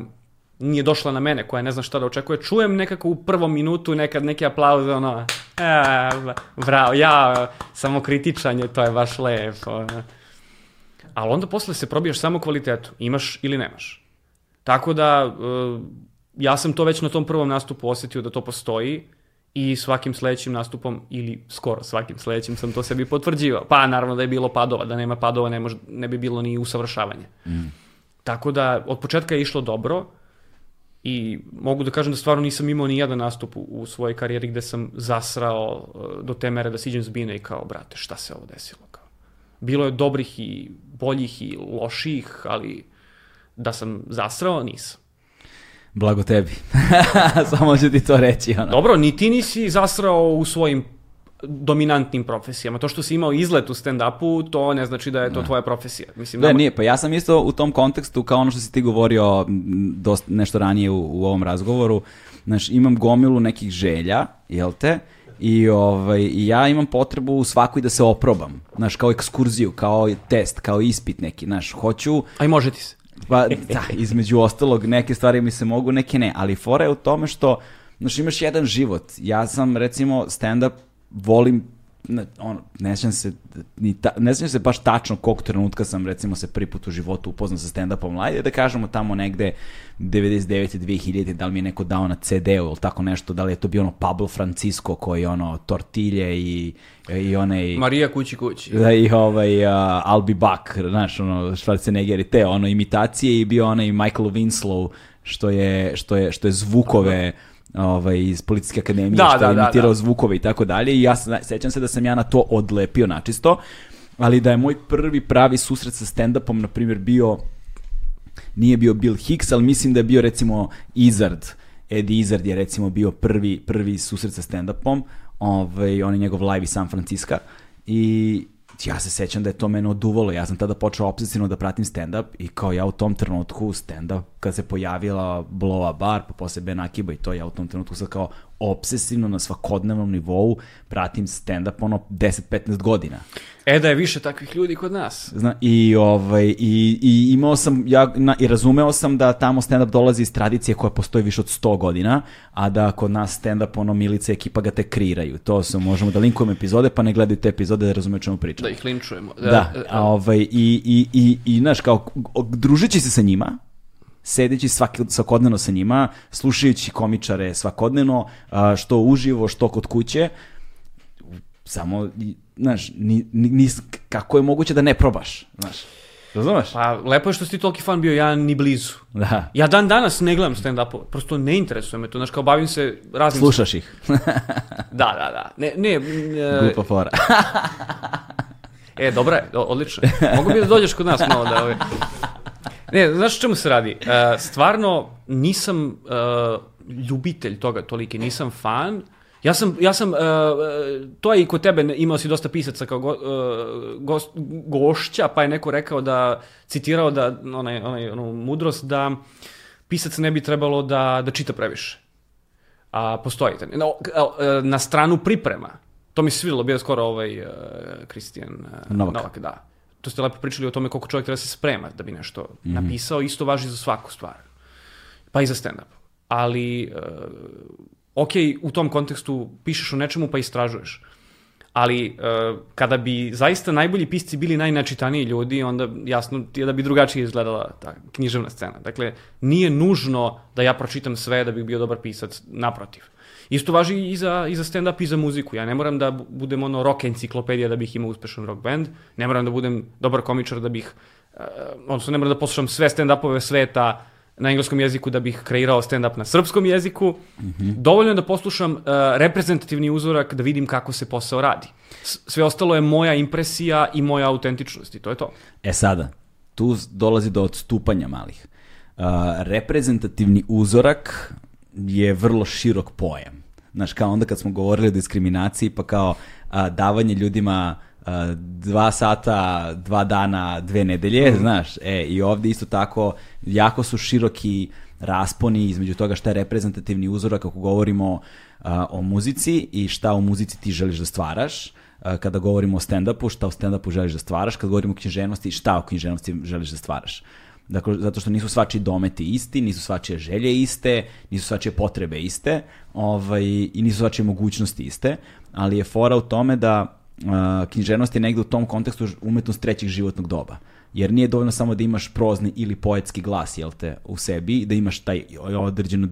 nije došla na mene, koja ne zna šta da očekuje, čujem nekako u prvom minutu nekad neke aplauze, ono, a, bravo, ja, samo kritičanje, to je baš lepo. Ali onda posle se probijaš samo kvalitetu, imaš ili nemaš. Tako da, ja sam to već na tom prvom nastupu osetio da to postoji i svakim sledećim nastupom ili skoro svakim sledećim sam to sebi potvrđivao. Pa naravno da je bilo padova, da nema padova ne, može, ne bi bilo ni usavršavanje. Mm. Tako da od početka je išlo dobro i mogu da kažem da stvarno nisam imao ni jedan nastup u, u svojoj karijeri gde sam zasrao uh, do te mere da siđem s bine i kao, brate, šta se ovo desilo? Kao. Bilo je dobrih i boljih i loših, ali da sam zasrao, nisam. Blago tebi. (laughs) Samo ću ti to reći. Ono. Dobro, ni ti nisi zasrao u svojim dominantnim profesijama. To što si imao izlet u stand-upu, to ne znači da je to ne. tvoja profesija. Mislim, ne, da... nije, pa ja sam isto u tom kontekstu, kao ono što si ti govorio dost, nešto ranije u, u ovom razgovoru, znaš, imam gomilu nekih želja, jel te, I, ovaj, I ja imam potrebu u svakoj da se oprobam. Znaš, kao ekskurziju, kao test, kao ispit neki. Znaš, hoću... Aj, može ti se. Pa, da, između ostalog, neke stvari mi se mogu, neke ne. Ali fora je u tome što, znaš, imaš jedan život. Ja sam, recimo, stand-up volim ne, ono, ne sjećam se, ni ta, ne sjećam se baš tačno kog trenutka sam recimo se prvi put u životu upoznao sa stand-upom live, da kažemo tamo negde 99. 2000. da li mi je neko dao na CD-u ili tako nešto, da li je to bio ono Pablo Francisco koji ono tortilje i, i onaj... Marija kući kući. Da, i ovaj uh, I'll be back, znaš, ono, Schwarzenegger i te, ono, imitacije i bio onaj Michael Winslow što je, što je, što je zvukove ovaj, iz policijske akademije, da, što da, je imitirao da, da. zvukove i tako dalje. I ja sećam se da sam ja na to odlepio načisto, ali da je moj prvi pravi susret sa stand-upom, na primjer, bio nije bio Bill Hicks, ali mislim da je bio recimo Izard, Eddie Izard je recimo bio prvi, prvi susret sa stand-upom, ovaj, on je njegov live iz San Francisco i ja se sećam da je to mene oduvalo. Ja sam tada počeo obsesivno da pratim stand-up i kao ja u tom trenutku stand-up, kad se pojavila Blowa Bar, pa posle Ben Akiba i to, ja u tom trenutku sad kao obsesivno na svakodnevnom nivou pratim stand-up ono 10-15 godina. E da je više takvih ljudi kod nas. Zna, i, ovaj, i, i imao sam, ja, na, i razumeo sam da tamo stand-up dolazi iz tradicije koja postoji više od 100 godina, a da kod nas stand-up, ono, milice ekipa ga te kreiraju. To se možemo da linkujemo epizode, pa ne gledaju te epizode da razumiju čemu pričamo. Da ih linčujemo. Da, da a, ovaj, i, i, i, i, znaš, kao, družići se sa njima, sedeći svaki, svakodnevno sa njima, slušajući komičare svakodnevno, što uživo, što kod kuće, samo, znaš, ni, ni, kako je moguće da ne probaš, znaš. Razumeš? Pa, lepo je što si ti toliki fan bio, ja ni blizu. Da. Ja dan danas ne gledam stand-upove, prosto ne interesuje me to, znaš, kao bavim se raznim... Slušaš ih. (laughs) da, da, da. Ne, ne... ne Glupa fora. (laughs) e, dobra je, odlično. Mogu bi da dođeš kod nas malo da... Ovaj... (laughs) Ne, znaš čemu se radi? Uh, stvarno nisam uh, ljubitelj toga toliki, nisam fan. Ja sam, ja sam, uh, to je i kod tebe, imao si dosta pisaca kao go, uh, gost, gošća, pa je neko rekao da, citirao da, onaj, onaj, onu mudrost da pisac ne bi trebalo da, da čita previše. A postoji. No, na stranu priprema. To mi se svidilo, bio skoro ovaj Kristijan uh, Novak. Novak, da to ste lepo pričali o tome koliko čovjek treba da se sprema da bi nešto mm -hmm. napisao, isto važi za svaku stvar. Pa i za stand-up. Ali, uh, ok, u tom kontekstu pišeš o nečemu pa istražuješ. Ali uh, kada bi zaista najbolji pisci bili najnačitaniji ljudi, onda jasno je da bi drugačije izgledala ta književna scena. Dakle, nije nužno da ja pročitam sve da bih bio dobar pisac, naprotiv. Isto važi i za, i za stand-up i za muziku. Ja ne moram da budem ono rock enciklopedija da bih imao uspešan rock band, ne moram da budem dobar komičar da bih, uh, odnosno ne moram da poslušam sve stand-upove sveta na engleskom jeziku da bih kreirao stand-up na srpskom jeziku. Mm -hmm. Dovoljno je da poslušam uh, reprezentativni uzorak da vidim kako se posao radi. S sve ostalo je moja impresija i moja autentičnost i to je to. E sada, tu dolazi do odstupanja malih. Uh, reprezentativni uzorak je vrlo širok pojam. Znaš, kao onda kad smo govorili o diskriminaciji, pa kao a, davanje ljudima a, dva sata, dva dana, dve nedelje, mm. znaš, e, i ovde isto tako jako su široki rasponi između toga šta je reprezentativni uzorak ako govorimo a, o muzici i šta u muzici ti želiš da stvaraš, kada govorimo o stand-upu, šta u stand-upu želiš da stvaraš, kada govorimo o književnosti, šta u književnosti želiš da stvaraš. Dakle, zato što nisu svačiji dometi isti, nisu svačije želje iste, nisu svačije potrebe iste ovaj, i nisu svačije mogućnosti iste, ali je fora u tome da uh, književnost je negde u tom kontekstu umetnost trećeg životnog doba. Uh, jer nije dovoljno samo da imaš prozni ili poetski glas, jel te, u sebi, da imaš taj određenu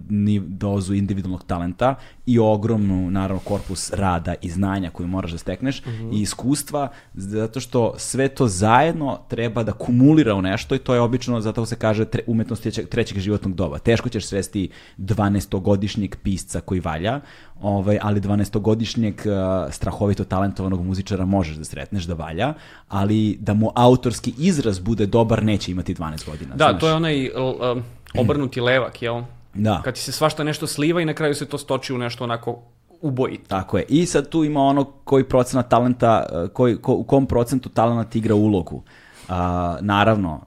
dozu individualnog talenta i ogromnu, naravno, korpus rada i znanja koju moraš da stekneš mm -hmm. i iskustva, zato što sve to zajedno treba da kumulira u nešto i to je obično, zato se kaže tre, umetnost trećeg životnog doba. Teško ćeš svesti 12-godišnjeg pisca koji valja, ovaj, ali 12-godišnjeg uh, strahovito talentovanog muzičara možeš da sretneš da valja, ali da mu autorski izraz bude dobar neće imati 12 godina. Da, znaš. to je onaj uh, obrnuti levak, jel? Da. Kad ti se svašta nešto sliva i na kraju se to stoči u nešto onako uboji. Tako je. I sad tu ima ono koji procenat talenta, koji, ko, u kom procentu talent igra ulogu. Uh, naravno,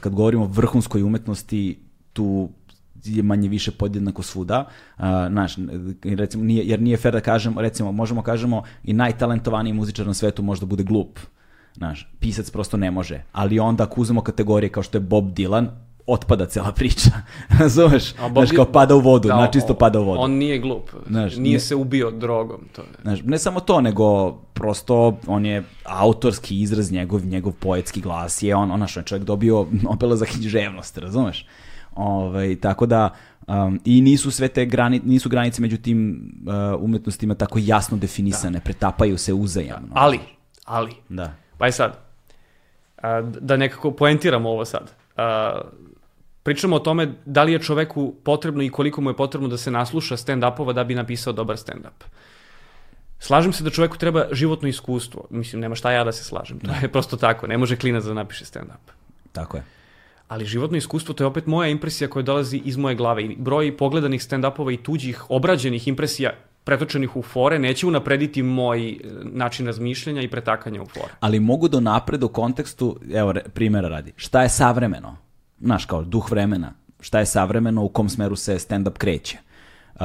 kad govorimo o vrhunskoj umetnosti, tu je manje više podjednako svuda. Uh, znaš, recimo, nije, jer nije fair da kažemo, recimo, možemo kažemo i najtalentovaniji muzičar na svetu možda bude glup. Znaš, pisac prosto ne može. Ali onda ako uzmemo kategorije kao što je Bob Dylan, otpada cela priča. (laughs) Razumeš? Znaš, kao pada u vodu, da, znači isto pada u vodu. On nije glup. Znaš, nije ne, se ubio drogom. To je. Znaš, ne samo to, nego prosto on je autorski izraz, njegov, njegov poetski glas je on, onaš, on čovjek dobio Nobela za književnost, razumeš? Ovaj, tako da, um, i nisu sve te grani, nisu granice među tim uh, umetnostima tako jasno definisane, da. pretapaju se uzajamno. Da. Ali, ali, da. pa je sad, a, da nekako poentiramo ovo sad. A, pričamo o tome da li je čoveku potrebno i koliko mu je potrebno da se nasluša stand-upova da bi napisao dobar stand-up. Slažem se da čoveku treba životno iskustvo. Mislim, nema šta ja da se slažem. To da. je prosto tako. Ne može klinac da napiše stand-up. Tako je ali životno iskustvo to je opet moja impresija koja dolazi iz moje glave i broj pogledanih stand-upova i tuđih obrađenih impresija pretočenih u fore neće unaprediti moj e, način razmišljanja i pretakanja u fore. Ali mogu da napred u kontekstu, evo primjera radi, šta je savremeno? Znaš, kao duh vremena. Šta je savremeno, u kom smeru se stand-up kreće? Uh,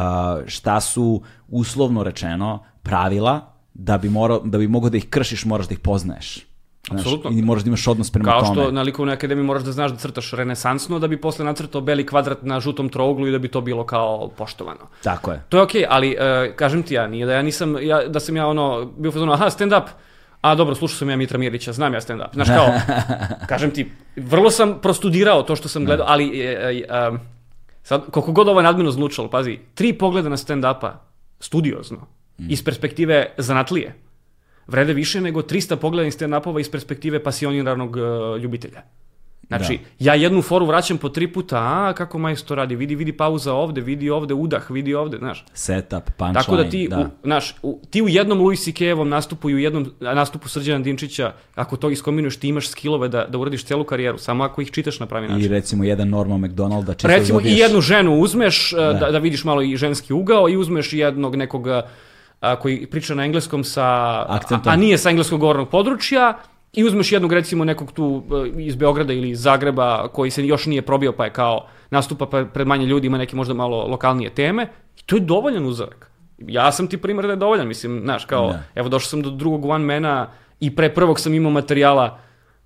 šta su, uslovno rečeno, pravila da bi, morao, da bi mogo da ih kršiš, moraš da ih poznaješ. Apsolutno. I moraš da imaš odnos prema Kao tome. Kao što na likovnoj akademiji moraš da znaš da crtaš renesansno, da bi posle nacrtao beli kvadrat na žutom trouglu i da bi to bilo kao poštovano. Tako je. To je okej, okay, ali uh, kažem ti ja, nije da ja nisam, ja, da sam ja ono, bio fazonu, aha, stand up, a dobro, slušao sam ja Mitra Mirića, znam ja stand up. Znaš kao, (laughs) kažem ti, vrlo sam prostudirao to što sam gledao, ali uh, uh, sad, koliko god ovo je nadmeno zlučalo, pazi, tri pogleda na stand upa, studiozno, mm. iz perspektive zanatlije vrede više nego 300 pogledanih stand-upova iz perspektive pasioniranog uh, ljubitelja. Znači, da. ja jednu foru vraćam po tri puta, a kako majstor radi, vidi, vidi pauza ovde, vidi ovde udah, vidi ovde, znaš. Setup, punchline, Tako da ti, da. U, znaš, u, ti u jednom Louis C.K.-evom nastupu i u jednom nastupu Srđana Dinčića, ako to iskombinuješ, ti imaš skillove da, da uradiš celu karijeru, samo ako ih čitaš na pravi način. I recimo jedan Norma McDonalda čisto Recimo dobiješ... i jednu ženu uzmeš, da. da, da vidiš malo i ženski ugao i uzmeš jednog nekog a, koji priča na engleskom sa, a, a nije sa engleskog govornog područja, i uzmeš jednog recimo nekog tu e, iz Beograda ili iz Zagreba koji se još nije probio pa je kao nastupa pred manje ljudi, ima neke možda malo lokalnije teme i to je dovoljan uzorak. Ja sam ti primjer da je dovoljan, mislim, znaš, kao, da. evo došao sam do drugog one mena i pre prvog sam imao materijala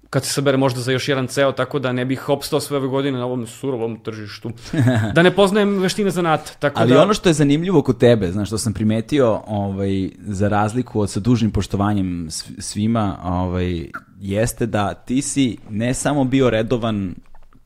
kad se sabere možda za još jedan ceo, tako da ne bih opstao sve ove godine na ovom surovom tržištu. (laughs) Da ne poznajem veštine zanata. Tako Ali da... ono što je zanimljivo kod tebe, znaš, što sam primetio, ovaj, za razliku od sa dužnim poštovanjem sv- svima, ovaj, jeste da ti si ne samo bio redovan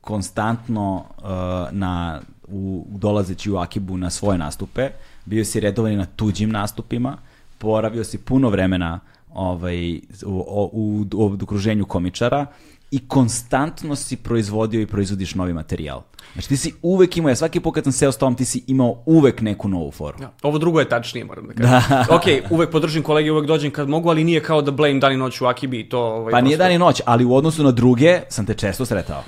konstantno uh, na, u, dolazeći u Akibu na svoje nastupe, bio si redovan i na tuđim nastupima, poravio si puno vremena ovaj, u, u, u, u okruženju komičara i konstantno si proizvodio i proizvodiš novi materijal. Znači ti si uvek imao, ja svaki put kad sam seo s tobom, ti si imao uvek neku novu foru. Ja, ovo drugo je tačnije, moram da kažem. ok, uvek podržim kolege, uvek dođem kad mogu, ali nije kao da blame dan i noć u Akibi to... Ovaj, Pa nije dan i noć, ali u odnosu na druge sam te često sretao.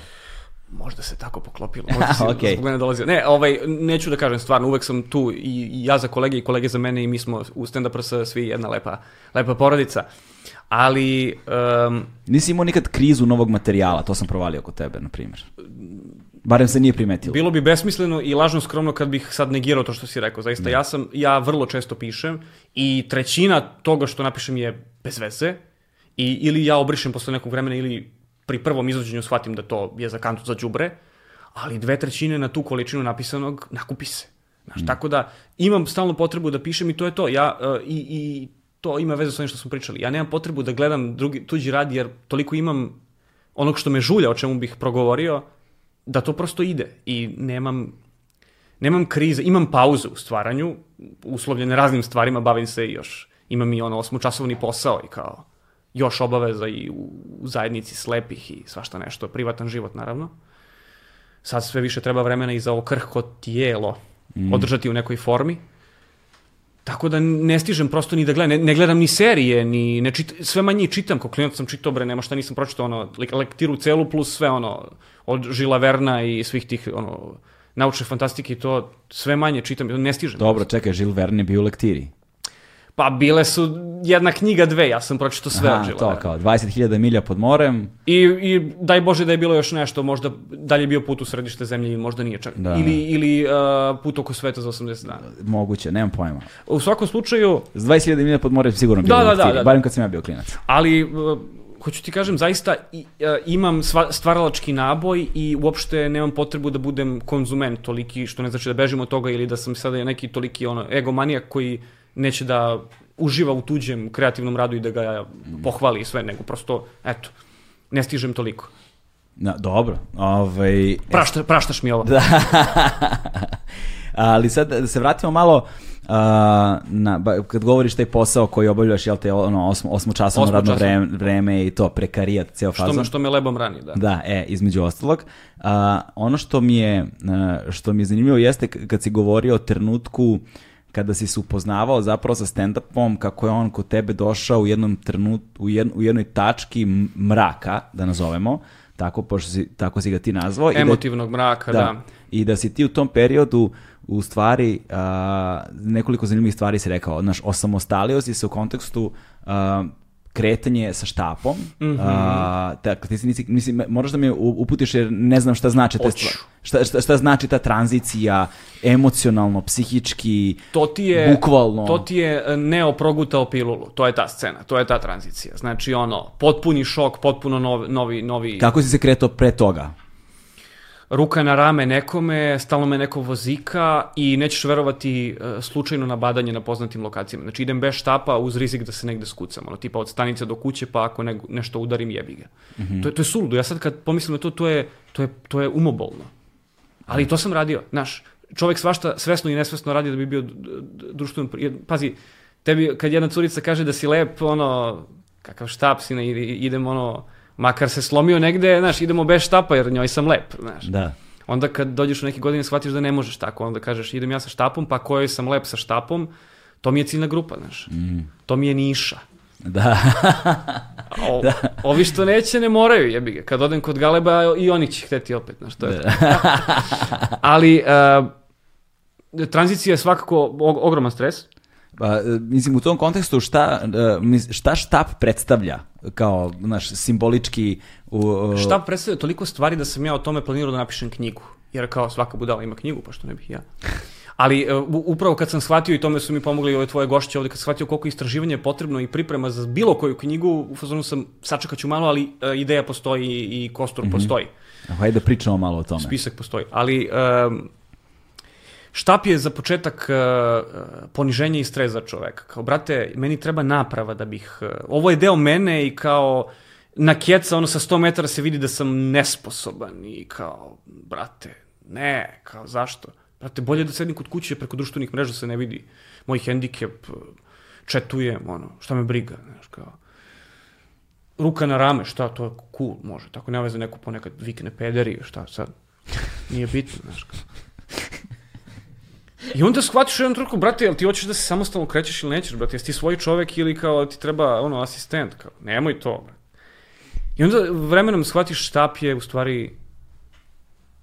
Možda se tako poklopilo, (laughs) možda si Okej. zbog mene dolazio. Ne, ovaj, neću da kažem stvarno, uvek sam tu i, i ja za kolege i kolege za mene i mi smo u stand up svi jedna lepa, lepa porodica. Ali, um, Nisi imao nikad krizu novog materijala, to sam provalio kod tebe, na primjer. Barem se nije primetilo. bilo bi besmisleno i lažno skromno kad bih sad negirao to što si rekao. Zaista, ja sam, ja vrlo često pišem i trećina toga što napišem je bez veze i ili ja obrišem posle nekog vremena ili pri prvom izvođenju shvatim da to je za kantu za đubre, ali dve trećine na tu količinu napisanog nakupi se. Znaš, Tako da imam stalno potrebu da pišem i to je to. Ja, e, i, I to ima veze s onim što smo pričali. Ja nemam potrebu da gledam drugi, tuđi rad jer toliko imam onog što me žulja, o čemu bih progovorio, da to prosto ide. I nemam, nemam krize, imam pauze u stvaranju, uslovljene raznim stvarima, bavim se još. Imam i ono osmočasovni posao i kao još obaveza i u, u zajednici slepih i svašta nešto, privatan život naravno. Sad sve više treba vremena i za ovo krhko tijelo održati u nekoj formi. Tako da ne stižem prosto ni da gledam, ne, ne gledam ni serije, ni ne čit, sve manje čitam, kao klinac sam čitao, bre, nema šta nisam pročitao, ono, lek- lektiru celu plus sve, ono, od Žila Verna i svih tih, ono, naučne fantastike i to, sve manje čitam, ne stižem. Dobro, čekaj, Žil Verne je bio u lektiri. Pa bile su jedna knjiga, dve, ja sam pročitao sve od Aha, Žila to Verna. kao 20.000 milja pod morem. I, I daj Bože da je bilo još nešto, možda dalje je bio put u središte zemlje ili možda nije čak. Da. Ili, ili uh, put oko sveta za 80 dana. Moguće, nemam pojma. U svakom slučaju, S 20.000 milja pod morem sigurno Da, u da, lektiri, da, da. barem kad sam ja bio klinac. ali uh, hoću ti kažem, zaista i, uh, imam sva, stvaralački naboj i uopšte nemam potrebu da budem konzument toliki, što ne znači da bežim od toga ili da sam sada neki toliki ono, egomanijak koji neće da uživa u tuđem kreativnom radu i da ga pohvali i sve, nego prosto, eto, ne stižem toliko. Na, dobro, ovaj... Prašta, praštaš mi ovo. (laughs) Da. Ali sad da se vratimo malo a, na, ba- kad govoriš taj posao koji obavljaš, jel te, ono, osmo, osmočasovno radno Osmočasovno. vreme, vreme i to, prekarijat, ceo Što fazon. me, što me lebom rani, da. Da, e, između ostalog. A, ono što mi je, a, što mi je zanimljivo jeste kad si govorio o trenutku kada si se upoznavao zapravo sa stand-upom, kako je on kod tebe došao u jednom trenutku, u, jed, u jednoj tački mraka, da nazovemo, tako, pošto si, tako si ga ti nazvao. i da- Emotivnog mraka, da. I da si ti u tom periodu u stvari a, nekoliko zanimljivih stvari si rekao, znaš, osamostalio si se u kontekstu a, kretanje sa štapom. Mhm. a, dakle, ti si, nisi, mislim, moraš da me uputiš jer ne znam šta znači te stvari. Šta, šta, šta znači ta tranzicija emocionalno, psihički, To ti je, Bukvalno. To ti je e, Neo progutao pilulu. To je ta scena, to je ta tranzicija. Znači ono, potpuni šok, potpuno novi, novi kako si se kretao pre toga? Ruka na rame nekome, stalno me neko vozika i nećeš verovati e, slučajno nabadanje na poznatim lokacijama. Znači idem bez štapa uz rizik da se negde skucam. Ono, tipa od stanice do kuće, pa ako ne, nešto udarim, jebi ga. to, je, to je suludo. Ja sad kad pomislim na to, to je, to je, to je umobolno. Ali to sam radio, znaš. Čovjek svašta svesno i nesvesno radi da bi bio društveno... Pazi, tebi kad jedna curica kaže da si lep, ono, kakav štap si, ne, ide- idem ono, makar se slomio negde, znaš, idemo bez štapa jer njoj sam lep, znaš. Da. Onda kad dođeš u neke godine shvatiš da ne možeš tako, onda kažeš idem ja sa štapom, pa kojoj sam lep sa štapom, to mi je ciljna grupa, znaš. To mi je niša. Da. (laughs) O, Ovi što neće ne moraju, jebi ga. Kad odem kod Galeba i oni će hteti opet, znaš, to je to. Ali uh, tranzicija je svakako og- ogroman stres. Pa, e, mislim, u tom kontekstu šta, e, šta štap predstavlja kao, znaš, simbolički... U, e, Šta predstavlja toliko stvari da sam ja o tome planirao da napišem knjigu. Jer kao svaka budala ima knjigu, pa što ne bih ja. Ali uh, upravo kad sam shvatio i tome su mi pomogli ove tvoje gošće ovde, kad sam shvatio koliko istraživanja je potrebno i priprema za bilo koju knjigu, u fazonu sam, sačekat ću malo, ali uh, ideja postoji i kostur mm -hmm. postoji. Hajde da pričamo malo o tome. Spisak postoji. Ali um, štap je za početak uh, poniženje i stres za čoveka. Kao, brate, meni treba naprava da bih... Uh, ovo je deo mene i kao na keca, ono sa 100 metara se vidi da sam nesposoban i kao, brate, ne, kao, zašto? Brate, bolje da sedim kod kuće preko društvenih mreža se ne vidi moj hendikep, četujem, ono, šta me briga, znaš, kao. Ruka na rame, šta, to je cool, može, tako nema veze neko ponekad vikne pederi, šta sad, nije bitno, znaš, kao. (laughs) I onda shvatiš u jednom trenutku, brate, jel ti hoćeš da se samostalno krećeš ili nećeš, brate, jesi ti svoj čovek ili kao ti treba, ono, asistent, kao, nemoj to, brate. I onda vremenom shvatiš štap je u stvari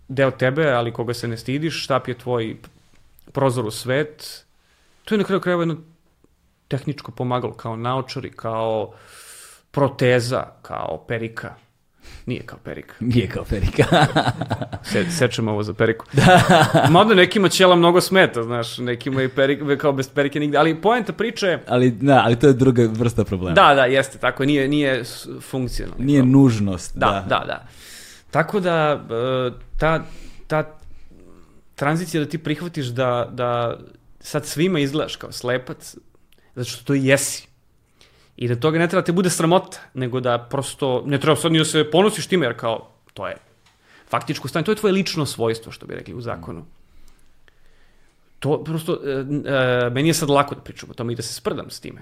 deo tebe, ali koga se ne stidiš, štap je tvoj prozor u svet. To je na kraju krajeva jedno tehničko pomagalo, kao naočari, kao proteza, kao perika. Nije kao perika. Nije kao perika. (laughs) Se, sečemo ovo za periku. Da. (laughs) Mada nekima ćela mnogo smeta, znaš, nekima i perika, kao bez perike nigde. Ali poenta priče... Ali, da, ali to je druga vrsta problema. Da, da, jeste, tako, nije, nije funkcionalno. Nije nužnost. Da, da, da. da. Tako da, e, ta, ta tranzicija da ti prihvatiš da, da sad svima izgledaš kao slepac, zato što to jesi. I da toga ne treba da te bude sramota, nego da prosto, ne treba sad ni da se ponosiš time, jer kao, to je faktičko stanje, to je tvoje lično svojstvo, što bi rekli u zakonu. To prosto, e, e, meni je sad lako da pričam o tome i da se sprdam s time.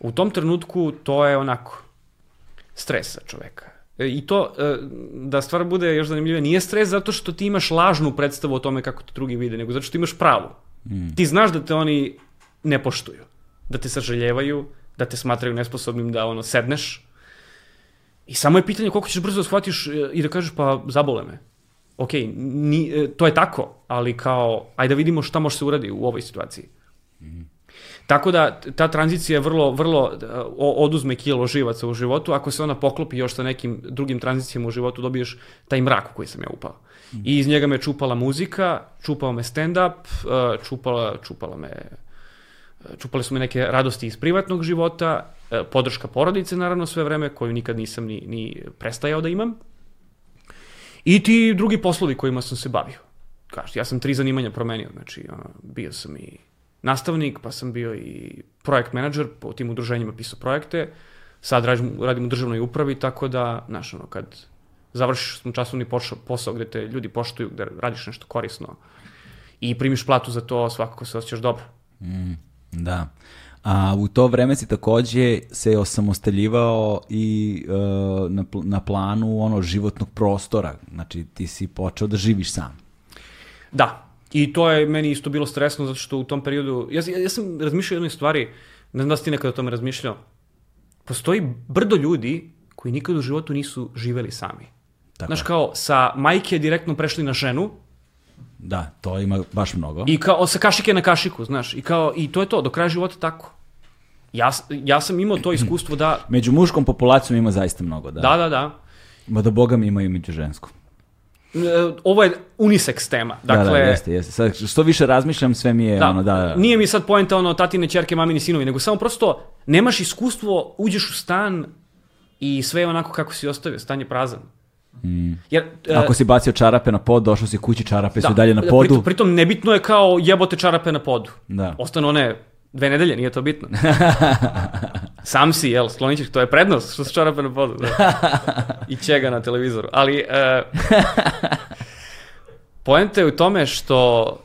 U tom trenutku to je onako stres za čoveka. E, I to, e, da stvar bude još zanimljiva, nije stres zato što ti imaš lažnu predstavu o tome kako te drugi vide, nego zato što imaš pravu. Mm. Ti znaš da te oni ne poštuju, da te saželjevaju, da te smatraju nesposobnim da ono sedneš. I samo je pitanje koliko ćeš brzo da shvatiš e, i da kažeš pa zabole me. Ok, ni, e, to je tako, ali kao, ajde da vidimo šta može se uradi u ovoj situaciji. Mm. Tako da ta tranzicija je vrlo, vrlo e, oduzme kilo živaca u životu, ako se ona poklopi još sa nekim drugim tranzicijama u životu, dobiješ taj mrak u koji sam ja upao. Mm. I iz njega me čupala muzika, čupao me stand-up, čupala, čupala me čupali su me neke radosti iz privatnog života, e, podrška porodice naravno sve vreme, koju nikad nisam ni, ni prestajao da imam. I ti drugi poslovi kojima sam se bavio. Kaži, ja sam tri zanimanja promenio, znači ono, bio sam i nastavnik, pa sam bio i projekt menadžer, po tim udruženjima pisao projekte, sad radim, radim u državnoj upravi, tako da, znaš, ono, kad završiš časovni posao gde te ljudi poštuju, gde radiš nešto korisno i primiš platu za to, svakako se osjećaš dobro. Mm. Da. A u to vreme si takođe se osamostaljivao i uh, na, na planu ono životnog prostora. Znači ti si počeo da živiš sam. Da. I to je meni isto bilo stresno zato što u tom periodu ja, ja, ja sam razmišljao o jednoj stvari, ne znam da si ti nekada o tome razmišljao. Postoji brdo ljudi koji nikad u životu nisu živeli sami. Tako. Znaš, kao sa majke direktno prešli na ženu, Da, to ima baš mnogo. I kao sa kašike na kašiku, znaš, i kao i to je to, do kraja života tako. Ja, ja sam imao to iskustvo da... (clears throat) Među muškom populacijom ima zaista mnogo, da. Da, da, da. Ma da boga mi ima i među ženskom. E, ovo je unisex tema. Dakle, da, da, jeste, jeste. Sad, što više razmišljam, sve mi je da, ono, da, da. Nije mi sad poenta ono tatine, čerke, mamini, sinovi, nego samo prosto nemaš iskustvo, uđeš u stan i sve je onako kako si ostavio, stan je prazan. Mm. Jer, uh, Ako si bacio čarape na pod, došao si kući, čarape da, su dalje na podu. Pritom, pritom nebitno je kao jebote čarape na podu. Da. Ostane one dve nedelje, nije to bitno. (laughs) Sam si, jel, Slonićeš, to je prednost što su čarape na podu. Da. I čega na televizoru. Ali, uh, (laughs) poenta je u tome što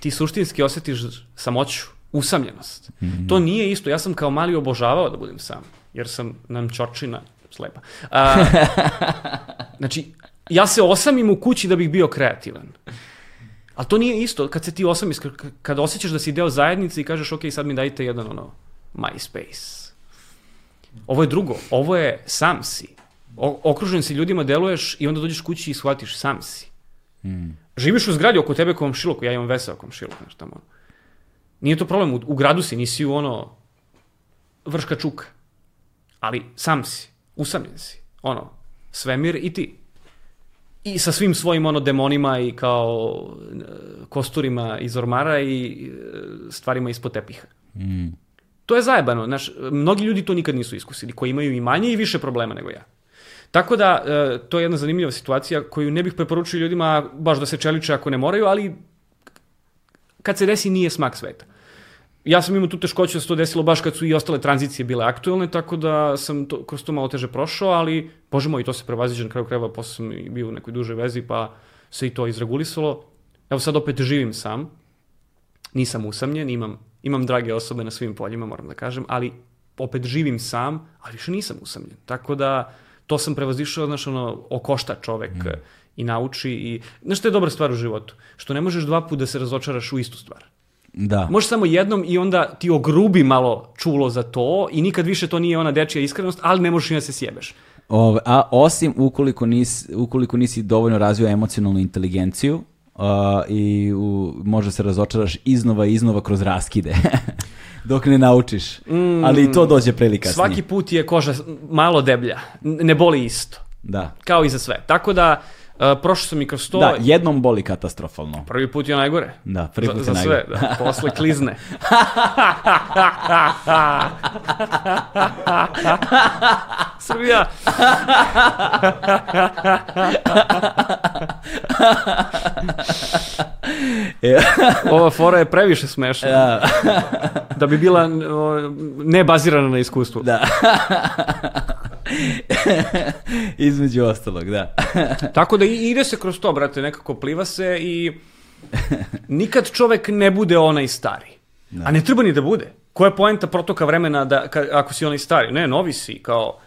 ti suštinski osjetiš samoću, usamljenost. Mm -hmm. To nije isto. Ja sam kao mali obožavao da budem sam, jer sam nam čočina slepa. A, (laughs) znači, ja se osamim u kući da bih bio kreativan. Ali to nije isto, kad se ti osamiš, kad osjećaš da si deo zajednice i kažeš, ok, sad mi dajte jedan, ono, MySpace. Ovo je drugo, ovo je sam si. O, okružen si ljudima, deluješ i onda dođeš kući i shvatiš, sam si. Mm. Živiš u zgradi oko tebe komšiluku, ja imam vesa komšiluk, znaš tamo. Nije to problem, u, u gradu si, nisi u ono, vrška čuka. Ali sam si usamljen si. Ono, svemir i ti. i sa svim svojim ono demonima i kao e, kosturima iz ormara i e, stvarima ispod tepiha. Mm. To je zajebano, znaš, mnogi ljudi to nikad nisu iskusili, koji imaju i manje i više problema nego ja. Tako da, e, to je jedna zanimljiva situacija koju ne bih preporučio ljudima baš da se čeliče ako ne moraju, ali kad se desi nije smak sveta. Ja sam imao tu teškoću da se to desilo baš kad su i ostale tranzicije bile aktuelne, tako da sam to, kroz to malo teže prošao, ali, bože moj, to se prevaziđe na kraju krajeva, posle sam i bio u nekoj dužoj vezi, pa se i to izregulisalo. Evo sad opet živim sam, nisam usamljen, imam, imam drage osobe na svim poljima, moram da kažem, ali opet živim sam, ali više nisam usamljen. Tako da, to sam prevazišao, znaš, ono, okošta čovek mm. i nauči i, znaš, što je dobra stvar u životu? Što ne možeš dva puta da se razočaraš u istu stvar. Da. Možeš samo jednom i onda ti ogrubi malo čulo za to i nikad više to nije ona dečija iskrenost, ali ne možeš i da se sjebeš. Ove, a osim ukoliko, nis, ukoliko nisi dovoljno razvio emocionalnu inteligenciju uh, i u, možda se razočaraš iznova i iznova kroz raskide. (laughs) Dok ne naučiš. Mm, Ali i to dođe prilika Svaki put je koža malo deblja. Ne boli isto. Da. Kao i za sve. Tako da, uh, prošao sam i kroz to. Da, jednom boli katastrofalno. Prvi put je najgore. Da, prvi put za, je za najgore. sve, da. Posle klizne. (laughs) Srbija. (laughs) Ova fora je previše smešna. da, Da bi bila ne bazirana na iskustvu. da. (laughs) Između ostalog, da. (laughs) Tako da ide se kroz to, brate, nekako pliva se i nikad čovek ne bude onaj stari. A ne treba ni da bude. Koja je poenta protoka vremena da, ka, ako si onaj stari? Ne, novi si, kao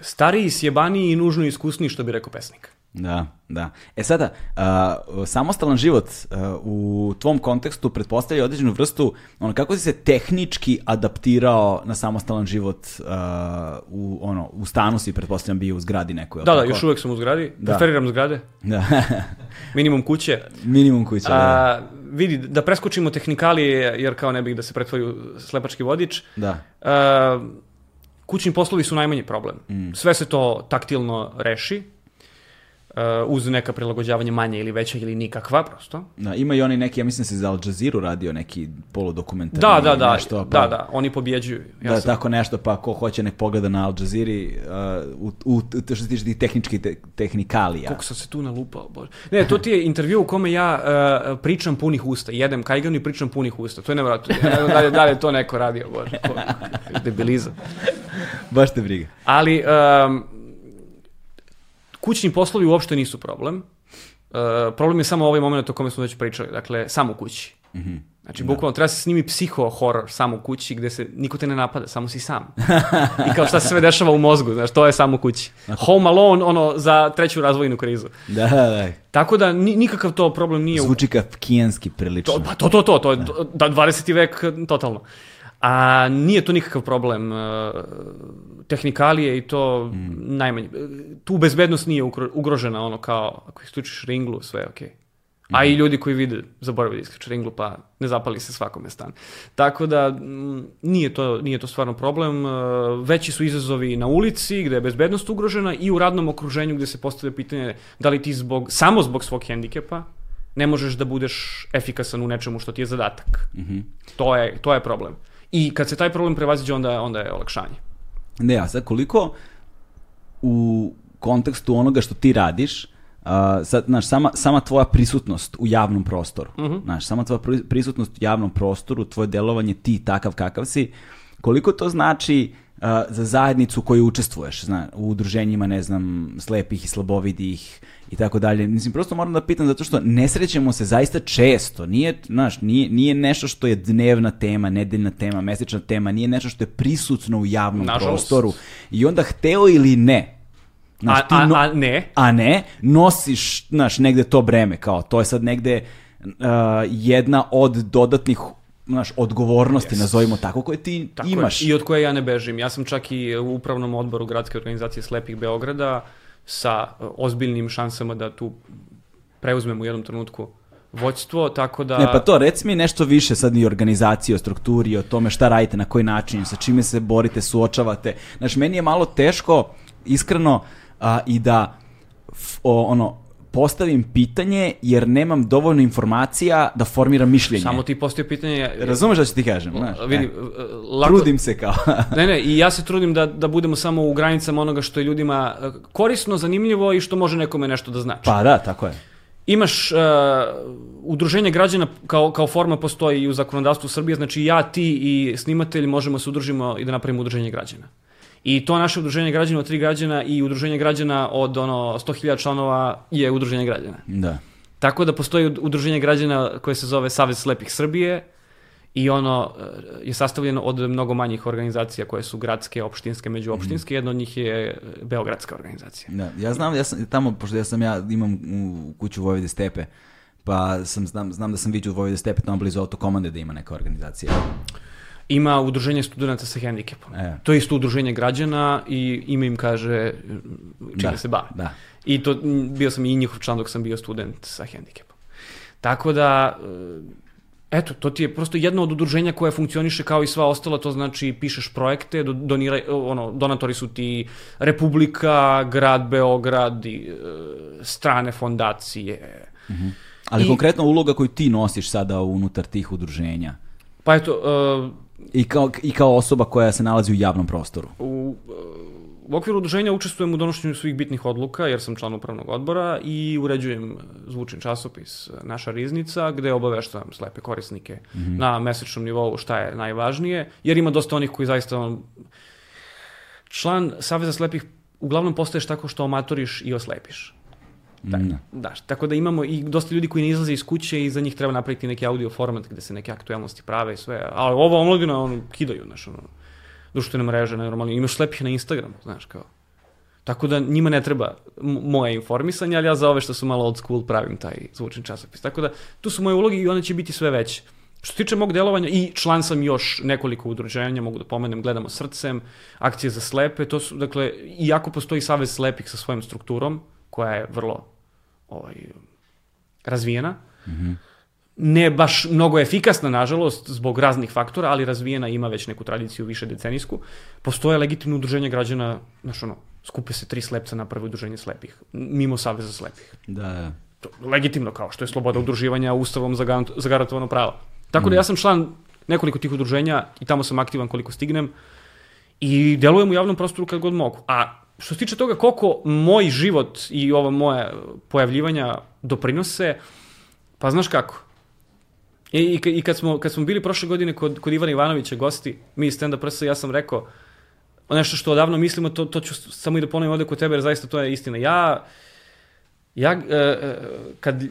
stariji, sjebaniji i nužno iskusniji, što bi rekao pesnik. Da, da. E sada, a, samostalan život a, u tvom kontekstu pretpostavlja određenu vrstu, ono, kako si se tehnički adaptirao na samostalan život a, u, ono, u stanu si, pretpostavljam, bio u zgradi nekoj. Da, da, još uvek sam u zgradi, Da. preferiram zgrade, Da. (laughs) minimum kuće. Minimum kuća, da. A, vidi, da preskočimo tehnikalije, jer kao ne bih da se pretvori slepački vodič, Da. Uh, kućni poslovi su najmanji problem. Mm. Sve se to taktilno reši, uh, uz neka prilagođavanja manje ili veća ili nikakva, prosto. Da, ima i oni neki, ja mislim da se za Al Jazeera radio neki poludokumentarni Da, da, da, nešto, pa, da, da, oni pobjeđuju. Ja da, sam- tako nešto, pa ko hoće nek pogleda na Al Jazeera uh, u, u, to što se tiče tih tehničkih te, tehnikalija. Koliko sam se tu nalupao, bože. Ne, to ti je intervju u kome ja uh, pričam punih usta, jedem kajganu i pričam punih usta. To je nevjerojatno. Ja da li, da li je to neko radio, bože. (laughs) Debilizam. Baš te briga. Ali um, kućni poslovi uopšte nisu problem. Uh, problem je samo ovaj moment o kome smo već pričali, dakle, samo u kući. Znači, bukvalno treba se snimi psiho-horor samo u kući gde se niko te ne napada, samo si sam. I kao šta se sve dešava u mozgu, znaš, to je samo u kući. Home Alone, ono, za treću razvojnu krizu. Da, da, da. Tako da ni, nikakav to problem nije u Zvuči kafkijanski prilično. to, pa to, to, to, to je da, 20. vek totalno. A nije to nikakav problem. e, Tehnikalije i to najmanje. E, Tu bezbednost nije ugro- ugrožena, ono kao ako isključiš ringlu, sve je okej. A i ljudi koji vide, zaboravili da isključe ringlu, pa ne zapali se svakome stan. Tako da, mm, nije to, nije to stvarno problem. E, Veći su izazovi na ulici, gde je bezbednost ugrožena, i u radnom okruženju gde se postavlja pitanje da li ti zbog, samo zbog svog hendikepa ne možeš da budeš efikasan u nečemu što ti je zadatak. To, je, to je problem. I kad se taj problem prevaziđe, onda, onda je olakšanje. Ne, a sad koliko u kontekstu onoga što ti radiš, a, sad, znaš, sama, sama tvoja prisutnost u javnom prostoru, znaš, sama tvoja pri- prisutnost u javnom prostoru, tvoje delovanje, ti takav kakav si, koliko to znači a, za zajednicu u kojoj učestvuješ, zna, u udruženjima, ne znam, slepih i slabovidih i tako dalje. Mislim, prosto moram da pitam zato što ne srećemo se zaista često. Nije, znaš, nije, nije nešto što je dnevna tema, nedeljna tema, mesečna tema, nije nešto što je prisutno u javnom Nažalost. prostoru. I onda hteo ili ne, znaš, A, a, no- a ne, a ne, nosiš, znaš, negde to breme, kao, to je sad negde uh, jedna od dodatnih znaš, odgovornosti, Yes. nazovimo tako, koje ti tako imaš. je. I od koje ja ne bežim. Ja sam čak i u upravnom odboru Gradske organizacije Slepih Beograda sa e, ozbiljnim šansama da tu preuzmem u jednom trenutku voćstvo, tako da... Ne, pa to, reci mi nešto više sad i o organizaciji, o strukturi, o tome šta radite, na koji način, sa čime se borite, suočavate. Znaš, meni je malo teško, iskreno, a, i da f- o, ono, postavim pitanje jer nemam dovoljno informacija da formiram mišljenje. Samo ti postoje pitanje... Razumeš da ću ti kažem, znaš? Vidi, e, lako, Trudim se kao. Ne, ne, i ja se trudim da, da budemo samo u granicama onoga što je ljudima eh, korisno, zanimljivo i što može nekome nešto da znači. pa da, tako je. Imaš uh, udruženje građana kao, kao forma postoji i u zakonodavstvu Srbije, znači ja, ti i snimatelj možemo se udružimo i da napravimo udruženje građana. I to naše udruženje građana od tri građana i udruženje građana od ono 100.000 članova je udruženje građana. Da. Tako da postoji ud- udruženje građana koje se zove Savez slepih Srbije i ono e, je sastavljeno od mnogo manjih organizacija koje su gradske, opštinske, međuopštinske. Jedna od njih je e, Beogradska organizacija. Da, ja znam, ja sam tamo, pošto ja sam ja imam u kuću Vojvode Stepe, pa sam, znam, znam da sam vidio u Vojvode Stepe tamo blizu autokomande da ima neka organizacija. Ima udruženje studenta sa hendikepom. E. To je isto udruženje građana i ime im kaže čime Da, se bave. da. I to, bio sam i njihov član dok sam bio student sa hendikepom. Tako da, e, eto, to ti je prosto jedno od udruženja koje funkcioniše kao i sva ostala, to znači pišeš projekte, do- doniraj, ono, donatori su ti Republika, grad Beograd, i, e, strane fondacije. Ali I- konkretno uloga koju ti nosiš sada unutar tih udruženja Pa eto, e, i kao, i kao osoba koja se nalazi u javnom prostoru. U, u okviru udruženja učestvujem u donošenju svih bitnih odluka, jer sam član upravnog odbora i uređujem zvučni časopis Naša riznica, gde obaveštavam slepe korisnike na mesečnom nivou šta je najvažnije, jer ima dosta onih koji zaista... ono, Član Saveza slepih uglavnom postaješ tako što amatoriš i oslepiš. Da, Mm. da, tako da imamo i dosta ljudi koji ne izlaze iz kuće i za njih treba napraviti neki audio format gde se neke aktuelnosti prave i sve. Ali ovo omladina, ono, kidaju, znaš, ono, društvene mreže, najnormalnije. Imaš slepih na Instagramu, znaš, kao. Tako da njima ne treba moje informisanje, ali ja za ove što su malo old school pravim taj zvučni časopis. Tako da tu su moje uloge i one će biti sve veće. Što se tiče mog delovanja, i član sam još nekoliko udruženja, mogu da pomenem, gledamo srcem, akcije za slepe, to su, dakle, iako postoji Savez slepih sa svojom strukturom, koja je vrlo ovaj, razvijena, ne baš mnogo efikasna, nažalost, zbog raznih faktora, ali razvijena ima već neku tradiciju više decenijsku. Postoje legitimno udruženje građana, znaš ono, skupe se tri slepca na prvo udruženje slepih, mimo Saveza slepih. Da, da. To, legitimno kao što je sloboda udruživanja ustavom zagarant- zagarantovano pravo. Tako da ja sam član nekoliko tih udruženja i tamo sam aktivan koliko stignem i delujem u javnom prostoru kad god mogu. A što se tiče toga koliko moj život i ova moja pojavljivanja doprinose, pa znaš kako? I, i, i kad, smo, kad smo bili prošle godine kod, kod Ivana Ivanovića gosti, mi iz stand-up prsa, ja sam rekao nešto što odavno mislimo, to, to ću samo i da ponovim ovde kod tebe, jer zaista to je istina. Ja, ja e, e, kad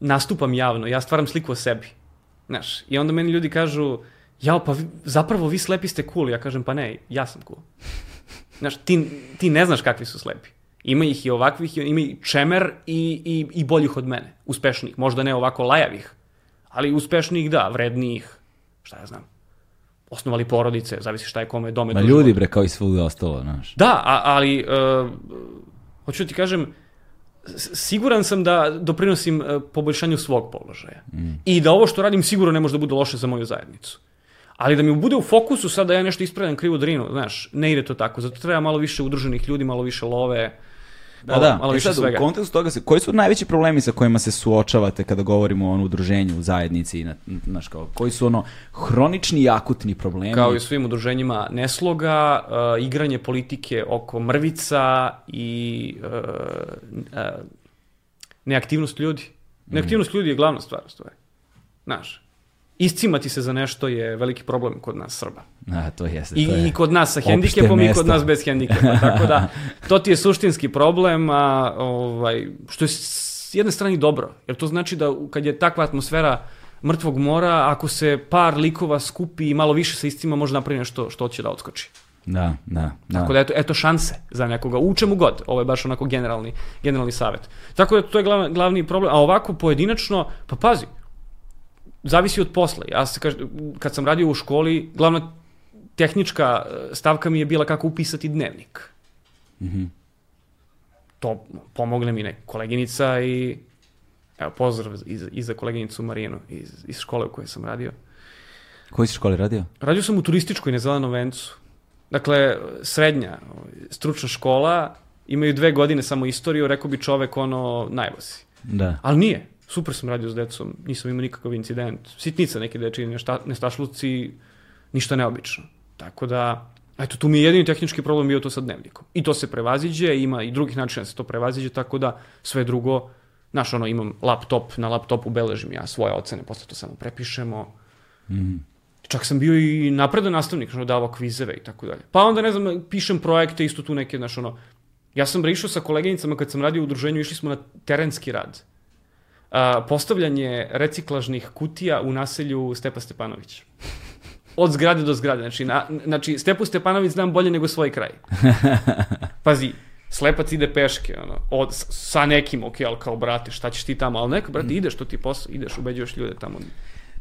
nastupam javno, ja stvaram sliku o sebi. Znaš, i onda meni ljudi kažu, jao, pa vi, zapravo vi slepi ste cool. Ja kažem, pa ne, ja sam cool. Znaš, ti, ti ne znaš kakvi su slepi. Ima ih i ovakvih, ima i čemer i, i, i boljih od mene, uspešnijih. Možda ne ovako lajavih, ali uspešnijih da, vrednijih, šta ja znam. Osnovali porodice, zavisi šta je kome dome Ma do ljudi bre, kao i svuda ostalo, znaš. Da, a, ali uh, hoću ti kažem, siguran sam da doprinosim uh, poboljšanju svog položaja. I da ovo što radim sigurno ne može da bude loše za moju zajednicu. Ali da mi bude u fokusu sad da ja nešto ispravljam krivu drinu, znaš, ne ide to tako. Zato treba malo više udruženih ljudi, malo više love, Da, malo, da. malo E više sad, svega. u kontekstu toga, se, koji su najveći problemi sa kojima se suočavate kada govorimo o ono udruženju, u zajednici, na, znaš, kao, koji su ono hronični i akutni problemi? Kao i u svim udruženjima nesloga, uh, igranje politike oko mrvica i uh, uh, neaktivnost ljudi. Neaktivnost ljudi je glavna stvar, u stvari. Znaš, iscimati se za nešto je veliki problem kod nas Srba. A, to jeste, I, to je I kod nas sa hendikepom i kod nas bez hendikepa. Tako da, (laughs) to ti je suštinski problem, a, ovaj, što je s jedne strane dobro. Jer to znači da kad je takva atmosfera mrtvog mora, ako se par likova skupi i malo više se istima, može napraviti nešto što će da odskoči. Da, da, da. Tako da eto, eto šanse za nekoga, u čemu god. Ovo je baš onako generalni, generalni savjet. Tako da to je glavni, glavni problem. A ovako pojedinačno, pa pazi, zavisi od posla. Ja se kaž, kad sam radio u školi, glavna tehnička e, stavka mi je bila kako upisati dnevnik. Mhm. To pomogne mi neka koleginica i evo pozdrav i za, i za koleginicu Marinu iz, iz škole u kojoj sam radio. Koji si školi radio? Radio sam u turističkoj na Zelenom vencu. Dakle, srednja, ovaj, stručna škola imaju dve godine samo istoriju, rekao bi čovek ono, najbosi. Da. Ali nije. Super sam radio s decom, nisam imao nikakav incident. Sitnica neke dečije, nešta, nestašluci, ništa neobično. Tako da, eto, tu mi je jedini tehnički problem bio to sa dnevnikom. I to se prevaziđe, ima i drugih načina da se to prevaziđe, tako da sve drugo, znaš, ono, imam laptop, na laptopu beležim ja svoje ocene, posle to samo prepišemo. Mhm. Čak sam bio i napredan nastavnik, ono, davao kvizeve i tako dalje. Pa onda, ne znam, pišem projekte, isto tu neke, znaš, ono, ja sam išao sa koleginicama kad sam radio u udruženju, išli smo na terenski rad. A, postavljanje reciklažnih kutija u naselju Stepa Stepanović. Od zgrade do zgrade. Znači, na, znači Stepu Stepanović znam bolje nego svoj kraj. (laughs) Pazi, slepac ide peške, ono, od, sa nekim, ok, ali kao, brate, šta ćeš ti tamo? Ali neko, brate, ideš, to ti posao, ideš, ubeđuješ ljude tamo.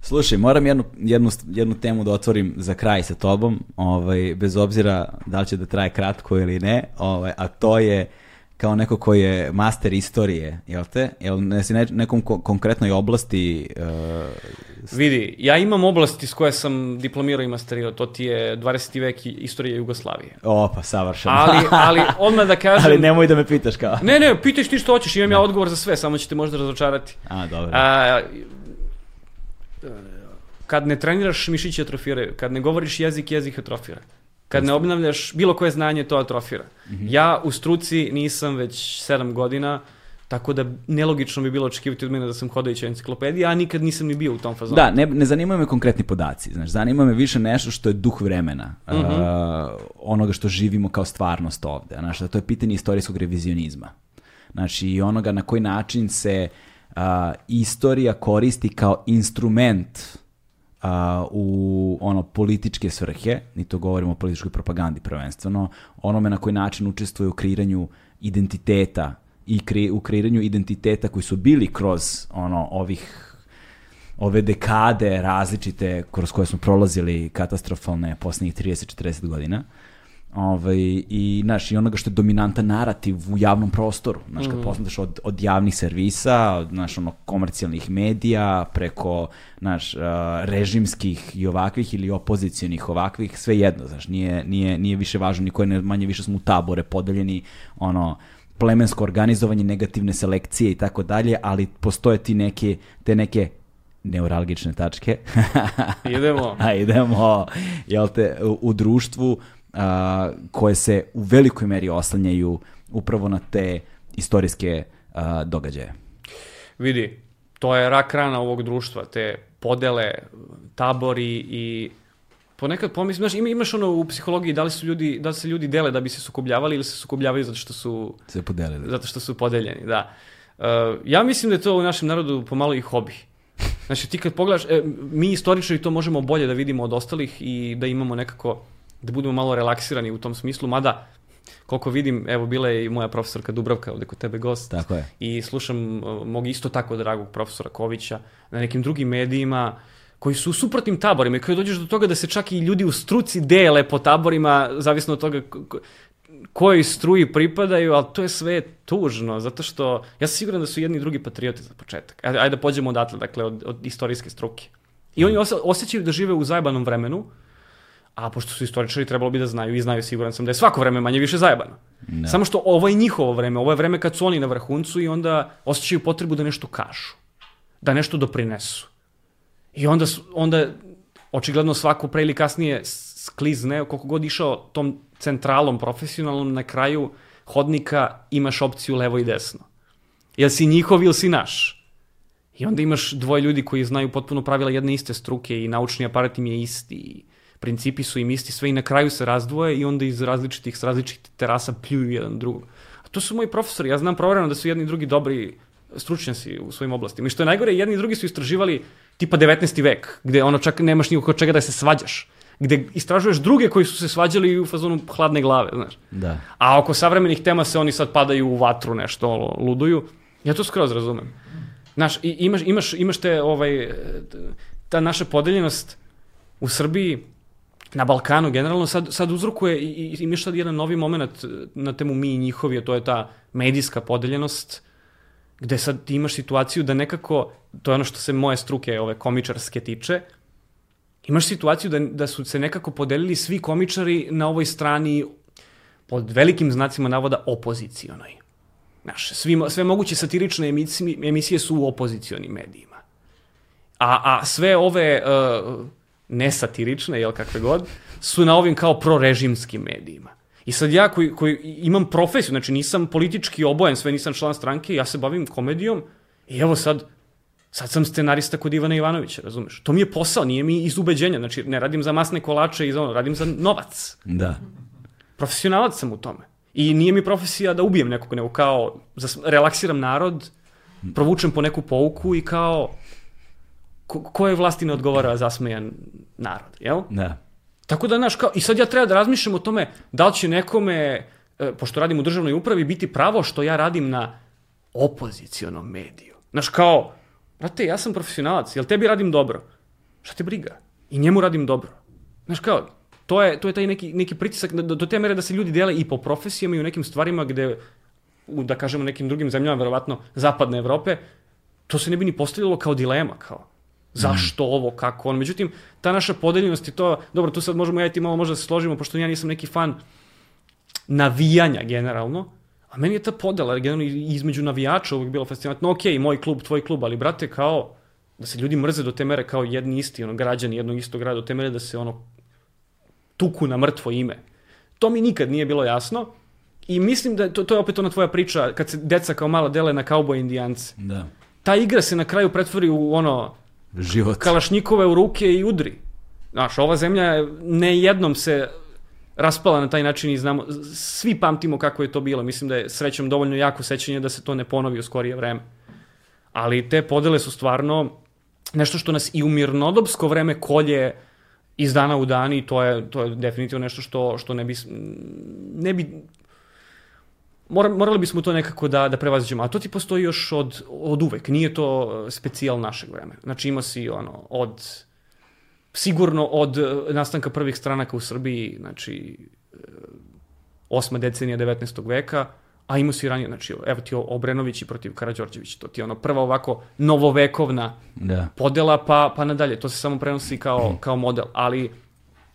Slušaj, moram jednu, jednu, jednu temu da otvorim za kraj sa tobom, ovaj, bez obzira da li će da traje kratko ili ne, ovaj, a to je kao neko ko je master istorije, jel te? Jel ne si ne, nekom ko, konkretnoj oblasti uh, Vidi, ja imam oblasti s koje sam diplomirao i masterirao, to ti je 20. vek i istorija Jugoslavije. O, pa savršeno. Ali, (laughs) ali odmah da kažem... Ali nemoj da me pitaš kao. Ne, ne, pitaj ti što hoćeš, imam ja odgovor za sve, samo ćete možda razočarati. A, dobro. A, kad ne treniraš, mišići atrofiraju. Kad ne govoriš jezik, jezik atrofira. Kad ne obnavljaš bilo koje znanje, to atrofira. Mhm. Ja u struci nisam već 7 godina, tako da nelogično bi bilo očekivati od mene da sam hodajuća enciklopedija, a nikad nisam ni bio u tom fazonu. Da, ne, ne zanimaju me konkretni podaci, znaš, zanima me više nešto što je duh vremena, uh, onoga što živimo kao stvarnost ovde, znaš, da to je pitanje istorijskog revizionizma. Znači, i onoga na koji način se uh, istorija koristi kao instrument uh, u ono političke svrhe, ni to govorimo o političkoj propagandi prvenstveno, onome na koji način učestvuje u kreiranju identiteta i kre, u kreiranju identiteta koji su bili kroz ono ovih ove dekade različite kroz koje smo prolazili katastrofalne poslednjih 30-40 godina. Ovaj, i, znaš, I onoga što je dominantan narativ u javnom prostoru. Znaš, kad posmetaš od, od javnih servisa, od znaš, ono, komercijalnih medija, preko znaš, uh, režimskih i ovakvih ili opozicionih ovakvih, sve jedno, znaš, nije, nije, nije više važno, niko je ne, manje više smo u tabore podeljeni, ono, plemensko organizovanje, negativne selekcije i tako dalje, ali postoje ti neke, te neke neuralgične tačke. Idemo. (laughs) A idemo, jel te, u, u društvu a, koje se u velikoj meri oslanjaju upravo na te istorijske a, događaje. Vidi, to je rak rana ovog društva, te podele, tabori i ponekad pomislim, znaš, ima, imaš ono u psihologiji da li su ljudi, da li se ljudi dele da bi se sukobljavali ili se sukobljavaju zato što su Sve podelili. zato što su podeljeni, da. Uh, ja mislim da je to u našem narodu pomalo i hobi. Znači ti kad pogledaš, e, mi istoričari to možemo bolje da vidimo od ostalih i da imamo nekako, da budemo malo relaksirani u tom smislu, mada koliko vidim, evo bila je i moja profesorka Dubravka ovde kod tebe gost. Tako je. I slušam uh, mog isto tako dragog profesora Kovića na nekim drugim medijima koji su u suprotnim taborima i koji dođeš do toga da se čak i ljudi u struci dele po taborima, zavisno od toga ko- ko- kojoj struji pripadaju, ali to je sve tužno, zato što ja sam siguran da su jedni i drugi patrioti za početak. Ajde, da pođemo odatle, dakle, od, od istorijske struke. I oni ose, osjećaju da žive u zajebanom vremenu, a pošto su istoričari, trebalo bi da znaju i znaju, siguran sam da je svako vreme manje više zajebano. Da. Samo što ovo je njihovo vreme, ovo je vreme kad su oni na vrhuncu i onda osjećaju potrebu da nešto kažu, da nešto doprinesu. I onda, onda očigledno svako pre ili kasnije sklizne, koliko god išao tom centralom profesionalnom, na kraju hodnika imaš opciju levo i desno. Jel si njihov ili si naš? I onda imaš dvoje ljudi koji znaju potpuno pravila jedne iste struke i naučni aparat im je isti i principi su im isti sve i na kraju se razdvoje i onda iz različitih, s različitih terasa pljuju jedan drugog. A to su moji profesori, ja znam provereno da su jedni i drugi dobri stručnjaci u svojim oblastima. I što je najgore, jedni i drugi su istraživali tipa 19. vek, gde ono čak nemaš nikog od čega da se svađaš. Gde istražuješ druge koji su se svađali u fazonu hladne glave, znaš. Da. A oko savremenih tema se oni sad padaju u vatru nešto, ono, luduju. Ja to skroz razumem. Znaš, i, imaš, imaš, imaš te, ovaj, ta naša podeljenost u Srbiji, na Balkanu generalno, sad, sad uzrokuje i, i imaš sad jedan novi moment na temu mi i njihovi, a to je ta medijska podeljenost, gde sad ti imaš situaciju da nekako, to je ono što se moje struke, ove komičarske tiče, imaš situaciju da, da su se nekako podelili svi komičari na ovoj strani pod velikim znacima navoda opozicionoj. Znaš, svi, sve moguće satirične emisije, emisije su u opozicionim medijima. A, a sve ove uh, nesatirične, jel kakve god, su na ovim kao prorežimskim medijima. I sad ja koji, koji imam profesiju, znači nisam politički obojen, sve nisam član stranke, ja se bavim komedijom i evo sad, sad sam scenarista kod Ivana Ivanovića, razumeš? To mi je posao, nije mi iz ubeđenja, znači ne radim za masne kolače i za ono, radim za novac. Da. Profesionalac sam u tome. I nije mi profesija da ubijem nekog, nego kao relaksiram narod, provučem po neku pouku i kao ko, koje vlasti ne odgovara zasmejan narod, jel? Da. Tako da, znaš, kao, i sad ja treba da razmišljam o tome da li će nekome, e, pošto radim u državnoj upravi, biti pravo što ja radim na opozicionom mediju. Znaš, kao, brate, ja sam profesionalac, jel tebi radim dobro? Šta te briga? I njemu radim dobro. Znaš, kao, to je, to je taj neki, neki pritisak do, do te mere da se ljudi dele i po profesijama i u nekim stvarima gde, u, da kažemo, nekim drugim zemljama, verovatno zapadne Evrope, to se ne bi ni postavilo kao dilema, kao zašto ovo, kako on. Međutim, ta naša podeljenost i to, dobro, tu sad možemo ja i ti malo možda da se složimo, pošto ja nisam neki fan navijanja generalno, a meni je ta podela generalno između navijača uvijek bila fascinantna. Ok, moj klub, tvoj klub, ali brate, kao da se ljudi mrze do te mere kao jedni isti, ono, građani jednog istog grada, do te mere da se ono tuku na mrtvo ime. To mi nikad nije bilo jasno. I mislim da to, to je opet ona tvoja priča kad se deca kao mala dele na kauboj indijance. Da. Ta igra se na kraju pretvori u ono Život. kalašnjikove u ruke i udri. Znaš, ova zemlja ne jednom se raspala na taj način i znamo, svi pamtimo kako je to bilo. Mislim da je srećom dovoljno jako sećanje da se to ne ponovi u skorije vreme. Ali te podele su stvarno nešto što nas i u mirnodopsko vreme kolje iz dana u dan i to je, to je definitivno nešto što, što ne bi, ne bi mora, morali bismo to nekako da, da prevaziđemo. A to ti postoji još od, od uvek. Nije to specijal našeg vremena. Znači ima si ono, od, sigurno od nastanka prvih stranaka u Srbiji, znači osma decenija 19. veka, a imao si ranije, znači, evo ti Obrenović i protiv Karadžorđević, to ti je ono prva ovako novovekovna da. podela, pa, pa nadalje, to se samo prenosi kao, kao model, ali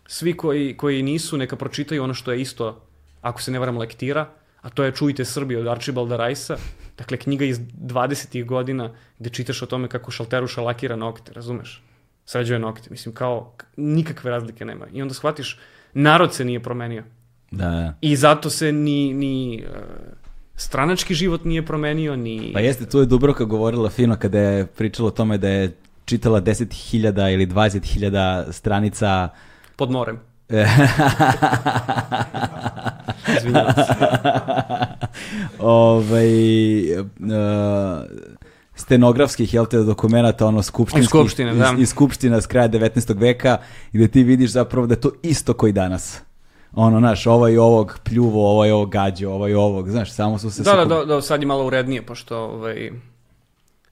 svi koji, koji nisu, neka pročitaju ono što je isto, ako se ne varam, lektira, a to je Čujte Srbiju od Archibalda Rajsa, dakle knjiga iz 20. godina gde čitaš o tome kako Šalteruša lakira nokte, razumeš? Sređuje nokte, mislim kao nikakve razlike nema. I onda shvatiš, narod se nije promenio. Da, da. I zato se ni, ni uh, stranački život nije promenio, ni... Pa jeste, tu je Dubroka govorila fino kada je pričala o tome da je čitala 10.000 ili 20.000 stranica... Pod morem. (laughs) Ovaj, uh, stenografskih jel te dokumenta ono skupštinskih Skupštine, da. iz, iz skupština s kraja 19. veka gde ti vidiš zapravo da je to isto koji danas ono, znaš, ovaj ovog pljuvo, ovaj ovog gađo, ovaj ovog, znaš, samo su se... Da, da, da, da, sad je malo urednije, pošto, ovaj,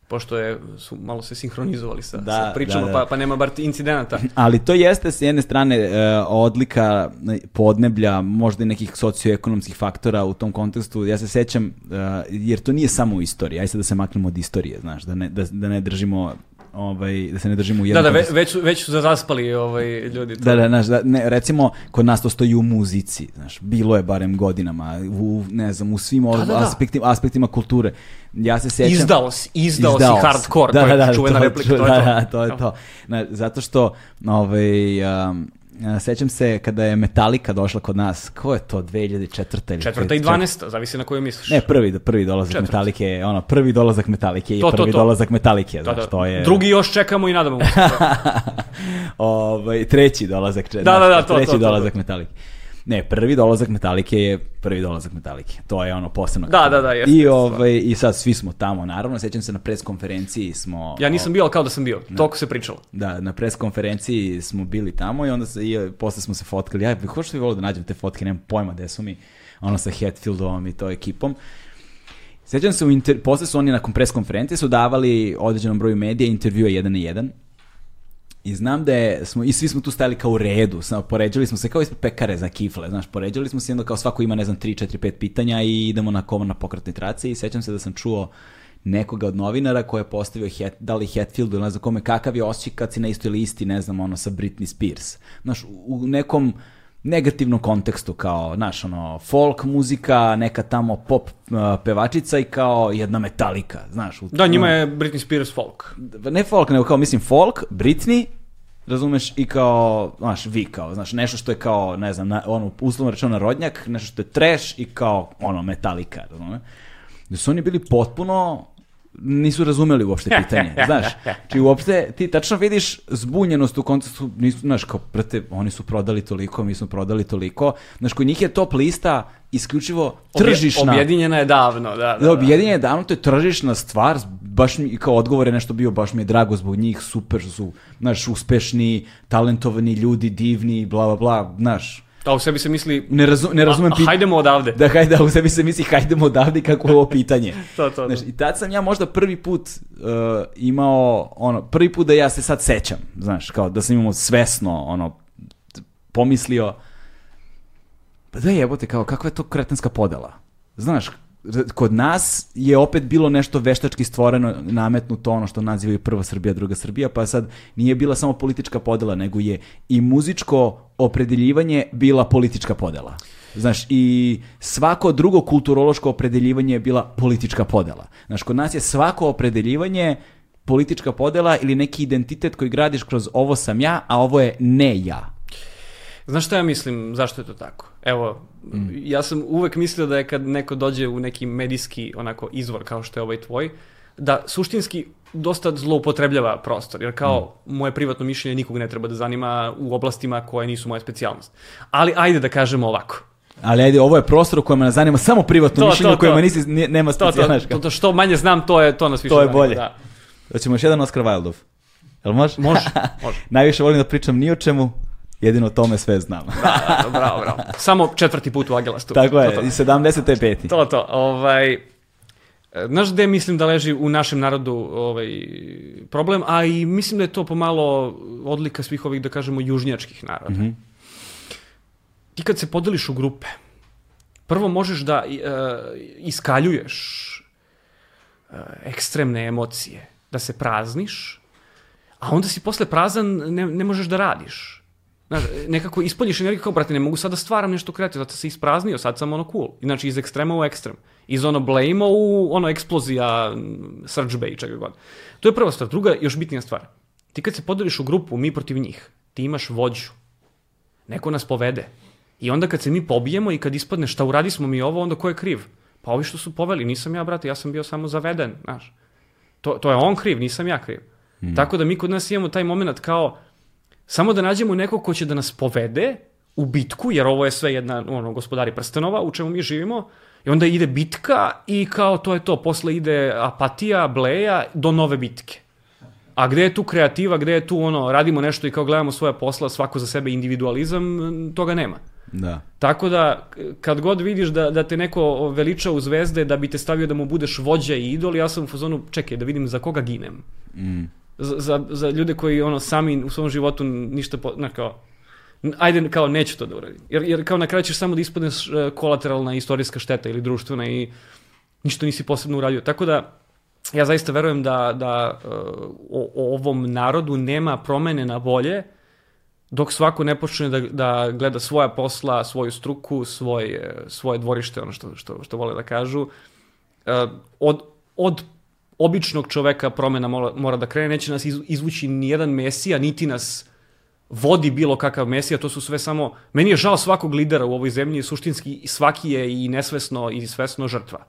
pošto je, su malo se sinhronizovali sa, da, sa pričama, da, da. Pa, pa nema bar incidenata. (laughs) Ali to jeste s jedne strane uh, odlika podneblja, možda i nekih socioekonomskih faktora u tom kontekstu. Ja se sećam, uh, jer to nije samo u istoriji, aj sad da se maknemo od istorije, znaš, da ne, da, da ne držimo ovaj, da se ne držimo u jednom... Da, da, ve, već, već su zaspali ovaj, ljudi. To. Da, da, znaš, da, ne, recimo, kod nas to stoji u muzici, znaš, bilo je barem godinama, u, ne znam, u svim da, da, da. Aspektima, aspektima kulture. Ja se sećam... Izdao si, izdao, izdao si hardcore, da, to je da, da, čuvena to, replika, to, je to. Da, to je to. Na, zato što, ovaj, um, Sećam se kada je Metallica došla kod nas, ko je to, 2004. ili Četvrta i 12. zavisi na koju misliš. Ne, prvi, prvi dolazak Četvrta. Metallica je, ono, prvi dolazak Metallica i to, prvi to, to. dolazak Metallica, znaš, da. to je... Drugi još čekamo i nadamo. (laughs) ovaj, treći dolazak, da, da, da, to, treći to, to, dolazak Metallica. Ne, prvi dolazak Metalike je prvi dolazak Metalike. To je ono posebno. Da, da, da, jeste. I, ovaj, I sad svi smo tamo, naravno. Sećam se na pres konferenciji smo... Ja nisam bio, ali kao da sam bio. Na, Toliko se pričalo. Da, na pres konferenciji smo bili tamo i onda se, i, posle smo se fotkali. Ja bih hoćeš li volio da nađem te fotke, nemam pojma gde su mi. Ono sa Hatfieldom i to ekipom. Sećam se, u inter... posle su oni nakon pres konferencije su davali određenom broju medija intervjua jedan na jedan I znam da je, smo, i svi smo tu stajali kao u redu, samo poređali smo se kao ispred pekare za kifle, znaš, poređali smo se onda kao svako ima, ne znam, 3, 4, 5 pitanja i idemo na kovo na pokretnoj traci i sećam se da sam čuo nekoga od novinara koji je postavio het, da li Hatfield ili ne znam kome, kakav je osjećaj kad si na istoj listi, ne znam, ono, sa Britney Spears. Znaš, u nekom negativnom kontekstu, kao, znaš, ono, folk muzika, neka tamo pop uh, pevačica i kao jedna metalika, znaš. u- Da, njima je Britney Spears folk. ne folk, nego kao, mislim, folk, Britney, razumeš, i kao, znaš, vi kao, znaš, nešto što je kao, ne znam, na, ono, uslovno rečeno narodnjak, nešto što je trash i kao, ono, metalika, razumeš. Da su oni bili potpuno, nisu razumeli uopšte pitanje, (laughs) znaš. Či uopšte, ti tačno vidiš zbunjenost u kontekstu, nisu, znaš, kao, brate, oni su prodali toliko, mi smo prodali toliko, znaš, kod njih je top lista isključivo tržišna. Objedinjena je davno, da. da, Da, objedinjen je davno, to je tržišna stvar, baš mi, kao odgovor je nešto bio, baš mi je drago zbog njih, super su, znaš, uspešni, talentovani ljudi, divni, bla, bla, bla, znaš, Da, u sebi se misli, ne, razu, ne razumem a, hajdemo odavde. Da, hajde, u sebi se misli, hajdemo odavde kako je ovo (laughs) pitanje. To, to, Znaš, to. I tad sam ja možda prvi put uh, imao, ono, prvi put da ja se sad sećam, znaš, kao da sam imao svesno, ono, pomislio, pa da jebote, kao, kakva je to kretenska podela? Znaš, kod nas je opet bilo nešto veštački stvoreno, nametnuto ono što nazivaju prva Srbija, druga Srbija, pa sad nije bila samo politička podela, nego je i muzičko opredeljivanje bila politička podela. Znaš, i svako drugo kulturološko opredeljivanje je bila politička podela. Znaš, kod nas je svako opredeljivanje politička podela ili neki identitet koji gradiš kroz ovo sam ja, a ovo je ne ja. Znaš šta ja mislim, zašto je to tako? Evo, ja sam uvek mislio da je kad neko dođe u neki medijski onako izvor kao što je ovaj tvoj, da suštinski dosta zloupotrebljava prostor, jer kao moje privatno mišljenje nikog ne treba da zanima u oblastima koje nisu moja specijalnost. Ali ajde da kažemo ovako. Ali ajde, ovo je prostor u kojem nas zanima samo privatno To, mišljenje, to, u kojima to. nisi, nema To, to, to, to što manje znam, to je to nas više To je zanima, bolje. Da. Hoćemo još jedan Oscar Wildov. Jel može? Može, (laughs) može. Najviše volim da pričam ni o čemu, jedino o tome sve znam. Da, da, bravo, bravo. (laughs) Samo četvrti put u Agelastu. Tako To, je, to. i 75. To, to, ovaj... Znaš gde mislim da leži u našem narodu ovaj, problem, a i mislim da je to pomalo odlika svih ovih, da kažemo, južnjačkih naroda. Mhm. Ti kad se podeliš u grupe, prvo možeš da e, iskaljuješ e, ekstremne emocije, da se prazniš, a onda si posle prazan, ne, ne možeš da radiš. Znaš, nekako ispoljiš energiju kao, brate, ne mogu sad da stvaram nešto kreativno, zato sam se ispraznio, sad sam ono cool. Znači, iz ekstrema u ekstrem. Iz ono blame u ono eksplozija, srđbe i čega god. To je prva stvar. Druga, još bitnija stvar. Ti kad se podeliš u grupu, mi protiv njih, ti imaš vođu. Neko nas povede. I onda kad se mi pobijemo i kad ispadne šta uradi smo mi ovo, onda ko je kriv? Pa ovi što su poveli, nisam ja, brate, ja sam bio samo zaveden, znaš. To, to je on kriv, nisam ja kriv. Tako da mi kod nas imamo taj moment kao, samo da nađemo nekog ko će da nas povede u bitku, jer ovo je sve jedna, ono, gospodari prstenova u čemu mi živimo, i onda ide bitka i kao to je to, posle ide apatija, bleja do nove bitke. A gde je tu kreativa, gde je tu ono, radimo nešto i kao gledamo svoje posla, svako za sebe individualizam, toga nema. Da. Tako da, kad god vidiš da, da te neko veliča u zvezde, da bi te stavio da mu budeš vođa i idol, ja sam u fazonu, čekaj, da vidim za koga ginem. Mm. Za, za, ljude koji ono sami u svom životu ništa, po, na, kao, ajde kao neću to da uradim. Jer, jer kao na kraju ćeš samo da ispadneš e, kolateralna istorijska šteta ili društvena i ništa nisi posebno uradio. Tako da, ja zaista verujem da, da e, o, o ovom narodu nema promene na bolje dok svako ne počne da, da gleda svoja posla, svoju struku, svoj, e, svoje dvorište, ono što, što, što vole da kažu. E, Od, od običnog čoveka promena mora, mora da krene, neće nas iz, izvući ni jedan mesija, niti nas vodi bilo kakav mesija, to su sve samo... Meni je žao svakog lidera u ovoj zemlji, suštinski svaki je i nesvesno i svesno žrtva.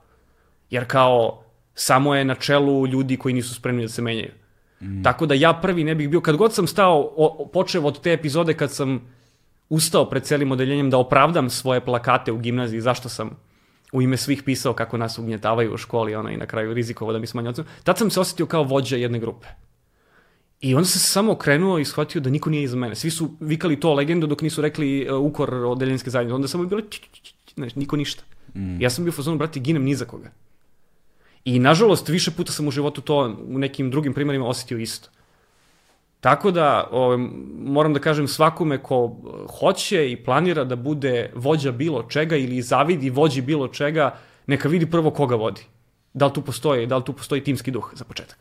Jer kao samo je na čelu ljudi koji nisu spremni da se menjaju. Mm. Tako da ja prvi ne bih bio, kad god sam stao, o, o- počev od te epizode kad sam ustao pred celim odeljenjem da opravdam svoje plakate u gimnaziji, zašto sam u ime svih pisao kako nas ugnjetavaju u školi ono, i na kraju rizikovao da mi smanju ocenu, tad sam se osjetio kao vođa jedne grupe. I onda sam se samo okrenuo i shvatio da niko nije iza mene. Svi su vikali to legendu dok nisu rekli uh, ukor odeljenske zajednice. Onda samo je bilo či, či, či, či, znaš, niko ništa. Mm. Ja sam bio u fazonu, brati, ginem ni za koga. I nažalost, više puta sam u životu to u nekim drugim primjerima osjetio isto. Tako da, o, moram da kažem svakome ko hoće i planira da bude vođa bilo čega ili zavidi vođi bilo čega, neka vidi prvo koga vodi. Da li tu postoji, da li tu postoji timski duh za početak.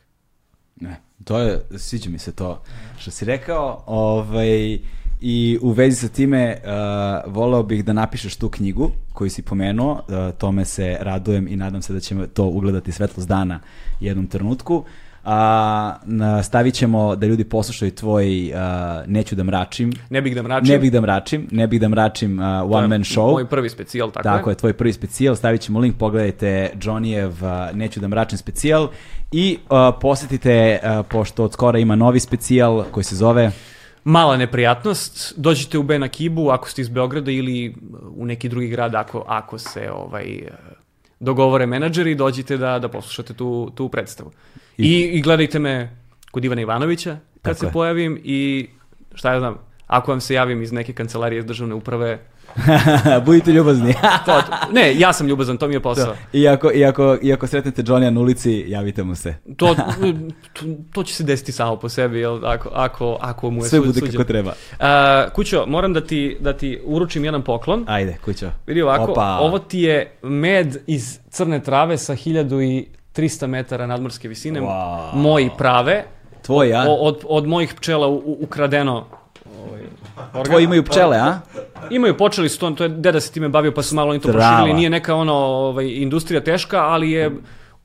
Ne, to je, sviđa mi se to što si rekao, ovaj, I u vezi sa time uh, voleo bih da napišeš tu knjigu koju si pomenuo, uh, tome se radujem i nadam se da ćemo to ugledati svetlost dana jednom trenutku. A, stavit ćemo da ljudi poslušaju tvoj uh, Neću da mračim, Ne bih da mračim. ne bih da mračim, ne bih da mračim To je one man show. Moj prvi specijal, tako, Tako je, tvoj prvi specijal, stavit ćemo link, pogledajte Johnnyjev uh, Neću da mračim specijal i uh, posetite, uh, pošto od skora ima novi specijal koji se zove Mala neprijatnost, dođite u Bena Kibu ako ste iz Beograda ili u neki drugi grad ako, ako se ovaj, dogovore menadžeri, dođite da, da poslušate tu, tu predstavu. I, I gledajte me kod Ivana Ivanovića kad Tako se je. pojavim i šta ja znam, ako vam se javim iz neke kancelarije iz državne uprave, (laughs) Budite ljubazni. (laughs) to, ne, ja sam ljubazan, to mi je posao. iako, iako, iako sretnete Johnny na ulici, javite mu se. To, (laughs) to, to će se desiti samo po sebi, jel, ako, ako, ako mu je Sve su- bude suđeno. kako treba. A, kućo, moram da ti, da ti uručim jedan poklon. Ajde, kućo. Vidi ovako, Opa. ovo ti je med iz crne trave sa 1300 metara nadmorske visine. Wow. Moji prave. Tvoj, a? Od, od mojih pčela u- ukradeno. Ovaj, organ- Tvoji imaju pčele, a? Imaju, počeli su to, to je deda se time bavio pa su malo oni to proširili. Nije neka ono ovaj, industrija teška, ali je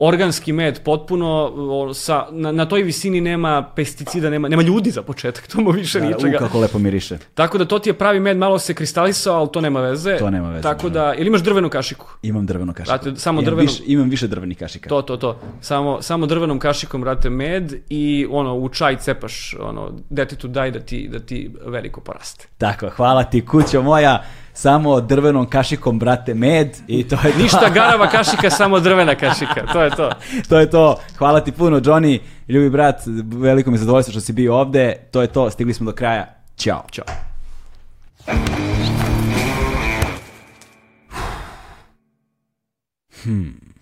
organski med potpuno o, sa, na, na toj visini nema pesticida, nema, nema ljudi za početak, to mu više Da, ničega. u, kako lepo miriše. Tako da to ti je pravi med, malo se kristalisao, ali to nema veze. To nema veze, Tako da. da, ili imaš drvenu kašiku? Imam drvenu kašiku. Brate, samo imam drvenom- Više, imam više drvenih kašika. To, to, to. Samo, samo drvenom kašikom, brate, med i ono, u čaj cepaš, ono, detetu daj da ti, da ti veliko poraste. Tako, hvala ti kućo moja. Samo drvenom kašikom, brate, med i to je to. Ništa (laughs) garava kašika, samo drvena kašika. To je to. to je to. Hvala ti puno, Johnny. Ljubi brat, veliko mi je zadovoljstvo što si bio ovde. To je to, stigli smo do kraja. Ćao. Ćao. Hmm.